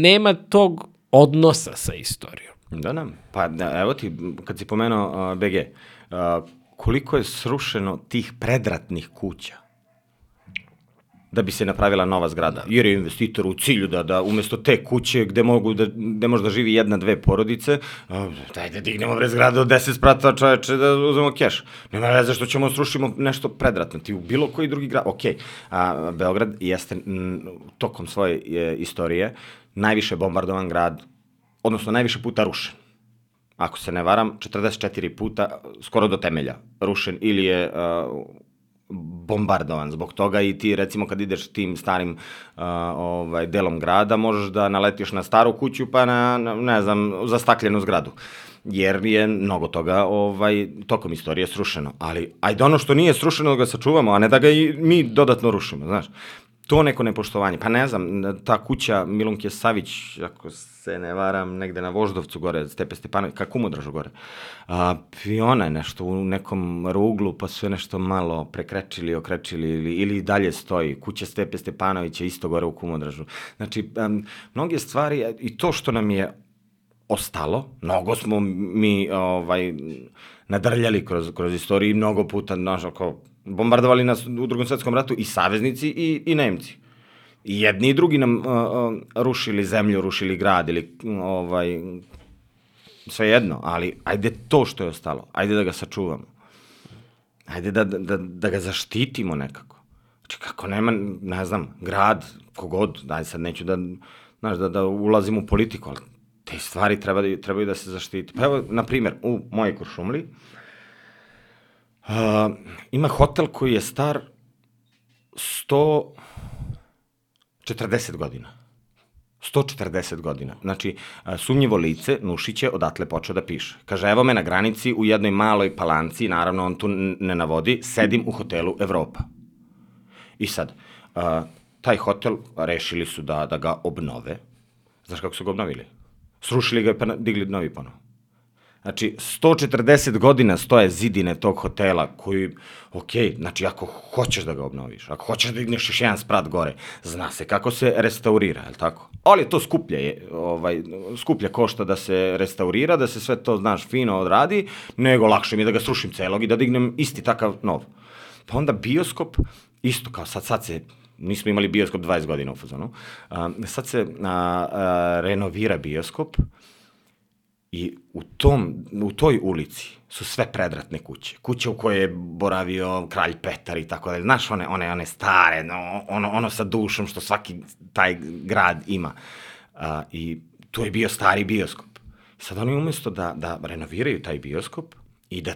nema tog odnosa sa istorijom. Da, da. Pa da, evo ti, kad si pomenuo uh, BG, uh, koliko je srušeno tih predratnih kuća da bi se napravila nova zgrada. Da. Jer je investitor u cilju da, da umesto te kuće gde, mogu da, gde može da živi jedna, dve porodice, daj da dignemo bre zgradu od 10 sprata čoveče da uzmemo keš. Nema veze što ćemo srušimo nešto predratno. Ti u bilo koji drugi grad, ok, a, Beograd jeste m, tokom svoje je, istorije najviše bombardovan grad, odnosno najviše puta rušen ako se ne varam, 44 puta, skoro do temelja, rušen ili je uh, bombardovan zbog toga i ti recimo kad ideš tim starim uh, ovaj delom grada možeš da naletiš na staru kuću pa na, na ne znam zastakljenu zgradu. Jer je mnogo toga ovaj tokom istorije srušeno. Ali ajde ono što nije srušeno da ga sačuvamo a ne da ga i mi dodatno rušimo znaš to neko nepoštovanje. Pa ne znam, ta kuća Milunke Savić, ako se ne varam, negde na Voždovcu gore, Stepe Stepanović, kako Kumodražu gore. A, I ona je nešto u nekom ruglu, pa su je nešto malo prekrečili, okrećili ili, ili dalje stoji. Kuća Stepe Stepanovića isto gore u Kumodražu. Znači, um, mnoge stvari, i to što nam je ostalo, mnogo smo mi ovaj, nadrljali kroz, kroz istoriju i mnogo puta, znaš, ako bombardovali nas u drugom svetskom ratu i saveznici i, i Nemci. I jedni i drugi nam uh, uh, rušili zemlju, rušili grad ili ovaj, sve jedno, ali ajde to što je ostalo, ajde da ga sačuvamo. Ajde da, da, da ga zaštitimo nekako. Znači, kako nema, ne znam, grad, kogod, daj sad neću da, znaš, da, da ulazim u politiku, ali te stvari treba da, trebaju da se zaštiti. Pa evo, na primjer, u mojej Kuršumli uh, ima hotel koji je star 140 godina. 140 godina. Znači, a, sumnjivo lice, Nušić je odatle počeo da piše. Kaže, evo me na granici u jednoj maloj palanci, naravno on tu ne navodi, sedim u hotelu Evropa. I sad, a, taj hotel rešili su da, da ga obnove. Znaš kako su ga obnovili? Srušili ga i pa digli novi ponovo. Znači, 140 godina stoje zidine tog hotela koji, ok, znači ako hoćeš da ga obnoviš, ako hoćeš da digneš još jedan sprat gore, zna se kako se restaurira, je li tako? Ali to skuplje je, ovaj, skuplje košta da se restaurira, da se sve to, znaš, fino odradi, nego lakše mi je da ga srušim celog i da dignem isti takav nov. Pa onda bioskop, isto kao sad, sad se nismo imali bioskop 20 godina u fazonu, a, sad se a, a, renovira bioskop, I u, tom, u toj ulici su sve predratne kuće. Kuće u kojoj je boravio kralj Petar i tako dalje. Znaš, one, one, one stare, no, ono, ono sa dušom što svaki taj grad ima. A, I tu je bio stari bioskop. Sad oni umesto da, da renoviraju taj bioskop i da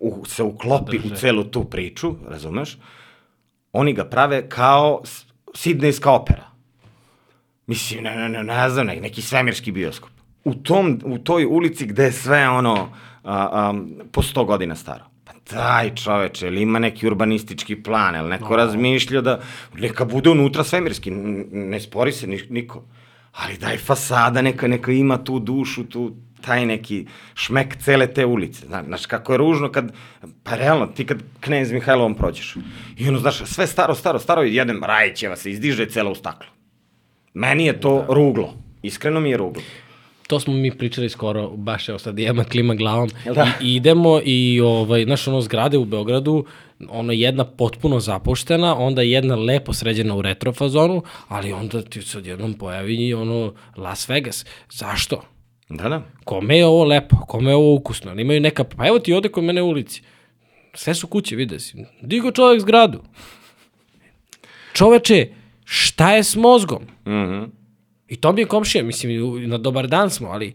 u, se uklopi u celu tu priču, razumeš, oni ga prave kao Sidnejska opera. Mislim, ne, ne, ne, ne znam, ne, neki svemirski bioskop. U, tom, u toj ulici gde je sve ono a, a, po sto godina staro. Pa daj čoveče, ili ima neki urbanistički plan, ili neko no. razmišlja da neka bude unutra svemirski, ne spori se ni, niko. Ali daj fasada, neka, neka ima tu dušu, tu, taj neki šmek cele te ulice. Znaš, znaš kako je ružno kad, pa realno, ti kad knez Mihajlovom prođeš. I ono, znaš, sve staro, staro, staro, i jedem Rajićeva se izdiže cela u staklo. Meni je to da. ruglo. Iskreno mi je ruglo. To smo mi pričali skoro, baš evo sad Dijema klima glavom. Da? I, idemo i, ovaj, znaš, ono zgrade u Beogradu, ono jedna potpuno zapuštena, onda jedna lepo sređena u retrofazonu, ali onda ti se odjednom pojavi i ono Las Vegas. Zašto? Da, da. Kome je ovo lepo, kome je ovo ukusno, oni imaju neka, pa evo ti ode kod mene u ulici, sve su kuće, vide si, digo čovjek zgradu. Čoveče, šta je s mozgom? Mhm. I to mi je komšija, mislim, na dobar dan smo, ali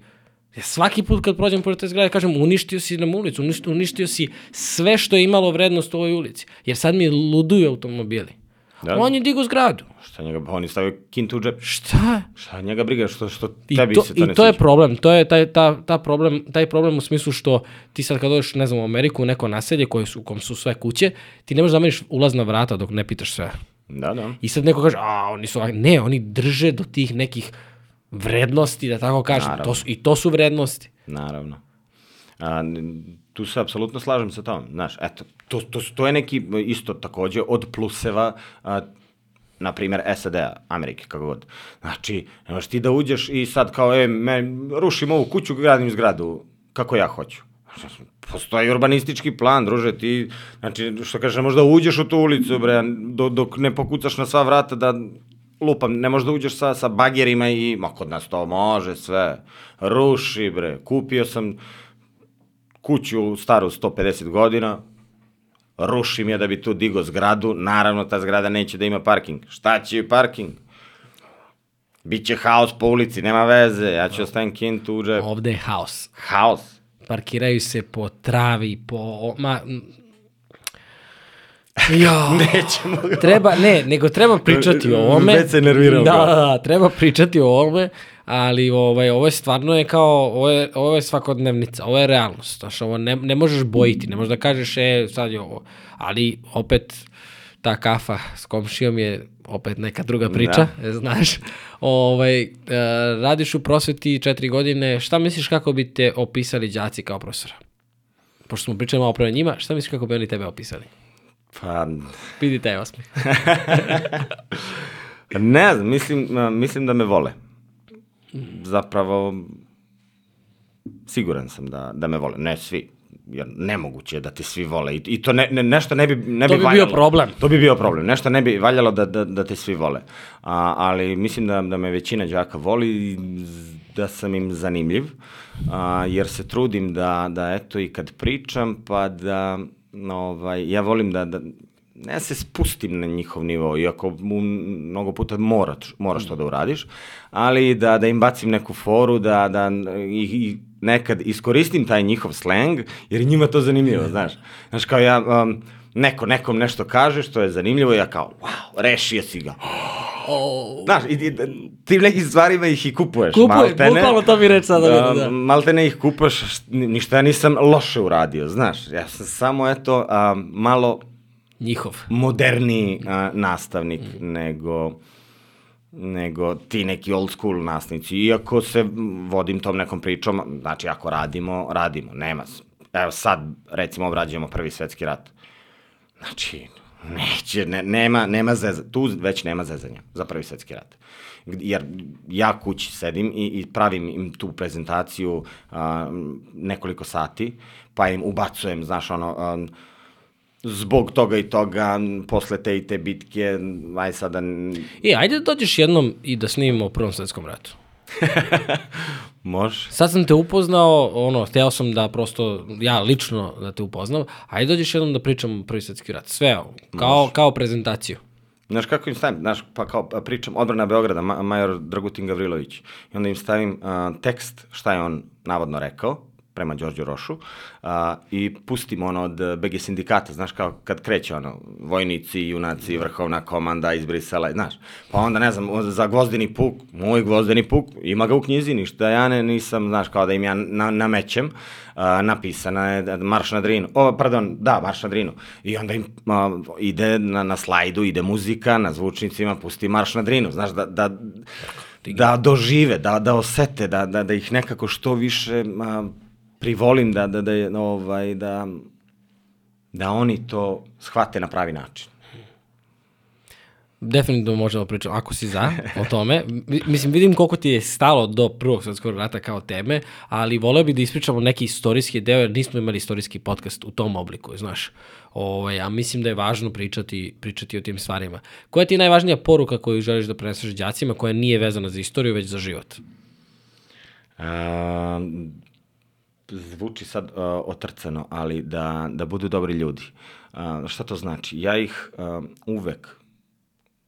ja svaki put kad prođem pored te zgrade kažem uništio si nam ulicu, uništio, uništio si sve što je imalo vrednost u ovoj ulici. Jer sad mi luduju automobili. Da. On je digo zgradu. Šta njega, on je stavio kintu u džep. Šta? Šta njega briga što, što I tebi to, se to ne i to je sviđa? problem, to je taj, ta, ta problem, taj problem u smislu što ti sad kad dođeš, ne znam, u Ameriku, u neko naselje koje su, u kom su sve kuće, ti ne možeš da zameniš ulazna vrata dok ne pitaš sve. Da, da. I sad neko kaže, a, oni su ovakvi. Ne, oni drže do tih nekih vrednosti, da tako kažem. Naravno. To su, I to su vrednosti. Naravno. A, tu se apsolutno slažem sa tom. Znaš, eto, to, to, to je neki isto takođe od pluseva a, na primjer SAD-a, Amerike, kako god. Znači, ne možeš ti da uđeš i sad kao, e, me, rušim ovu kuću, gradim zgradu kako ja hoću. Postoji urbanistički plan, druže, ti, znači, što kažeš, ne možeš da uđeš u tu ulicu, bre, do, dok ne pokucaš na sva vrata da lupam, ne možeš da uđeš sa, sa bagerima i, ma kod nas to može sve, ruši bre, kupio sam kuću staru 150 godina, rušim je da bi tu digo zgradu, naravno ta zgrada neće da ima parking. Šta će joj parking? Biće haos po ulici, nema veze, ja ću ostavim kintu u džep. Ovde je haos. Haos. Parkiraju se po travi, po... Ma, Jo, Nećemo ga. treba, ne, nego treba pričati o ovome. Već se nervirao Da, da, da, treba pričati o ovome, ali ovaj, ovo je stvarno je kao, ovo je, ovo je svakodnevnica, ovo je realnost, znaš, ovo ne, ne možeš bojiti, ne možeš da kažeš, e, sad je ovo, ali opet, ta kafa s komšijom je opet neka druga priča, da. znaš. Ovaj, e, radiš u prosveti četiri godine, šta misliš kako bi te opisali đaci kao profesora? Pošto smo pričali malo pre o njima, šta misliš kako bi oni tebe opisali? Pa, Vidi taj osmeh. ne znam, mislim, mislim da me vole. Zapravo, siguran sam da, da me vole. Ne svi, jer nemoguće je da te svi vole. I, i to ne, ne, nešto ne bi, ne To bi bi bio valjalo. problem. To bi bio problem. Nešto ne bi valjalo da, da, da te svi vole. A, ali mislim da, da me većina đaka voli i da sam im zanimljiv, a, jer se trudim da, da eto i kad pričam, pa da, no, ovaj, ja volim da, da ne da se spustim na njihov nivo, iako mu mnogo puta moraš, moraš to da uradiš, ali da, da im bacim neku foru, da, da i, i nekad iskoristim taj njihov sleng, jer je njima to zanimljivo, znaš. Znaš, kao ja, um, neko nekom nešto kaže što je zanimljivo, ja kao, wow, rešio si ga. Oh. Znaš, i, i, tim nekim stvarima ih i kupuješ. Kupuje, maltene. bukvalno to mi reč sada Da, da. malte ne ih kupaš, št- ništa ja nisam loše uradio, znaš. Ja sam samo, eto, a, malo Njihov. moderniji a, nastavnik nego nego ti neki old school nastavnici. Iako se vodim tom nekom pričom, znači ako radimo, radimo, nema. s- Evo sad, recimo, obrađujemo prvi svetski rat. Znači, neće, ne, nema, nema zeza, tu već nema zezanja za prvi svetski rat. Jer ja kući sedim i, i pravim im tu prezentaciju a, nekoliko sati, pa im ubacujem, znaš, ono, a, zbog toga i toga, posle te i te bitke, aj sada... n- E, ajde da dođeš jednom i da snimimo o Prvom svetskom ratu. Može. Sad sam te upoznao, ono, hteo sam da prosto, ja lično da te upoznam, ajde dođeš jednom da pričamo o Prvi svetski rat. Sve, kao, kao prezentaciju. Znaš kako im stavim, znaš, pa kao pričam odbrana Beograda, ma, major Dragutin Gavrilović, i onda im stavim a, tekst šta je on navodno rekao, prema Đorđu Rošu, a, i pustim ono od BG sindikata, znaš, kao kad kreće ono, vojnici, junaci, vrhovna komanda iz Brisela, znaš, pa onda, ne znam, za gvozdeni puk, moj gvozdeni puk, ima ga u knjizi, ništa ja ne, nisam, znaš, kao da im ja na, namećem, a, napisana je da- Marš na Drinu, o, pardon, da, Marš na Drinu, i onda im a, ide na, na slajdu, ide muzika, na zvučnicima pusti Marš na Drinu, znaš, da, da, da dožive, da, da osete, da, da, da ih nekako što više a, privolim da, da, da, ovaj, da, da oni to shvate na pravi način. Definitivno možemo pričati, ako si za o tome. Mi- Mislim, vidim koliko ti je stalo do prvog svetskog rata kao teme, ali voleo bih da ispričamo neki istorijski deo, jer nismo imali istorijski podcast u tom obliku, znaš. Ovaj, a mislim da je važno pričati, pričati o tim stvarima. Koja ti je najvažnija poruka koju želiš da preneseš đacima, koja nije vezana za istoriju, već za život? A, zvuči sad uh, otrcano, ali da, da budu dobri ljudi. Uh, šta to znači? Ja ih uh, uvek,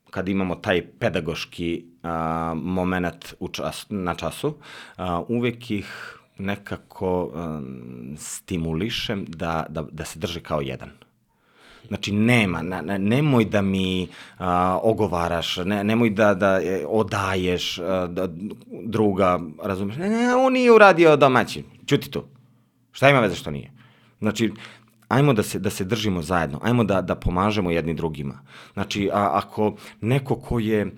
kad imamo taj pedagoški uh, moment u čas, na času, uh, uvek ih nekako um, stimulišem da, da, da se drže kao jedan. Znači, nema, na, na, nemoj da mi a, ogovaraš, ne, nemoj da, da odaješ a, da, druga, razumeš? Ne, ne, on nije uradio domaći. Čuti tu. Šta ima veze što nije? Znači, ajmo da se, da se držimo zajedno, ajmo da, da pomažemo jedni drugima. Znači, a, ako neko ko je,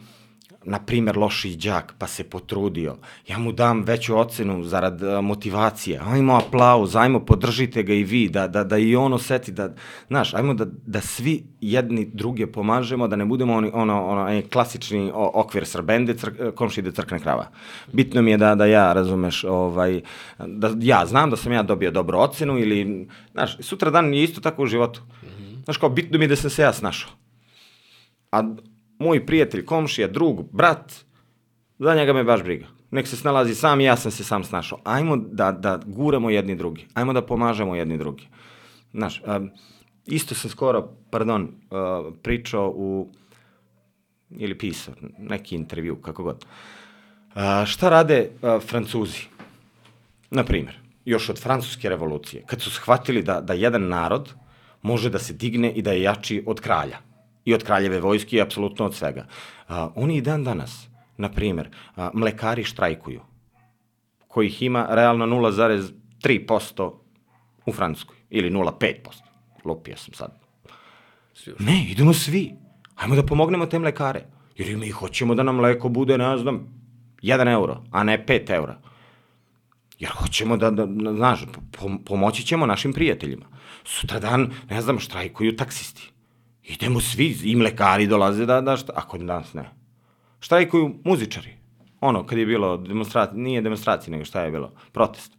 na primer, loši đak, pa se potrudio, ja mu dam veću ocenu zarad a, motivacije, ajmo aplauz, ajmo podržite ga i vi, da, da, da i on oseti, da, znaš, ajmo da, da svi jedni druge pomažemo, da ne budemo oni, ono, ono, onaj klasični okvir srbende, cr, komši ide crkne krava. Bitno mi je da, da ja, razumeš, ovaj, da ja znam da sam ja dobio dobru ocenu ili, znaš, sutra dan je isto tako u životu. Znaš, kao, bitno mi je da sam se ja snašao. A moj prijatelj, komšija, drug, brat, za njega me baš briga. Nek se snalazi sam, ja sam se sam snašao. Ajmo da, da guramo jedni drugi. Ajmo da pomažemo jedni drugi. Znaš, um, isto sam skoro, pardon, uh, pričao u, ili pisao, neki intervju, kako god. Uh, šta rade uh, Francuzi? Na primjer, još od francuske revolucije, kad su shvatili da, da jedan narod može da se digne i da je jači od kralja i od kraljeve vojske i apsolutno od svega. A, oni i dan danas, na primjer, a, mlekari štrajkuju, kojih ima realno 0,3% u Francuskoj, ili 0,5%. Lupio sam sad. Ne, idemo svi. Hajmo da pomognemo te mlekare. Jer mi hoćemo da nam mleko bude, ne znam, 1 euro, a ne 5 eura. Jer hoćemo da, da, da znaš, po, pomoći ćemo našim prijateljima. Sutra dan, ne znam, štrajkuju taksisti. Idemo svi, i mlekari dolaze da, da šta, ako danas ne. Štrajkuju muzičari. Ono, kad je bilo demonstracija, nije demonstracija, nego šta je bilo? Protest.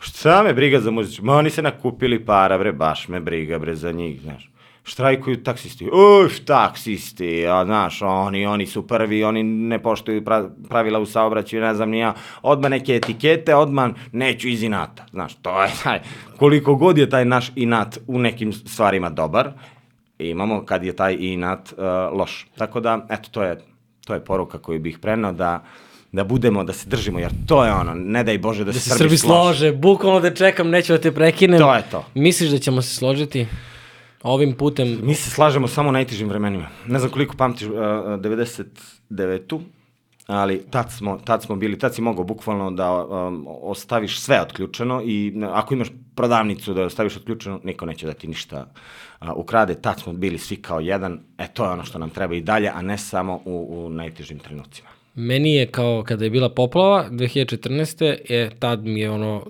Šta me briga za muzičare? Ma oni se nakupili para, bre, baš me briga, bre, za njih, znaš. Štrajkuju taksisti. Uf, taksisti, a znaš, oni, oni su prvi, oni ne poštuju pra, pravila u saobraćaju, ne znam ni ja. Neke etikete, odmah neću iz inata. Znaš, to je taj, koliko god je taj naš inat u nekim stvarima dobar, imamo kad je taj inat uh, loš. Tako da, eto, to je, to je poruka koju bih prenao da da budemo, da se držimo, jer to je ono, ne daj Bože da, Da se, se Srbi slože. slože, bukvalno da čekam, neću da te prekinem. To je to. Misliš da ćemo se složiti ovim putem? Mi se slažemo samo u najtežim vremenima. Ne znam koliko pamtiš uh, 99-tu, ali tad smo, tad smo bili, tad si mogao bukvalno da um, ostaviš sve otključeno i ako imaš prodavnicu da ostaviš otključeno, niko neće da ti ništa uh, ukrade. Tad smo bili svi kao jedan, e to je ono što nam treba i dalje, a ne samo u, u najtežim trenucima. Meni je kao kada je bila poplava 2014. je tad mi je ono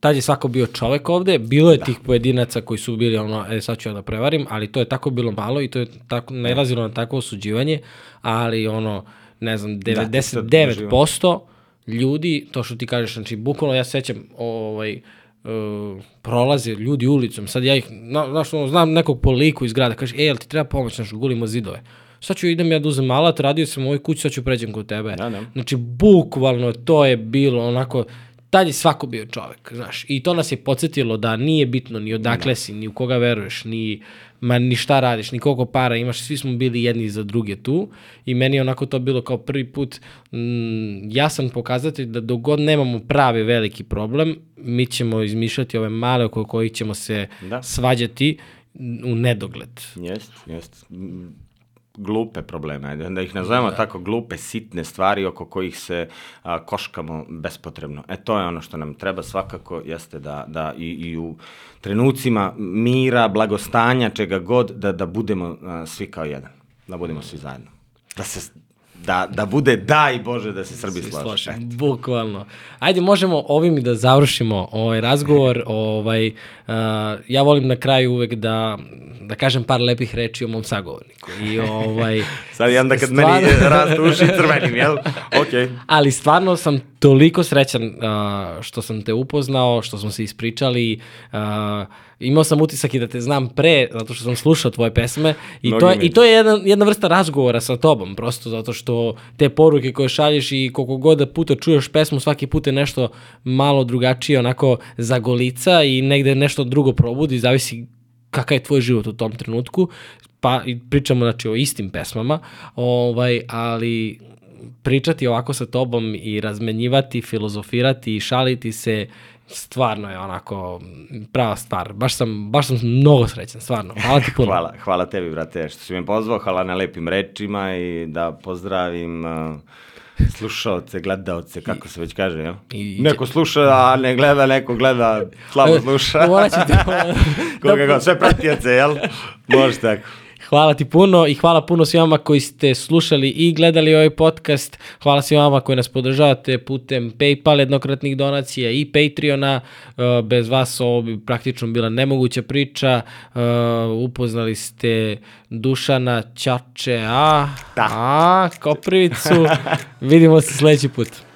tad je svako bio čovek ovde, bilo je da. tih pojedinaca koji su bili ono, e sad ću ja da prevarim, ali to je tako bilo malo i to je tako, nailazilo na takvo osuđivanje, ali ono, ne znam, Da, to se 99% ljudi, to što ti kažeš, znači, bukvalno ja sećam, ovaj, uh, prolaze ljudi ulicom, sad ja ih, na, znaš, ono, znam nekog po liku iz grada, kaže, e, jel ti treba pomoć, znaš, gulimo zidove. Sad ću idem ja da uzem alat, radio sam u ovoj kući, sad ću pređem kod tebe. Da, da. Znači, bukvalno to je bilo onako, tad je svako bio čovek, znaš. I to nas je podsjetilo da nije bitno ni odakle si, ni u koga veruješ, ni, ma, ni šta radiš, ni koliko para imaš, svi smo bili jedni za druge tu i meni je onako to bilo kao prvi put mm, jasan pokazatelj da dok god nemamo pravi veliki problem, mi ćemo izmišljati ove male oko kojih ćemo se Da. svađati u nedogled. Jest, jest. Glupe probleme, ajde, da ih nazovemo da. tako glupe, sitne stvari oko kojih se a, koškamo bespotrebno. E to je ono što nam treba svakako, jeste da, da i, i u trenucima mira, blagostanja, čega god, da, da budemo a, svi kao jedan. Da budemo svi zajedno. Da se da, da bude daj Bože da se Srbi slože. bukvalno. Ajde, možemo ovim i da završimo ovaj razgovor. ovaj, uh, ja volim na kraju uvek da, da kažem par lepih reči o mom sagovorniku. I, ovaj, Sad i onda kad stvarno- meni rastu uši crvenim, jel? Okej. Ali stvarno sam toliko srećan uh, što sam te upoznao, što smo se ispričali. Uh, imao sam utisak i da te znam pre, zato što sam slušao tvoje pesme. I Mnogi to je, i to je jedna, jedna vrsta razgovora sa tobom, prosto zato što te poruke koje šalješ i koliko god da puta čuješ pesmu, svaki put je nešto malo drugačije, onako zagolica i negde nešto drugo probudi, zavisi kakav je tvoj život u tom trenutku, pa pričamo znači o istim pesmama, ovaj, ali pričati ovako sa tobom i razmenjivati, filozofirati i šaliti se, stvarno je onako prava stvar. Baš sam, baš sam mnogo srećan, stvarno. Hvala ti puno. Hvala, hvala tebi, brate, što si me pozvao, hvala na lepim rečima i da pozdravim uh, slušaoce, gledaoce, kako se već kaže, jel? I- Neko sluša, a ne gleda, neko gleda, slabo sluša. Morat ću ti... Koga god, sve pratioce, jel? Može tako. Hvala ti puno i hvala puno svima koji ste slušali i gledali ovaj podcast. Hvala svima koji nas podržavate putem PayPal jednokratnih donacija i Patreona. Uh, Bez vas ovo bi praktično bila nemoguća priča. Uh, Upoznali ste Dušana Ćače, a, Da. a Koprivicu. Vidimo se sledeći put.